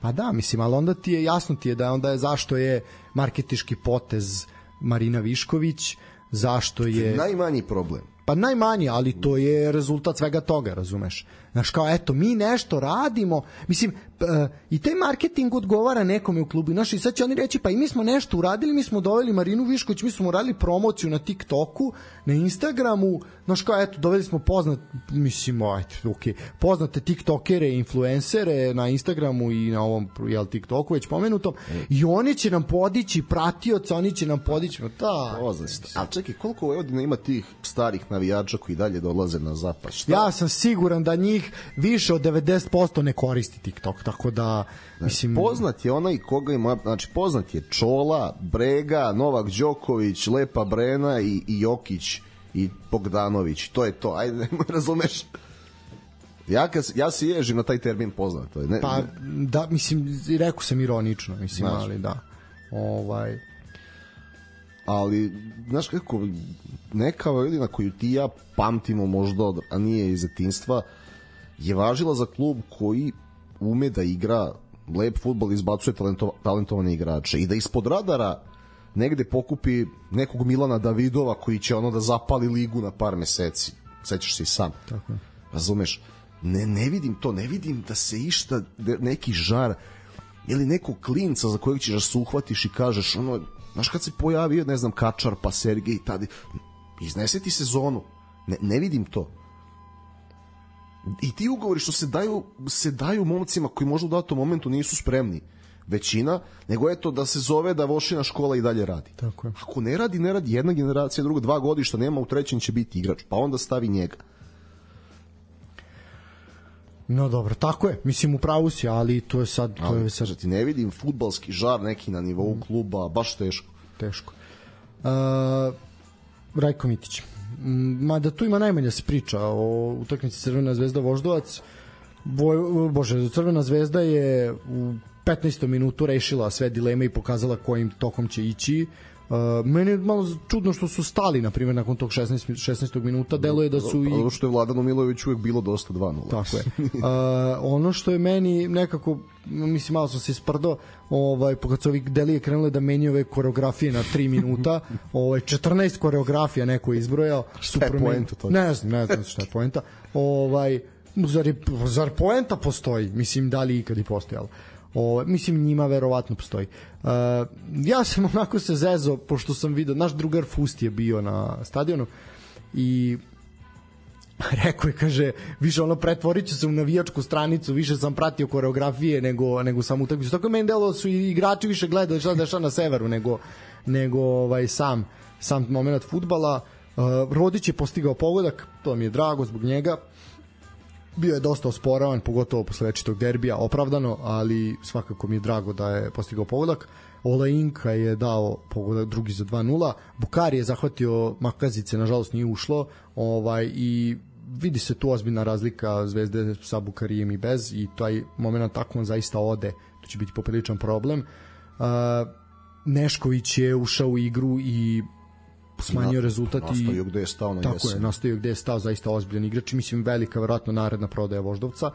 Pa da, mislim, ali onda ti je jasno ti je da onda je zašto je marketiški potez Marina Višković, zašto je... Najmanji problem. Pa najmanje, ali to je rezultat svega toga, razumeš? Znaš, kao, eto, mi nešto radimo, mislim, e, i taj marketing odgovara nekome u klubu, znaš, i sad će oni reći, pa i mi smo nešto uradili, mi smo doveli Marinu Višković, mi smo uradili promociju na TikToku, na Instagramu, znaš, kao, eto, doveli smo poznat, mislim, ajde, okay, poznate TikTokere, influencere na Instagramu i na ovom, jel, TikToku već pomenutom, i oni će nam podići pratioca, oni će nam podići, da, Poznato. A čekaj, koliko u Vojvodini ima tih starih navijača koji dalje dolaze na zapad? Šta? Ja sam siguran da njih više od 90% ne koristi TikTok, tako da mislim Poznat je onaj koga ima, znači poznat je Čola, Brega, Novak Đoković, Lepa Brena i, i Jokić i Bogdanović. To je to. Ajde, <laughs> nemoj razumeš. Ja, kad, ja se ježim na taj termin poznat. To je, ne, pa da mislim rekao sam ironično, mislim, Znaš. ali da. Ovaj ali znaš kako neka Vojvodina koju ti ja pamtimo možda od, a nije iz detinstva je važila za klub koji ume da igra lep futbol izbacuje talento, talentovane igrače i da ispod radara negde pokupi nekog Milana Davidova koji će ono da zapali ligu na par meseci. Sećaš se i sam. Tako je. razumeš? Ne, ne vidim to, ne vidim da se išta da neki žar ili nekog klinca za kojeg ćeš da se uhvatiš i kažeš ono, znaš kad se pojavio ne znam Kačar pa Sergej tadi iznese ti sezonu. Ne, ne vidim to i ti ugovori što se daju se daju momcima koji možda u datom momentu nisu spremni većina, nego eto da se zove da Vošina škola i dalje radi. Tako je. Ako ne radi, ne radi jedna generacija, druga dva godišta nema, u trećem će biti igrač, pa onda stavi njega. No dobro, tako je. Mislim u pravu si, ali to je sad to je sad ti, ne vidim futbalski žar neki na nivou kluba, baš teško. teško. Uh, Rajko Mitić. Mm, Mada tu ima najmanje da se priča o utakmici Crvena zvezda Voždovac. Voj, bože, Crvena zvezda je u 15. minutu rešila sve dileme i pokazala kojim tokom će ići. Uh, meni je malo čudno što su stali, na primjer, nakon tog 16, 16. minuta. Deluje da su i Ono što je Vladanu Milović uvek bilo dosta 2-0. Tako je. Uh, ono što je meni nekako, mislim, malo sam se isprdo, ovaj, kad su ovi delije krenule da menjaju ove koreografije na 3 minuta, <laughs> ovaj, 14 koreografija neko je izbrojao. Šta je promen- poenta toga? Ne znam, ne znam šta je poenta. Ovaj, zar, je, zar poenta postoji? Mislim, da li ikad i postojala? O, mislim njima verovatno postoji. Uh, ja sam <laughs> onako se zezo pošto sam video naš drugar Fust je bio na stadionu i <laughs> rekao je, kaže, više ono pretvorit ću se u navijačku stranicu, više sam pratio koreografije nego, nego sam utakmicu. Tako je meni delo su i igrači više gledali šta dešava na severu nego, nego ovaj, sam, sam moment futbala. Uh, Rodić je postigao pogodak, to mi je drago zbog njega. Bio je dosta osporavan, pogotovo posle večitog derbija, opravdano, ali svakako mi je drago da je postigao pogodak. Ola Inka je dao pogodak drugi za 2-0. Bukari je zahvatio Makazice, nažalost nije ušlo. Ovaj i vidi se tu ozbiljna razlika Zvezde sa Bukarijem i bez i taj moment tako on zaista ode. To će biti popriličan problem. Uh, Nešković je ušao u igru i smanjio Na- rezultat i nastavio gde je stao na tako jesen. je, nastavio gde je stao zaista ozbiljan igrač. Mislim velika verovatno naredna prodaja Voždovca.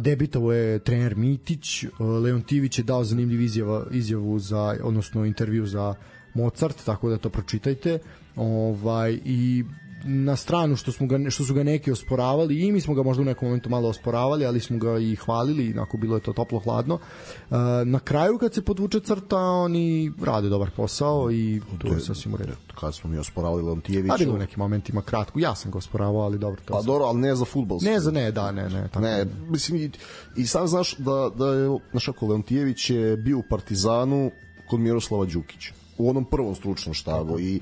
Debitovo je trener Mitić. Leon Tivić je dao zanimljiv izjava, izjavu za, odnosno intervju za Mozart, tako da to pročitajte. Ovaj, i na stranu što smo ga što su ga neki osporavali i mi smo ga možda u nekom momentu malo osporavali, ali smo ga i hvalili, onako bilo je to toplo hladno. Uh, na kraju kad se podvuče crta, oni rade dobar posao i to je sasvim u redu. Kad smo mi osporavali Leontijevića. A bilo u nekim momentima kratko. Ja sam ga osporavao, ali dobro to. Pa dobro, ali ne za futbol. Ne za ne, da, ne, ne. Tako. Ne, mislim i, i sam znaš da, da je, znaš Leontijević je bio u Partizanu kod Miroslava Đukića u onom prvom stručnom štabu i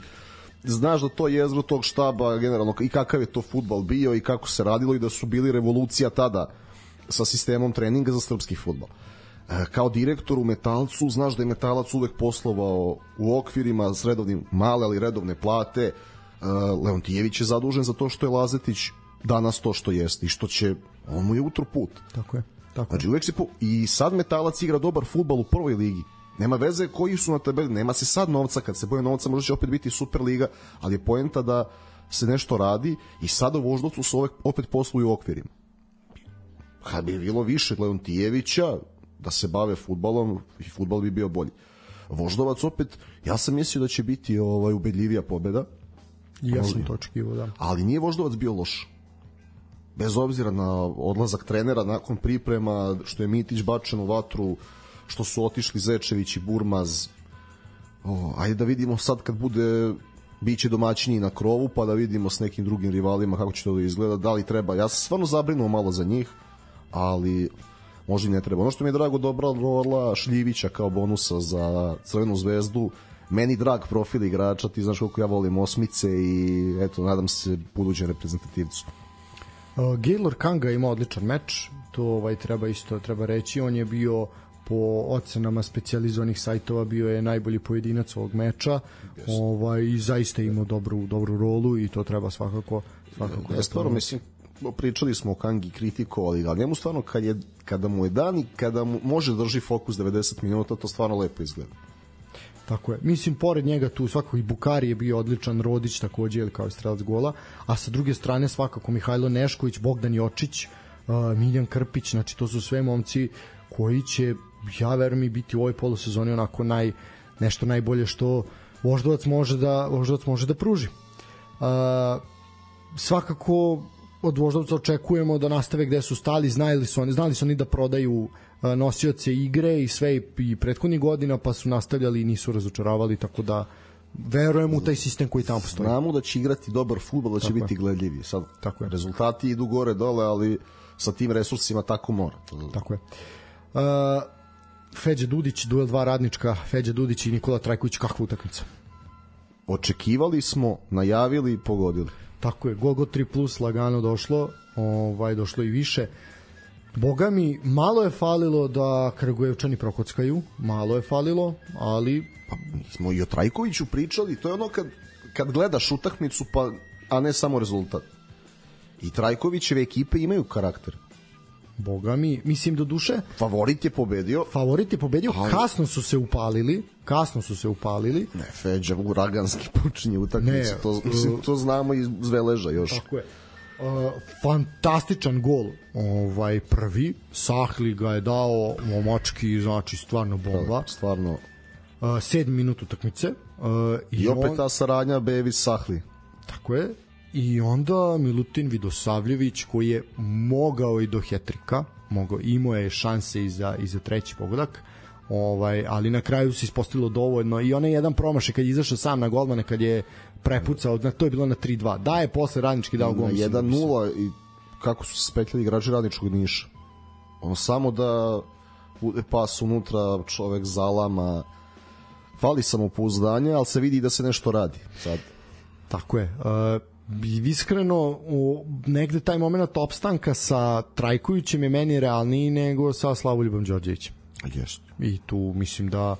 znaš da to je jezgro tog štaba generalno i kakav je to futbal bio i kako se radilo i da su bili revolucija tada sa sistemom treninga za srpski futbal. E, kao direktor u Metalcu, znaš da je Metalac uvek poslovao u okvirima s redovnim male, ali redovne plate. E, Leontijević je zadužen za to što je Lazetić danas to što jeste i što će, on mu je utro put. Tako je. Tako je. Znači uvek se po... i sad Metalac igra dobar fudbal u prvoj ligi. Nema veze koji su na tabeli, nema se sad novca, kad se boje novca možda će opet biti Superliga, ali je poenta da se nešto radi i sada u Voždovcu se uvek, opet posluju u okvirima. Kad bi bilo više Leontijevića da se bave futbalom i futbal bi bio bolji. Voždovac opet, ja sam mislio da će biti ovaj ubedljivija pobeda, I ja sam to očekivao, da. ali nije Voždovac bio loš. Bez obzira na odlazak trenera nakon priprema, što je Mitić bačen u vatru, što su otišli Zečević i Burmaz. O, ajde da vidimo sad kad bude biće domaćini na krovu, pa da vidimo s nekim drugim rivalima kako će to da izgleda, da li treba. Ja sam stvarno zabrinuo malo za njih, ali možda i ne treba. Ono što mi je drago dobra Orla Šljivića kao bonusa za Crvenu zvezdu, meni drag profil igrača, ti znaš koliko ja volim osmice i eto, nadam se budućem reprezentativcu. Gaylor Kanga ima odličan meč, to ovaj treba isto treba reći, on je bio po ocenama specijalizovanih sajtova bio je najbolji pojedinac ovog meča. Ovaj i zaista imao dobru dobru rolu i to treba svakako svakako. Ja stvarno mislim pričali smo o Kangi kritikovali ga, ali njemu stvarno kad je, kada mu je dan i kada mu može da drži fokus 90 minuta, to stvarno lepo izgleda. Tako je. Mislim, pored njega tu svakako i Bukari je bio odličan, Rodić takođe, ili kao i strelac gola, a sa druge strane svakako Mihajlo Nešković, Bogdan Jočić, uh, Miljan Krpić, znači to su sve momci koji će, ja verujem, i biti u ovoj polusezoni onako naj, nešto najbolje što Voždovac može da, Voždovac može da pruži. Uh, svakako od Voždovca očekujemo da nastave gde su stali, znali su oni, znali su oni da prodaju nosioce igre i sve i prethodnih godina pa su nastavljali i nisu razočaravali tako da verujem u taj sistem koji tamo postoji. Znamo da će igrati dobar fudbal, da će tako biti je. gledljivi. Sad tako je. rezultati idu gore dole, ali sa tim resursima tako mora. Tako je. Uh, Feđa Dudić, duel dva radnička, Feđa Dudić i Nikola Trajković, kakva utakmica? Očekivali smo, najavili i pogodili. Tako je, Gogo 3 plus lagano došlo, ovaj došlo i više. Boga mi, malo je falilo da Kragujevčani prokockaju, malo je falilo, ali... Pa mi smo i o Trajkoviću pričali, to je ono kad, kad gledaš utakmicu, pa, a ne samo rezultat. I Trajkovićeve ekipe imaju karakter. Boga mi, mislim do duše. Favorit je pobedio. Favorit je pobedio, ali... kasno su se upalili, kasno su se upalili. Ne, Feđa uraganski počinje utakmicu, to, mislim, to znamo iz Zveleža još. Tako je. Uh, fantastičan gol ovaj prvi Sahli ga je dao momački znači stvarno bomba stvarno uh, 7 minut utakmice uh, i, i opet on... ta saradnja Bevi Sahli tako je i onda Milutin Vidosavljević koji je mogao i do hetrika mogao, imao je šanse i za, i za treći pogodak ovaj, ali na kraju se ispostavilo dovoljno. I onaj jedan promašaj kad je izašao sam na golmane kad je prepucao, na, to je bilo na 3-2 da je posle radnički dao gol 1-0 i kako su se spetljali igrači radničkog Niša. On samo da bude pas unutra čovek zalama fali samopouzdanje ali se vidi da se nešto radi sad. Tako je. Uh, iskreno u negde taj moment opstanka sa Trajkovićem je meni realniji nego sa Slavoljubom Đorđevićem. Jeste. I tu mislim da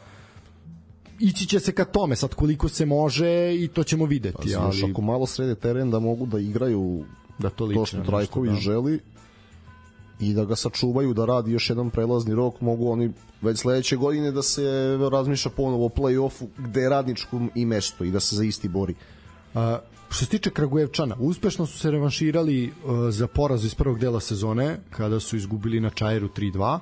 ići će se ka tome sad koliko se može i to ćemo videti. Pa, ali... Ako malo srede teren da mogu da igraju da to, lično, to što Trajković da. želi i da ga sačuvaju da radi još jedan prelazni rok, mogu oni već sledeće godine da se razmišlja ponovo o play-offu gde je radničkom i mesto i da se za isti bori. A, što se tiče Kragujevčana, uspešno su se revanširali uh, za poraz iz prvog dela sezone kada su izgubili na Čajeru 3-2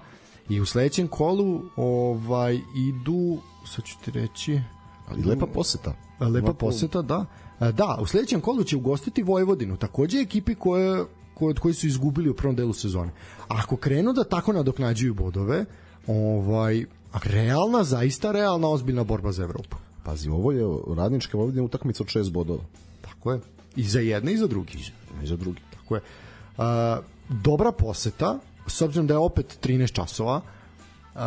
i u sledećem kolu ovaj idu sad ću ti reći ali lepa poseta. Lepa poseta da. Da u sledećem kolu će ugostiti Vojvodinu. Takođe ekipi koje koje koji su izgubili u prvom delu sezone. Ako krenu da tako nadoknađuju bodove ovaj realna zaista realna ozbiljna borba za Evropu. Pazi ovo je radnička Vojvodina utakmica od 6 bodova tako je i za jedne i za drugi i za drugi tako je a, dobra poseta s obzirom da je opet 13 časova uh,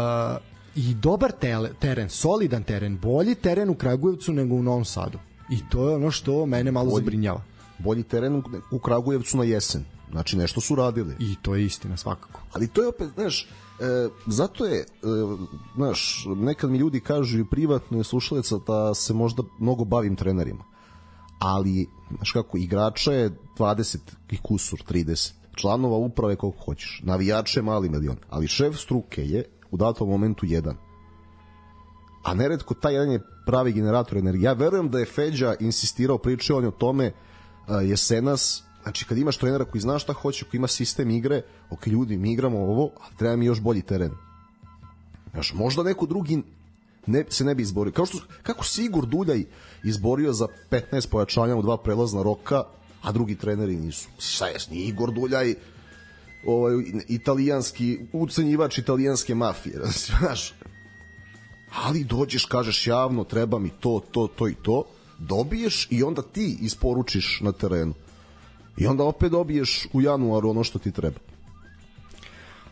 i dobar tele, teren, solidan teren, bolji teren u Kragujevcu nego u Novom Sadu. I to je ono što mene malo bolji, zabrinjava. Bolji teren u Kragujevcu na jesen. Znači nešto su radili. I to je istina svakako. Ali to je opet, znaš, e, zato je, e, znaš, nekad mi ljudi kažu i privatno je slušalica da se možda mnogo bavim trenerima. Ali, znaš kako, igrača je 20 i kusur, 30 članova uprave koliko hoćeš, navijače mali milion, ali šef struke je u datom momentu jedan. A neretko taj jedan je pravi generator energije. Ja verujem da je Feđa insistirao, pričao on o tome uh, jesenas, znači kad imaš trenera koji zna šta hoće, koji ima sistem igre, ok ljudi, mi igramo ovo, ali treba mi još bolji teren. Znaš, možda neko drugi ne, se ne bi izborio. Kao što, kako Sigur Duljaj izborio za 15 pojačanja u dva prelazna roka, a drugi treneri nisu. Šta je, nije Igor Duljaj ovaj, italijanski, ucenjivač italijanske mafije, <laughs> znaš. Ali dođeš, kažeš javno, treba mi to, to, to i to, dobiješ i onda ti isporučiš na terenu. I onda opet dobiješ u januaru ono što ti treba.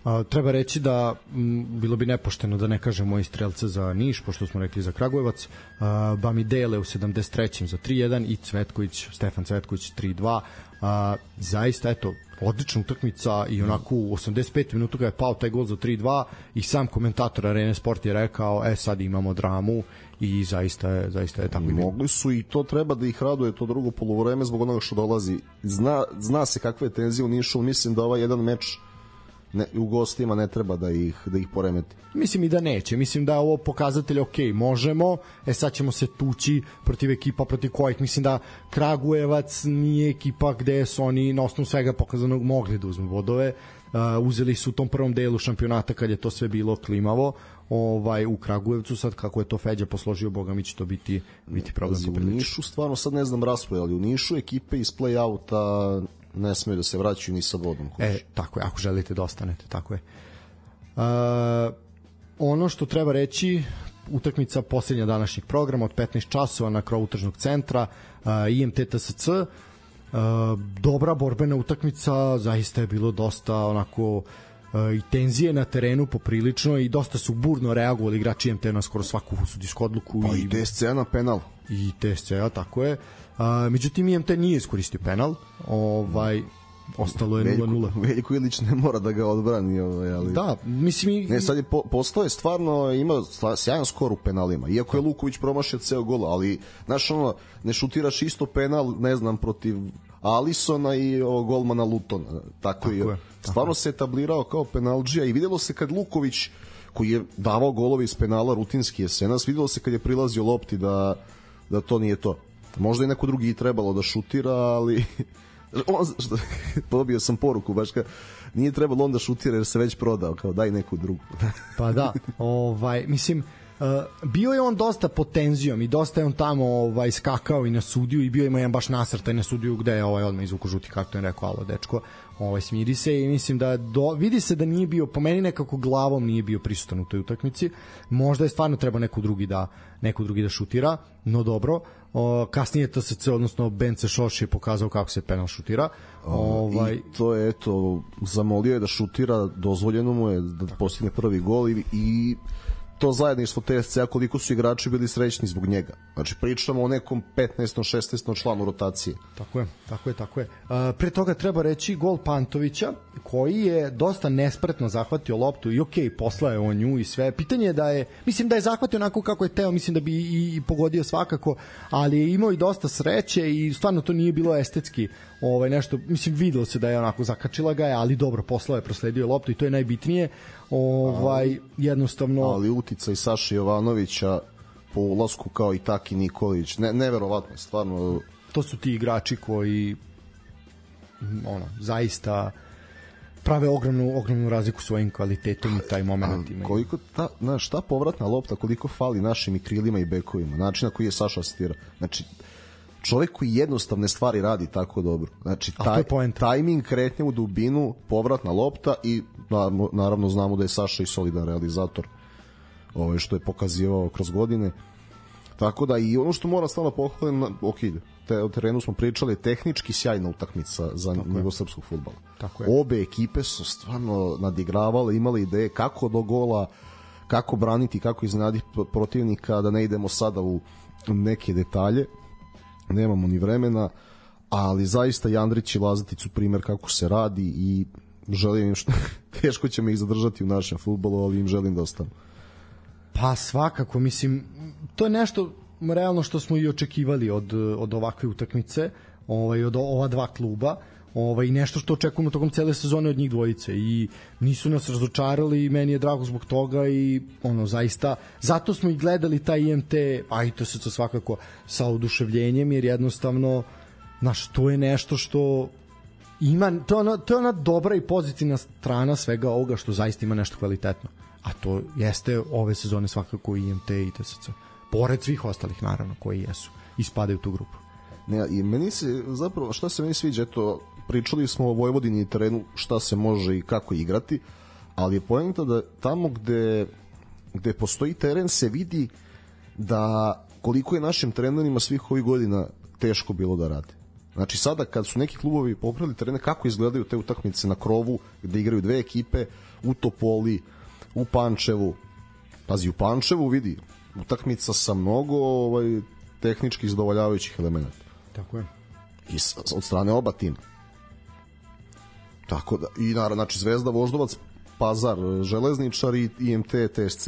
A, treba reći da m, bilo bi nepošteno da ne kažemo i strelce za Niš, pošto smo rekli za Kragujevac. A, Bamidele u 73. za 3-1 i Cvetković, Stefan Cvetković 3-2. A, zaista, eto, odlična utakmica i onako u 85 minuta ga je pao taj gol za 3-2 i sam komentator Arene Sport je rekao, e sad imamo dramu i zaista je, zaista je tako i. Mogli su i to treba da ih raduje to drugo polovreme zbog onoga što dolazi. Zna, zna se kakve je tenzije u Nišu, mislim da ovaj jedan meč ne, u gostima ne treba da ih da ih poremeti. Mislim i da neće. Mislim da je ovo pokazatelj ok, možemo, e sad ćemo se tući protiv ekipa protiv kojih mislim da Kragujevac nije ekipa gde su oni na osnovu svega pokazanog mogli da uzmu bodove. Uh, uzeli su u tom prvom delu šampionata kad je to sve bilo klimavo ovaj u Kragujevcu sad kako je to Feđa posložio boga mi će to biti biti problem u Nišu stvarno sad ne znam raspored ali u Nišu ekipe iz play-outa ne smeju da se vraćaju ni sa vodom. Kuži. E, tako je, ako želite da ostanete, tako je. Uh, ono što treba reći, utakmica posljednja današnjeg programa od 15 časova na krovu tržnog centra, uh, IMT TSC, uh, dobra borbena utakmica, zaista je bilo dosta onako i tenzije na terenu poprilično i dosta su burno reagovali igrači IMT na skoro svaku sudijsku odluku. Pa i, i TSC na penal. I TSC, tako je. A, međutim, IMT nije iskoristio penal. Ovaj, ostalo je 0-0. Veljko Ilić ne mora da ga odbrani, ovaj, ali Da, mislim i Ne, sad je po, postoje stvarno ima sjajan skor u penalima. Iako je Luković promašio ceo gol, ali znaš ono, ne šutiraš isto penal, ne znam, protiv Alisona i ovog golmana Lutona. Tako, tako je. Stvarno se etablirao kao penalđija i videlo se kad Luković koji je davao golove iz penala rutinski jesenas, videlo se kad je prilazio lopti da, da to nije to. Možda i neko drugi trebalo da šutira, ali <laughs> on, što, <laughs> dobio sam poruku baš ka, nije trebalo onda šutira jer se već prodao, kao daj neku drugu. <laughs> pa da, ovaj, mislim, Uh, bio je on dosta pod tenzijom i dosta je on tamo ovaj skakao i na sudiju i bio ima jedan baš nasrtaj na sudiju gde je ovaj odmah izvuku žuti karton rekao alo dečko ovaj smiri se. I mislim da do, vidi se da nije bio po meni nekako glavom nije bio prisutan u toj utakmici. Možda je stvarno treba neko drugi da neko drugi da šutira no dobro o, kasnije TSC odnosno Bence Šoš je pokazao kako se penal šutira. Ovaj I to je eto zamolio je da šutira dozvoljeno mu je da postigne prvi gol i, i to zajedništvo TSC-a koliko su igrači bili srećni zbog njega. Znači pričamo o nekom 15. 16. članu rotacije. Tako je, tako je, tako je. Uh, pre toga treba reći gol Pantovića koji je dosta nespretno zahvatio loptu i okej, okay, poslao je on nju i sve. Pitanje je da je, mislim da je zahvatio onako kako je teo, mislim da bi i, i pogodio svakako, ali je imao i dosta sreće i stvarno to nije bilo estetski ovaj nešto, mislim videlo se da je onako zakačila ga je, ali dobro poslao je, prosledio loptu i to je najbitnije ovaj jednostavno ali uticaj Saša Jovanovića po ulasku kao i Taki Nikolić ne neverovatno stvarno to su ti igrači koji ono zaista prave ogromnu ogromnu razliku svojim kvalitetom i taj momenat ima. Koliko ta, na šta povratna lopta, koliko fali našim i krilima i bekovima, način na koji je Saša asistira. Znači, čovjek koji jednostavne stvari radi tako dobro. Znači, taj, tajming, kretnje u dubinu, povratna lopta i naravno, naravno znamo da je Saša i solidan realizator ovaj, što je pokazivao kroz godine. Tako da i ono što moram stvarno pohvalim, ok, te, o terenu smo pričali, tehnički sjajna utakmica za Tako nivo je. srpskog futbala. Tako je. Obe ekipe su stvarno nadigravale, imali ideje kako do gola, kako braniti, kako iznaditi protivnika, da ne idemo sada u neke detalje, nemamo ni vremena, ali zaista Jandrić i Lazatić su primer kako se radi i želim im što <laughs> teško će me ih zadržati u našem futbolu, ali im želim da ostanu. Pa svakako, mislim, to je nešto realno što smo i očekivali od, od ovakve utakmice, ovaj, od ova dva kluba, ovaj, nešto što očekujemo tokom cele sezone od njih dvojice i nisu nas razočarali i meni je drago zbog toga i ono zaista zato smo i gledali taj IMT a i to se to svakako sa oduševljenjem jer jednostavno znaš, to je nešto što ima, to je, ona, to je ona dobra i pozitivna strana svega ovoga što zaista ima nešto kvalitetno. a to jeste ove sezone svakako IMT i TSC. Pored svih ostalih, naravno, koji jesu i spadaju u tu grupu. Ne, i meni se zapravo šta se meni sviđa, eto pričali smo o Vojvodini i terenu šta se može i kako igrati, ali je poenta da tamo gde gde postoji teren se vidi da koliko je našim trenerima svih ovih godina teško bilo da rade. Znači sada kad su neki klubovi popravili terene, kako izgledaju te utakmice na krovu gde igraju dve ekipe u Topoli, u Pančevu. Pazi, u Pančevu vidi utakmica sa mnogo ovaj, tehnički zadovoljavajućih elemenata. Tako je. I od strane oba tima. Tako da, i naravno, znači Zvezda, Voždovac, Pazar, Železničar i IMT, TSC.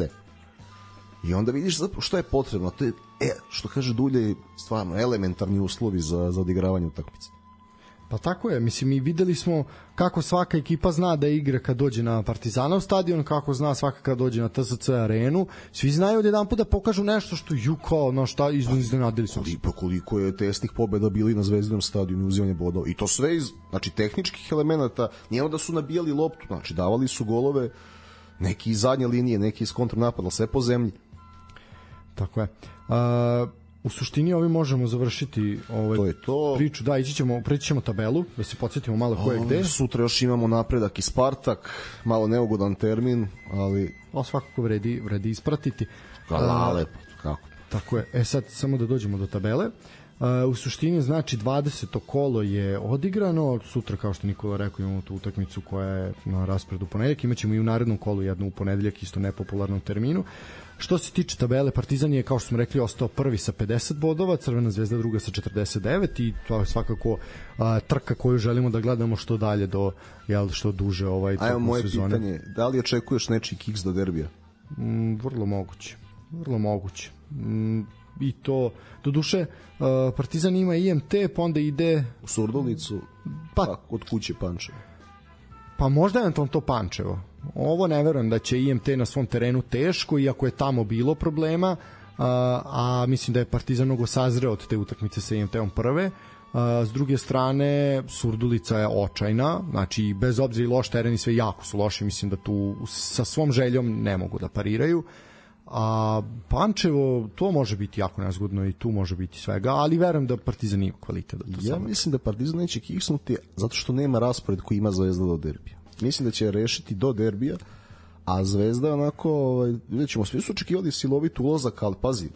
I onda vidiš zapravo šta je potrebno. To je, e, što kaže Dulje, stvarno elementarni uslovi za, za odigravanje utakmice. Pa tako je, mislim mi videli smo kako svaka ekipa zna da igra kad dođe na Partizanov stadion, kako zna svaka kad dođe na TSC arenu. Svi znaju da jedan put da pokažu nešto što ju kao, no šta, iznenadili su. Pa koliko je testnih pobeda bili na Zvezdinom stadionu uzimanje bodova. I to sve iz, znači, tehničkih elemenata, nije da su nabijali loptu, znači, davali su golove neki iz zadnje linije, neki iz kontrnapada, sve po zemlji. Tako je. Uh, u suštini ovi možemo završiti ovaj to je to. priču. Da, ići ćemo, preći ćemo tabelu, da se podsjetimo malo ko je gde. Sutra još imamo napredak i Spartak, malo neugodan termin, ali... O, svakako vredi, vredi ispratiti. Hvala, lepo, kako? Tako je. E sad, samo da dođemo do tabele. Uh, u suštini znači 20. kolo je odigrano, sutra kao što Nikola rekao imamo tu utakmicu koja je na raspredu ponedeljak, imaćemo i u narednom kolu jednu u ponedeljak isto nepopularnom terminu. Što se tiče tabele, Partizan je, kao što smo rekli, ostao prvi sa 50 bodova, Crvena zvezda druga sa 49 i to je svakako a, trka koju želimo da gledamo što dalje do, jel, što duže ovaj Ajmo, moje sezone. pitanje, da li očekuješ nečiji kiks do derbija? Mm, vrlo moguće. Vrlo moguće. Mm, i to do duše Partizan ima IMT pa onda ide u Surdulicu pa, pa kod kuće Pančevo pa možda je to Pančevo ovo ne verujem da će IMT na svom terenu teško iako je tamo bilo problema a, a mislim da je Partizan mnogo sazreo od te utakmice sa IMT-om prve. A, s druge strane Surdulica je očajna znači bez obzira i loš teren i sve jako su loši mislim da tu sa svom željom ne mogu da pariraju. A Pančevo to može biti jako nezgodno i tu može biti svega, ali verujem da Partizan ima kvalitet da to Ja mislim da Partizan neće kiksnuti zato što nema raspored koji ima Zvezda do derbija. Mislim da će rešiti do derbija, a Zvezda onako, ovaj, vidjet ćemo, svi su očekivali silovit ulazak, ali pazi,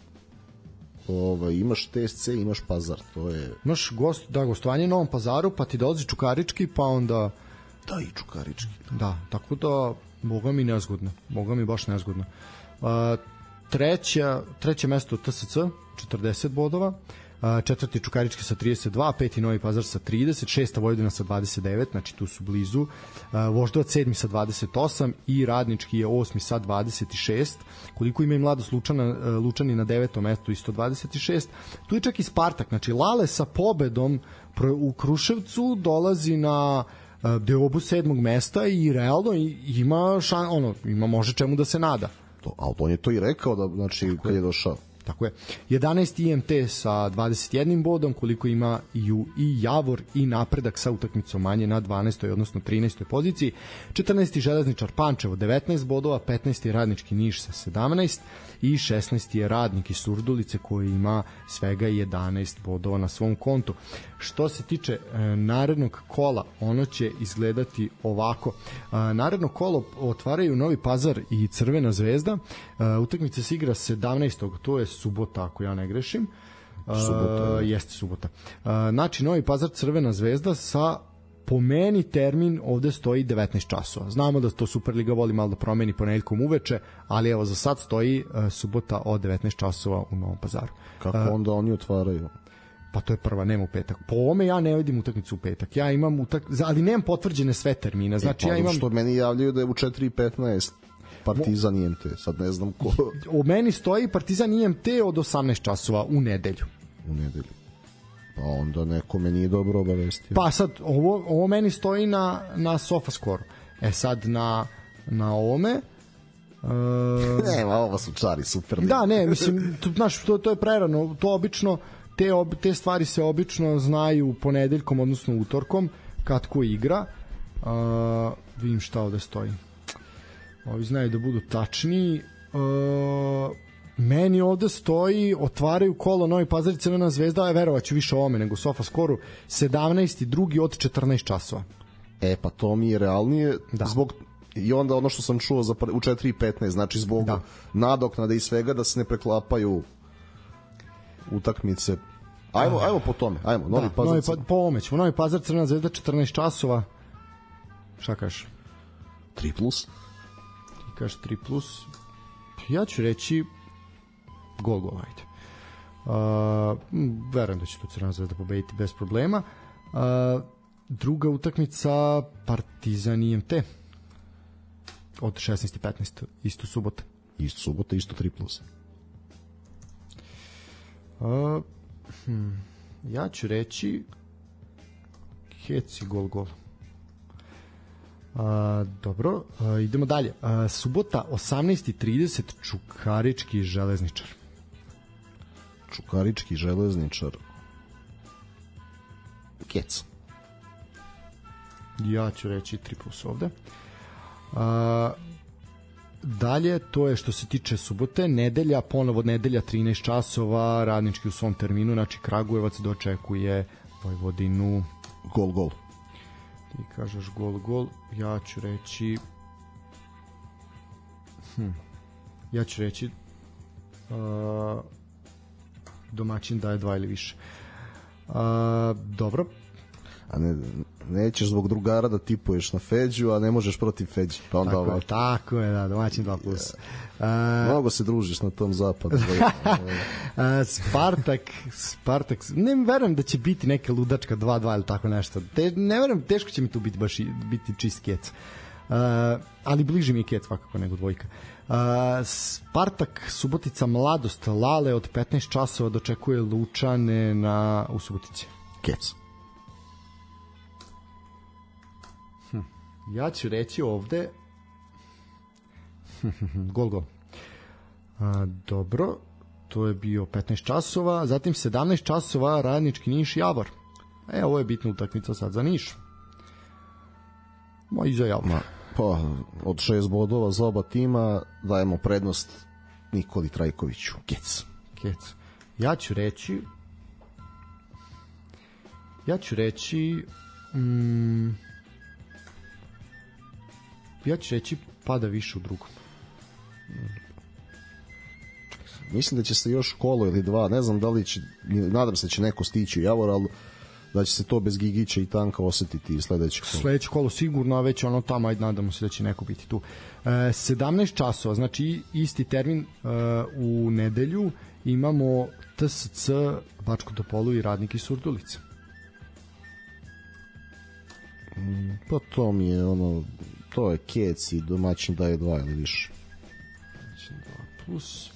ovaj, imaš TSC, imaš Pazar, to je... Imaš gost, da, gostovanje u Novom Pazaru, pa ti dolazi Čukarički, pa onda... Da, i Čukarički. Da, tako da, boga mi nezgodno, boga mi baš nezgodno. Uh, treća, treće mesto TSC, 40 bodova, četvrti Čukarički sa 32, peti Novi Pazar sa 30, šesta Vojvodina sa 29, znači tu su blizu, Voždovac sedmi sa 28 i Radnički je osmi sa 26, koliko ima i Mladost Lučana, Lučani na devetom mestu isto 26, tu je čak i Spartak, znači Lale sa pobedom u Kruševcu dolazi na deobu sedmog mesta i realno ima šan, ono, ima može čemu da se nada. To, ali on je to i rekao da znači kad je došao. Tako je. 11 IMT sa 21 bodom, koliko ima i, u, i Javor i napredak sa utakmicom manje na 12. odnosno 13. poziciji. 14. Železničar Pančevo 19 bodova, 15. Radnički Niš sa 17 i 16. je radnik iz Surdulice koji ima svega 11 bodova na svom kontu. Što se tiče e, narednog kola, ono će izgledati ovako. E, naredno kolo otvaraju Novi Pazar i Crvena zvezda. E, utakmica se igra 17. to je subota ako ja ne grešim. Subota. Uh, jeste subota. Uh, znači, Novi Pazar Crvena zvezda sa po meni termin ovde stoji 19 časova. Znamo da to Superliga voli malo da promeni ponedeljkom uveče, ali evo za sad stoji uh, subota od 19 časova u Novom Pazaru. Kako uh, onda oni otvaraju? Pa to je prva, nema u petak. Po ovome ja ne vidim utakmicu u petak. Ja imam utak, ali nemam potvrđene sve termine. Znači e, pa, ja imam što meni javljaju da je u 4:15 Partizan IMT. Sad ne znam ko. U meni stoji Partizan IMT od 18 časova u nedelju. U nedelju. Pa onda neko me nije dobro obavestio. Pa sad, ovo, ovo meni stoji na, na Sofascore. E sad, na, na ovome... Uh, Nema, ovo su čari, super. Da, ne, mislim, to, znaš, to, to je prerano. To obično, te, ob, te stvari se obično znaju ponedeljkom, odnosno utorkom, kad ko igra. Uh, vidim šta ovde stoji. Ovi znaju da budu tačni. E, meni ovde stoji, otvaraju kolo Novi Pazar Crvena zvezda, a verovaću više ovome nego Sofa skoru, 17. drugi od 14 časova. E, pa to mi je realnije Da. da. zbog i onda ono što sam čuo za, u 4.15, znači zbog Da. da. nadoknade i svega da se ne preklapaju utakmice. Ajmo, ajmo po tome, ajmo, Novi da, Pazar. Novi, Novi pa, po ovome ćemo. Novi Pazar, Crvena zvezda, 14 časova. Šta kažeš? 3 plus. Kažeš 3 plus. Ja ću reći gol gol, ajde. Uh, verujem da će tu Crvena zvezda pobediti bez problema. Uh, druga utakmica Partizan IMT od 16.15 isto subota. Isto subota, isto 3 plus. Uh, hm, ja ću reći Heci gol gol. A, dobro, a, idemo dalje. A, subota 18.30 Čukarički železničar. Čukarički železničar. Kec. Ja ću reći 3 plus ovde. A, dalje, to je što se tiče subote, nedelja, ponovo nedelja 13 časova, radnički u svom terminu, znači Kragujevac dočekuje Vojvodinu Gol, gol. Ti kažeš gol gol ja ću reći hm, ja ću reći uh, domaćin daje dva ili više. Uh, dobro. A ne, nećeš zbog drugara da tipuješ na Feđu, a ne možeš protiv Feđi. Pa onda tako ovako. je, tako je da, domaćin 2 plus uh, Mnogo se družiš na tom zapadu. Uh, <laughs> Spartak, Spartak, ne verujem da će biti neka ludačka 2-2 ili tako nešto. Te, ne verujem, teško će mi tu biti baš biti čist kec. Uh, ali bliže mi je kec svakako nego dvojka. Uh, Spartak, Subotica, Mladost, Lale od 15 časova dočekuje Lučane na, u Subotici. Kec. Ja ću reći ovde <laughs> gol gol. A, dobro, to je bio 15 časova, zatim 17 časova radnički Niš Javor. E, ovo je bitna utakmica sad za Niš. Ma i za Javor. Ma, pa, od šest bodova za oba tima dajemo prednost Nikoli Trajkoviću. Kec. Kec. Ja ću reći ja ću reći mm, ja ću reći pada više u drugom. Mislim da će se još kolo ili dva, ne znam da li će, nadam se da će neko stići u Javor, ali da će se to bez Gigića i Tanka osetiti sledeće kolo. sledeće kolo sigurno, a već ono tamo, ajde nadamo se da će neko biti tu. E, 17 časova, znači isti termin e, u nedelju imamo TSC Bačko Topolu i Radnik iz Surdulice. Pa to mi je ono, to je Kec i domaćin daje dva ili više. Znači 2 plus.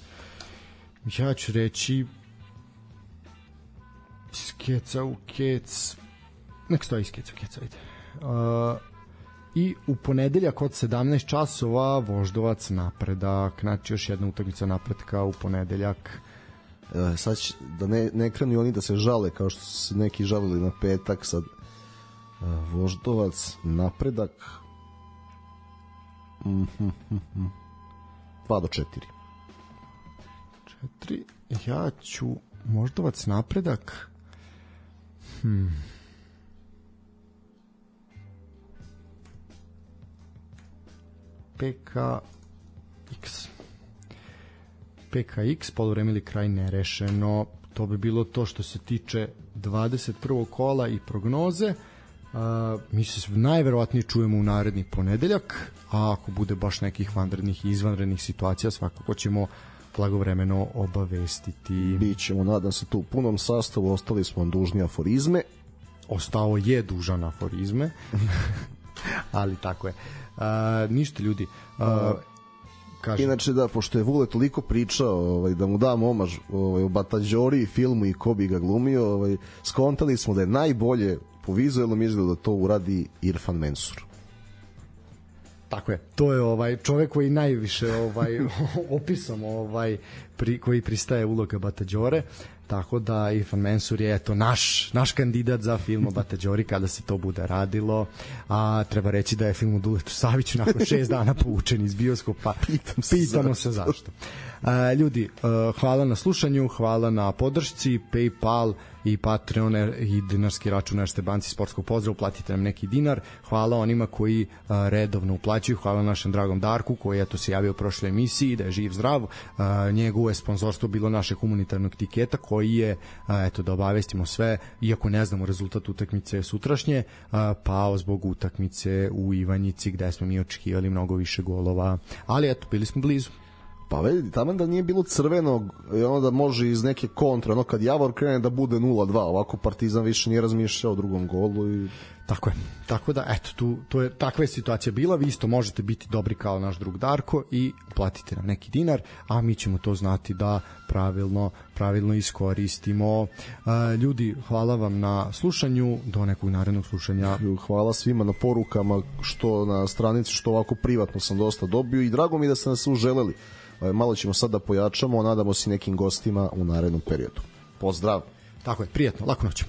Ja ću reći iz keca u kec nek stoji iz keca u kec, ajde. Uh, i u ponedeljak od 17 časova Voždovac napredak, znači još jedna utakmica napretka u ponedeljak. E, sad će, da ne, ne krenu oni da se žale kao što su neki žalili na petak sad e, Voždovac napredak Mhm, mhm. 2 do 4 4. Ja ću Voždovac napredak. Hmm. PKX. PKX, polovreme ili kraj nerešeno. To bi bilo to što se tiče 21. kola i prognoze. Uh, mi se najverovatnije čujemo u naredni ponedeljak, a ako bude baš nekih vanrednih i izvanrednih situacija, svakako ćemo blagovremeno obavestiti. Bićemo, nadam se, tu u punom sastavu, ostali smo vam dužni aforizme. Ostao je dužan aforizme, <laughs> ali tako je. Uh, ništa ljudi. Uh, kažem, Inače, da, pošto je Vule toliko pričao ovaj, da mu dam omaž ovaj, o Batađori filmu i ko bi ga glumio, ovaj, skontali smo da je najbolje po vizualnom izgledu da to uradi Irfan Mensur. Tako je. To je ovaj čovek koji najviše ovaj <laughs> opisom ovaj pri, koji pristaje uloga Batađore. Tako da Irfan Mensur je eto naš naš kandidat za film o Batađori kada se to bude radilo. A treba reći da je film o Duletu Saviću nakon <laughs> šest dana povučen iz bioskopa. Pitam se Pitamo zašto. se zašto. A, ljudi, hvala na slušanju, hvala na podršci, PayPal i Patreon i dinarski račun Erste banci sportskog pozdrava, platite nam neki dinar. Hvala onima koji redovno uplaćuju, hvala našem dragom Darku koji eto se javio u prošloj emisiji da je živ zdrav. Njegovo je sponzorstvo bilo naše humanitarnog tiketa koji je eto da obavestimo sve, iako ne znamo rezultat utakmice sutrašnje, pao zbog utakmice u Ivanjici gde smo mi očekivali mnogo više golova, ali eto bili smo blizu. Pa vidi, tamo da nije bilo crvenog i ono da može iz neke kontre, ono kad Javor krene da bude 0-2, ovako Partizan više nije razmišljao o drugom golu i Tako je. Tako da, eto, tu, to je, takva je situacija bila. Vi isto možete biti dobri kao naš drug Darko i platite nam neki dinar, a mi ćemo to znati da pravilno, pravilno iskoristimo. Uh, ljudi, hvala vam na slušanju. Do nekog narednog slušanja. Hvala svima na porukama, što na stranici, što ovako privatno sam dosta dobio i drago mi da ste nas uželeli. E, malo ćemo sad da pojačamo, nadamo se nekim gostima u narednom periodu. Pozdrav! Tako je, prijatno, laku noć!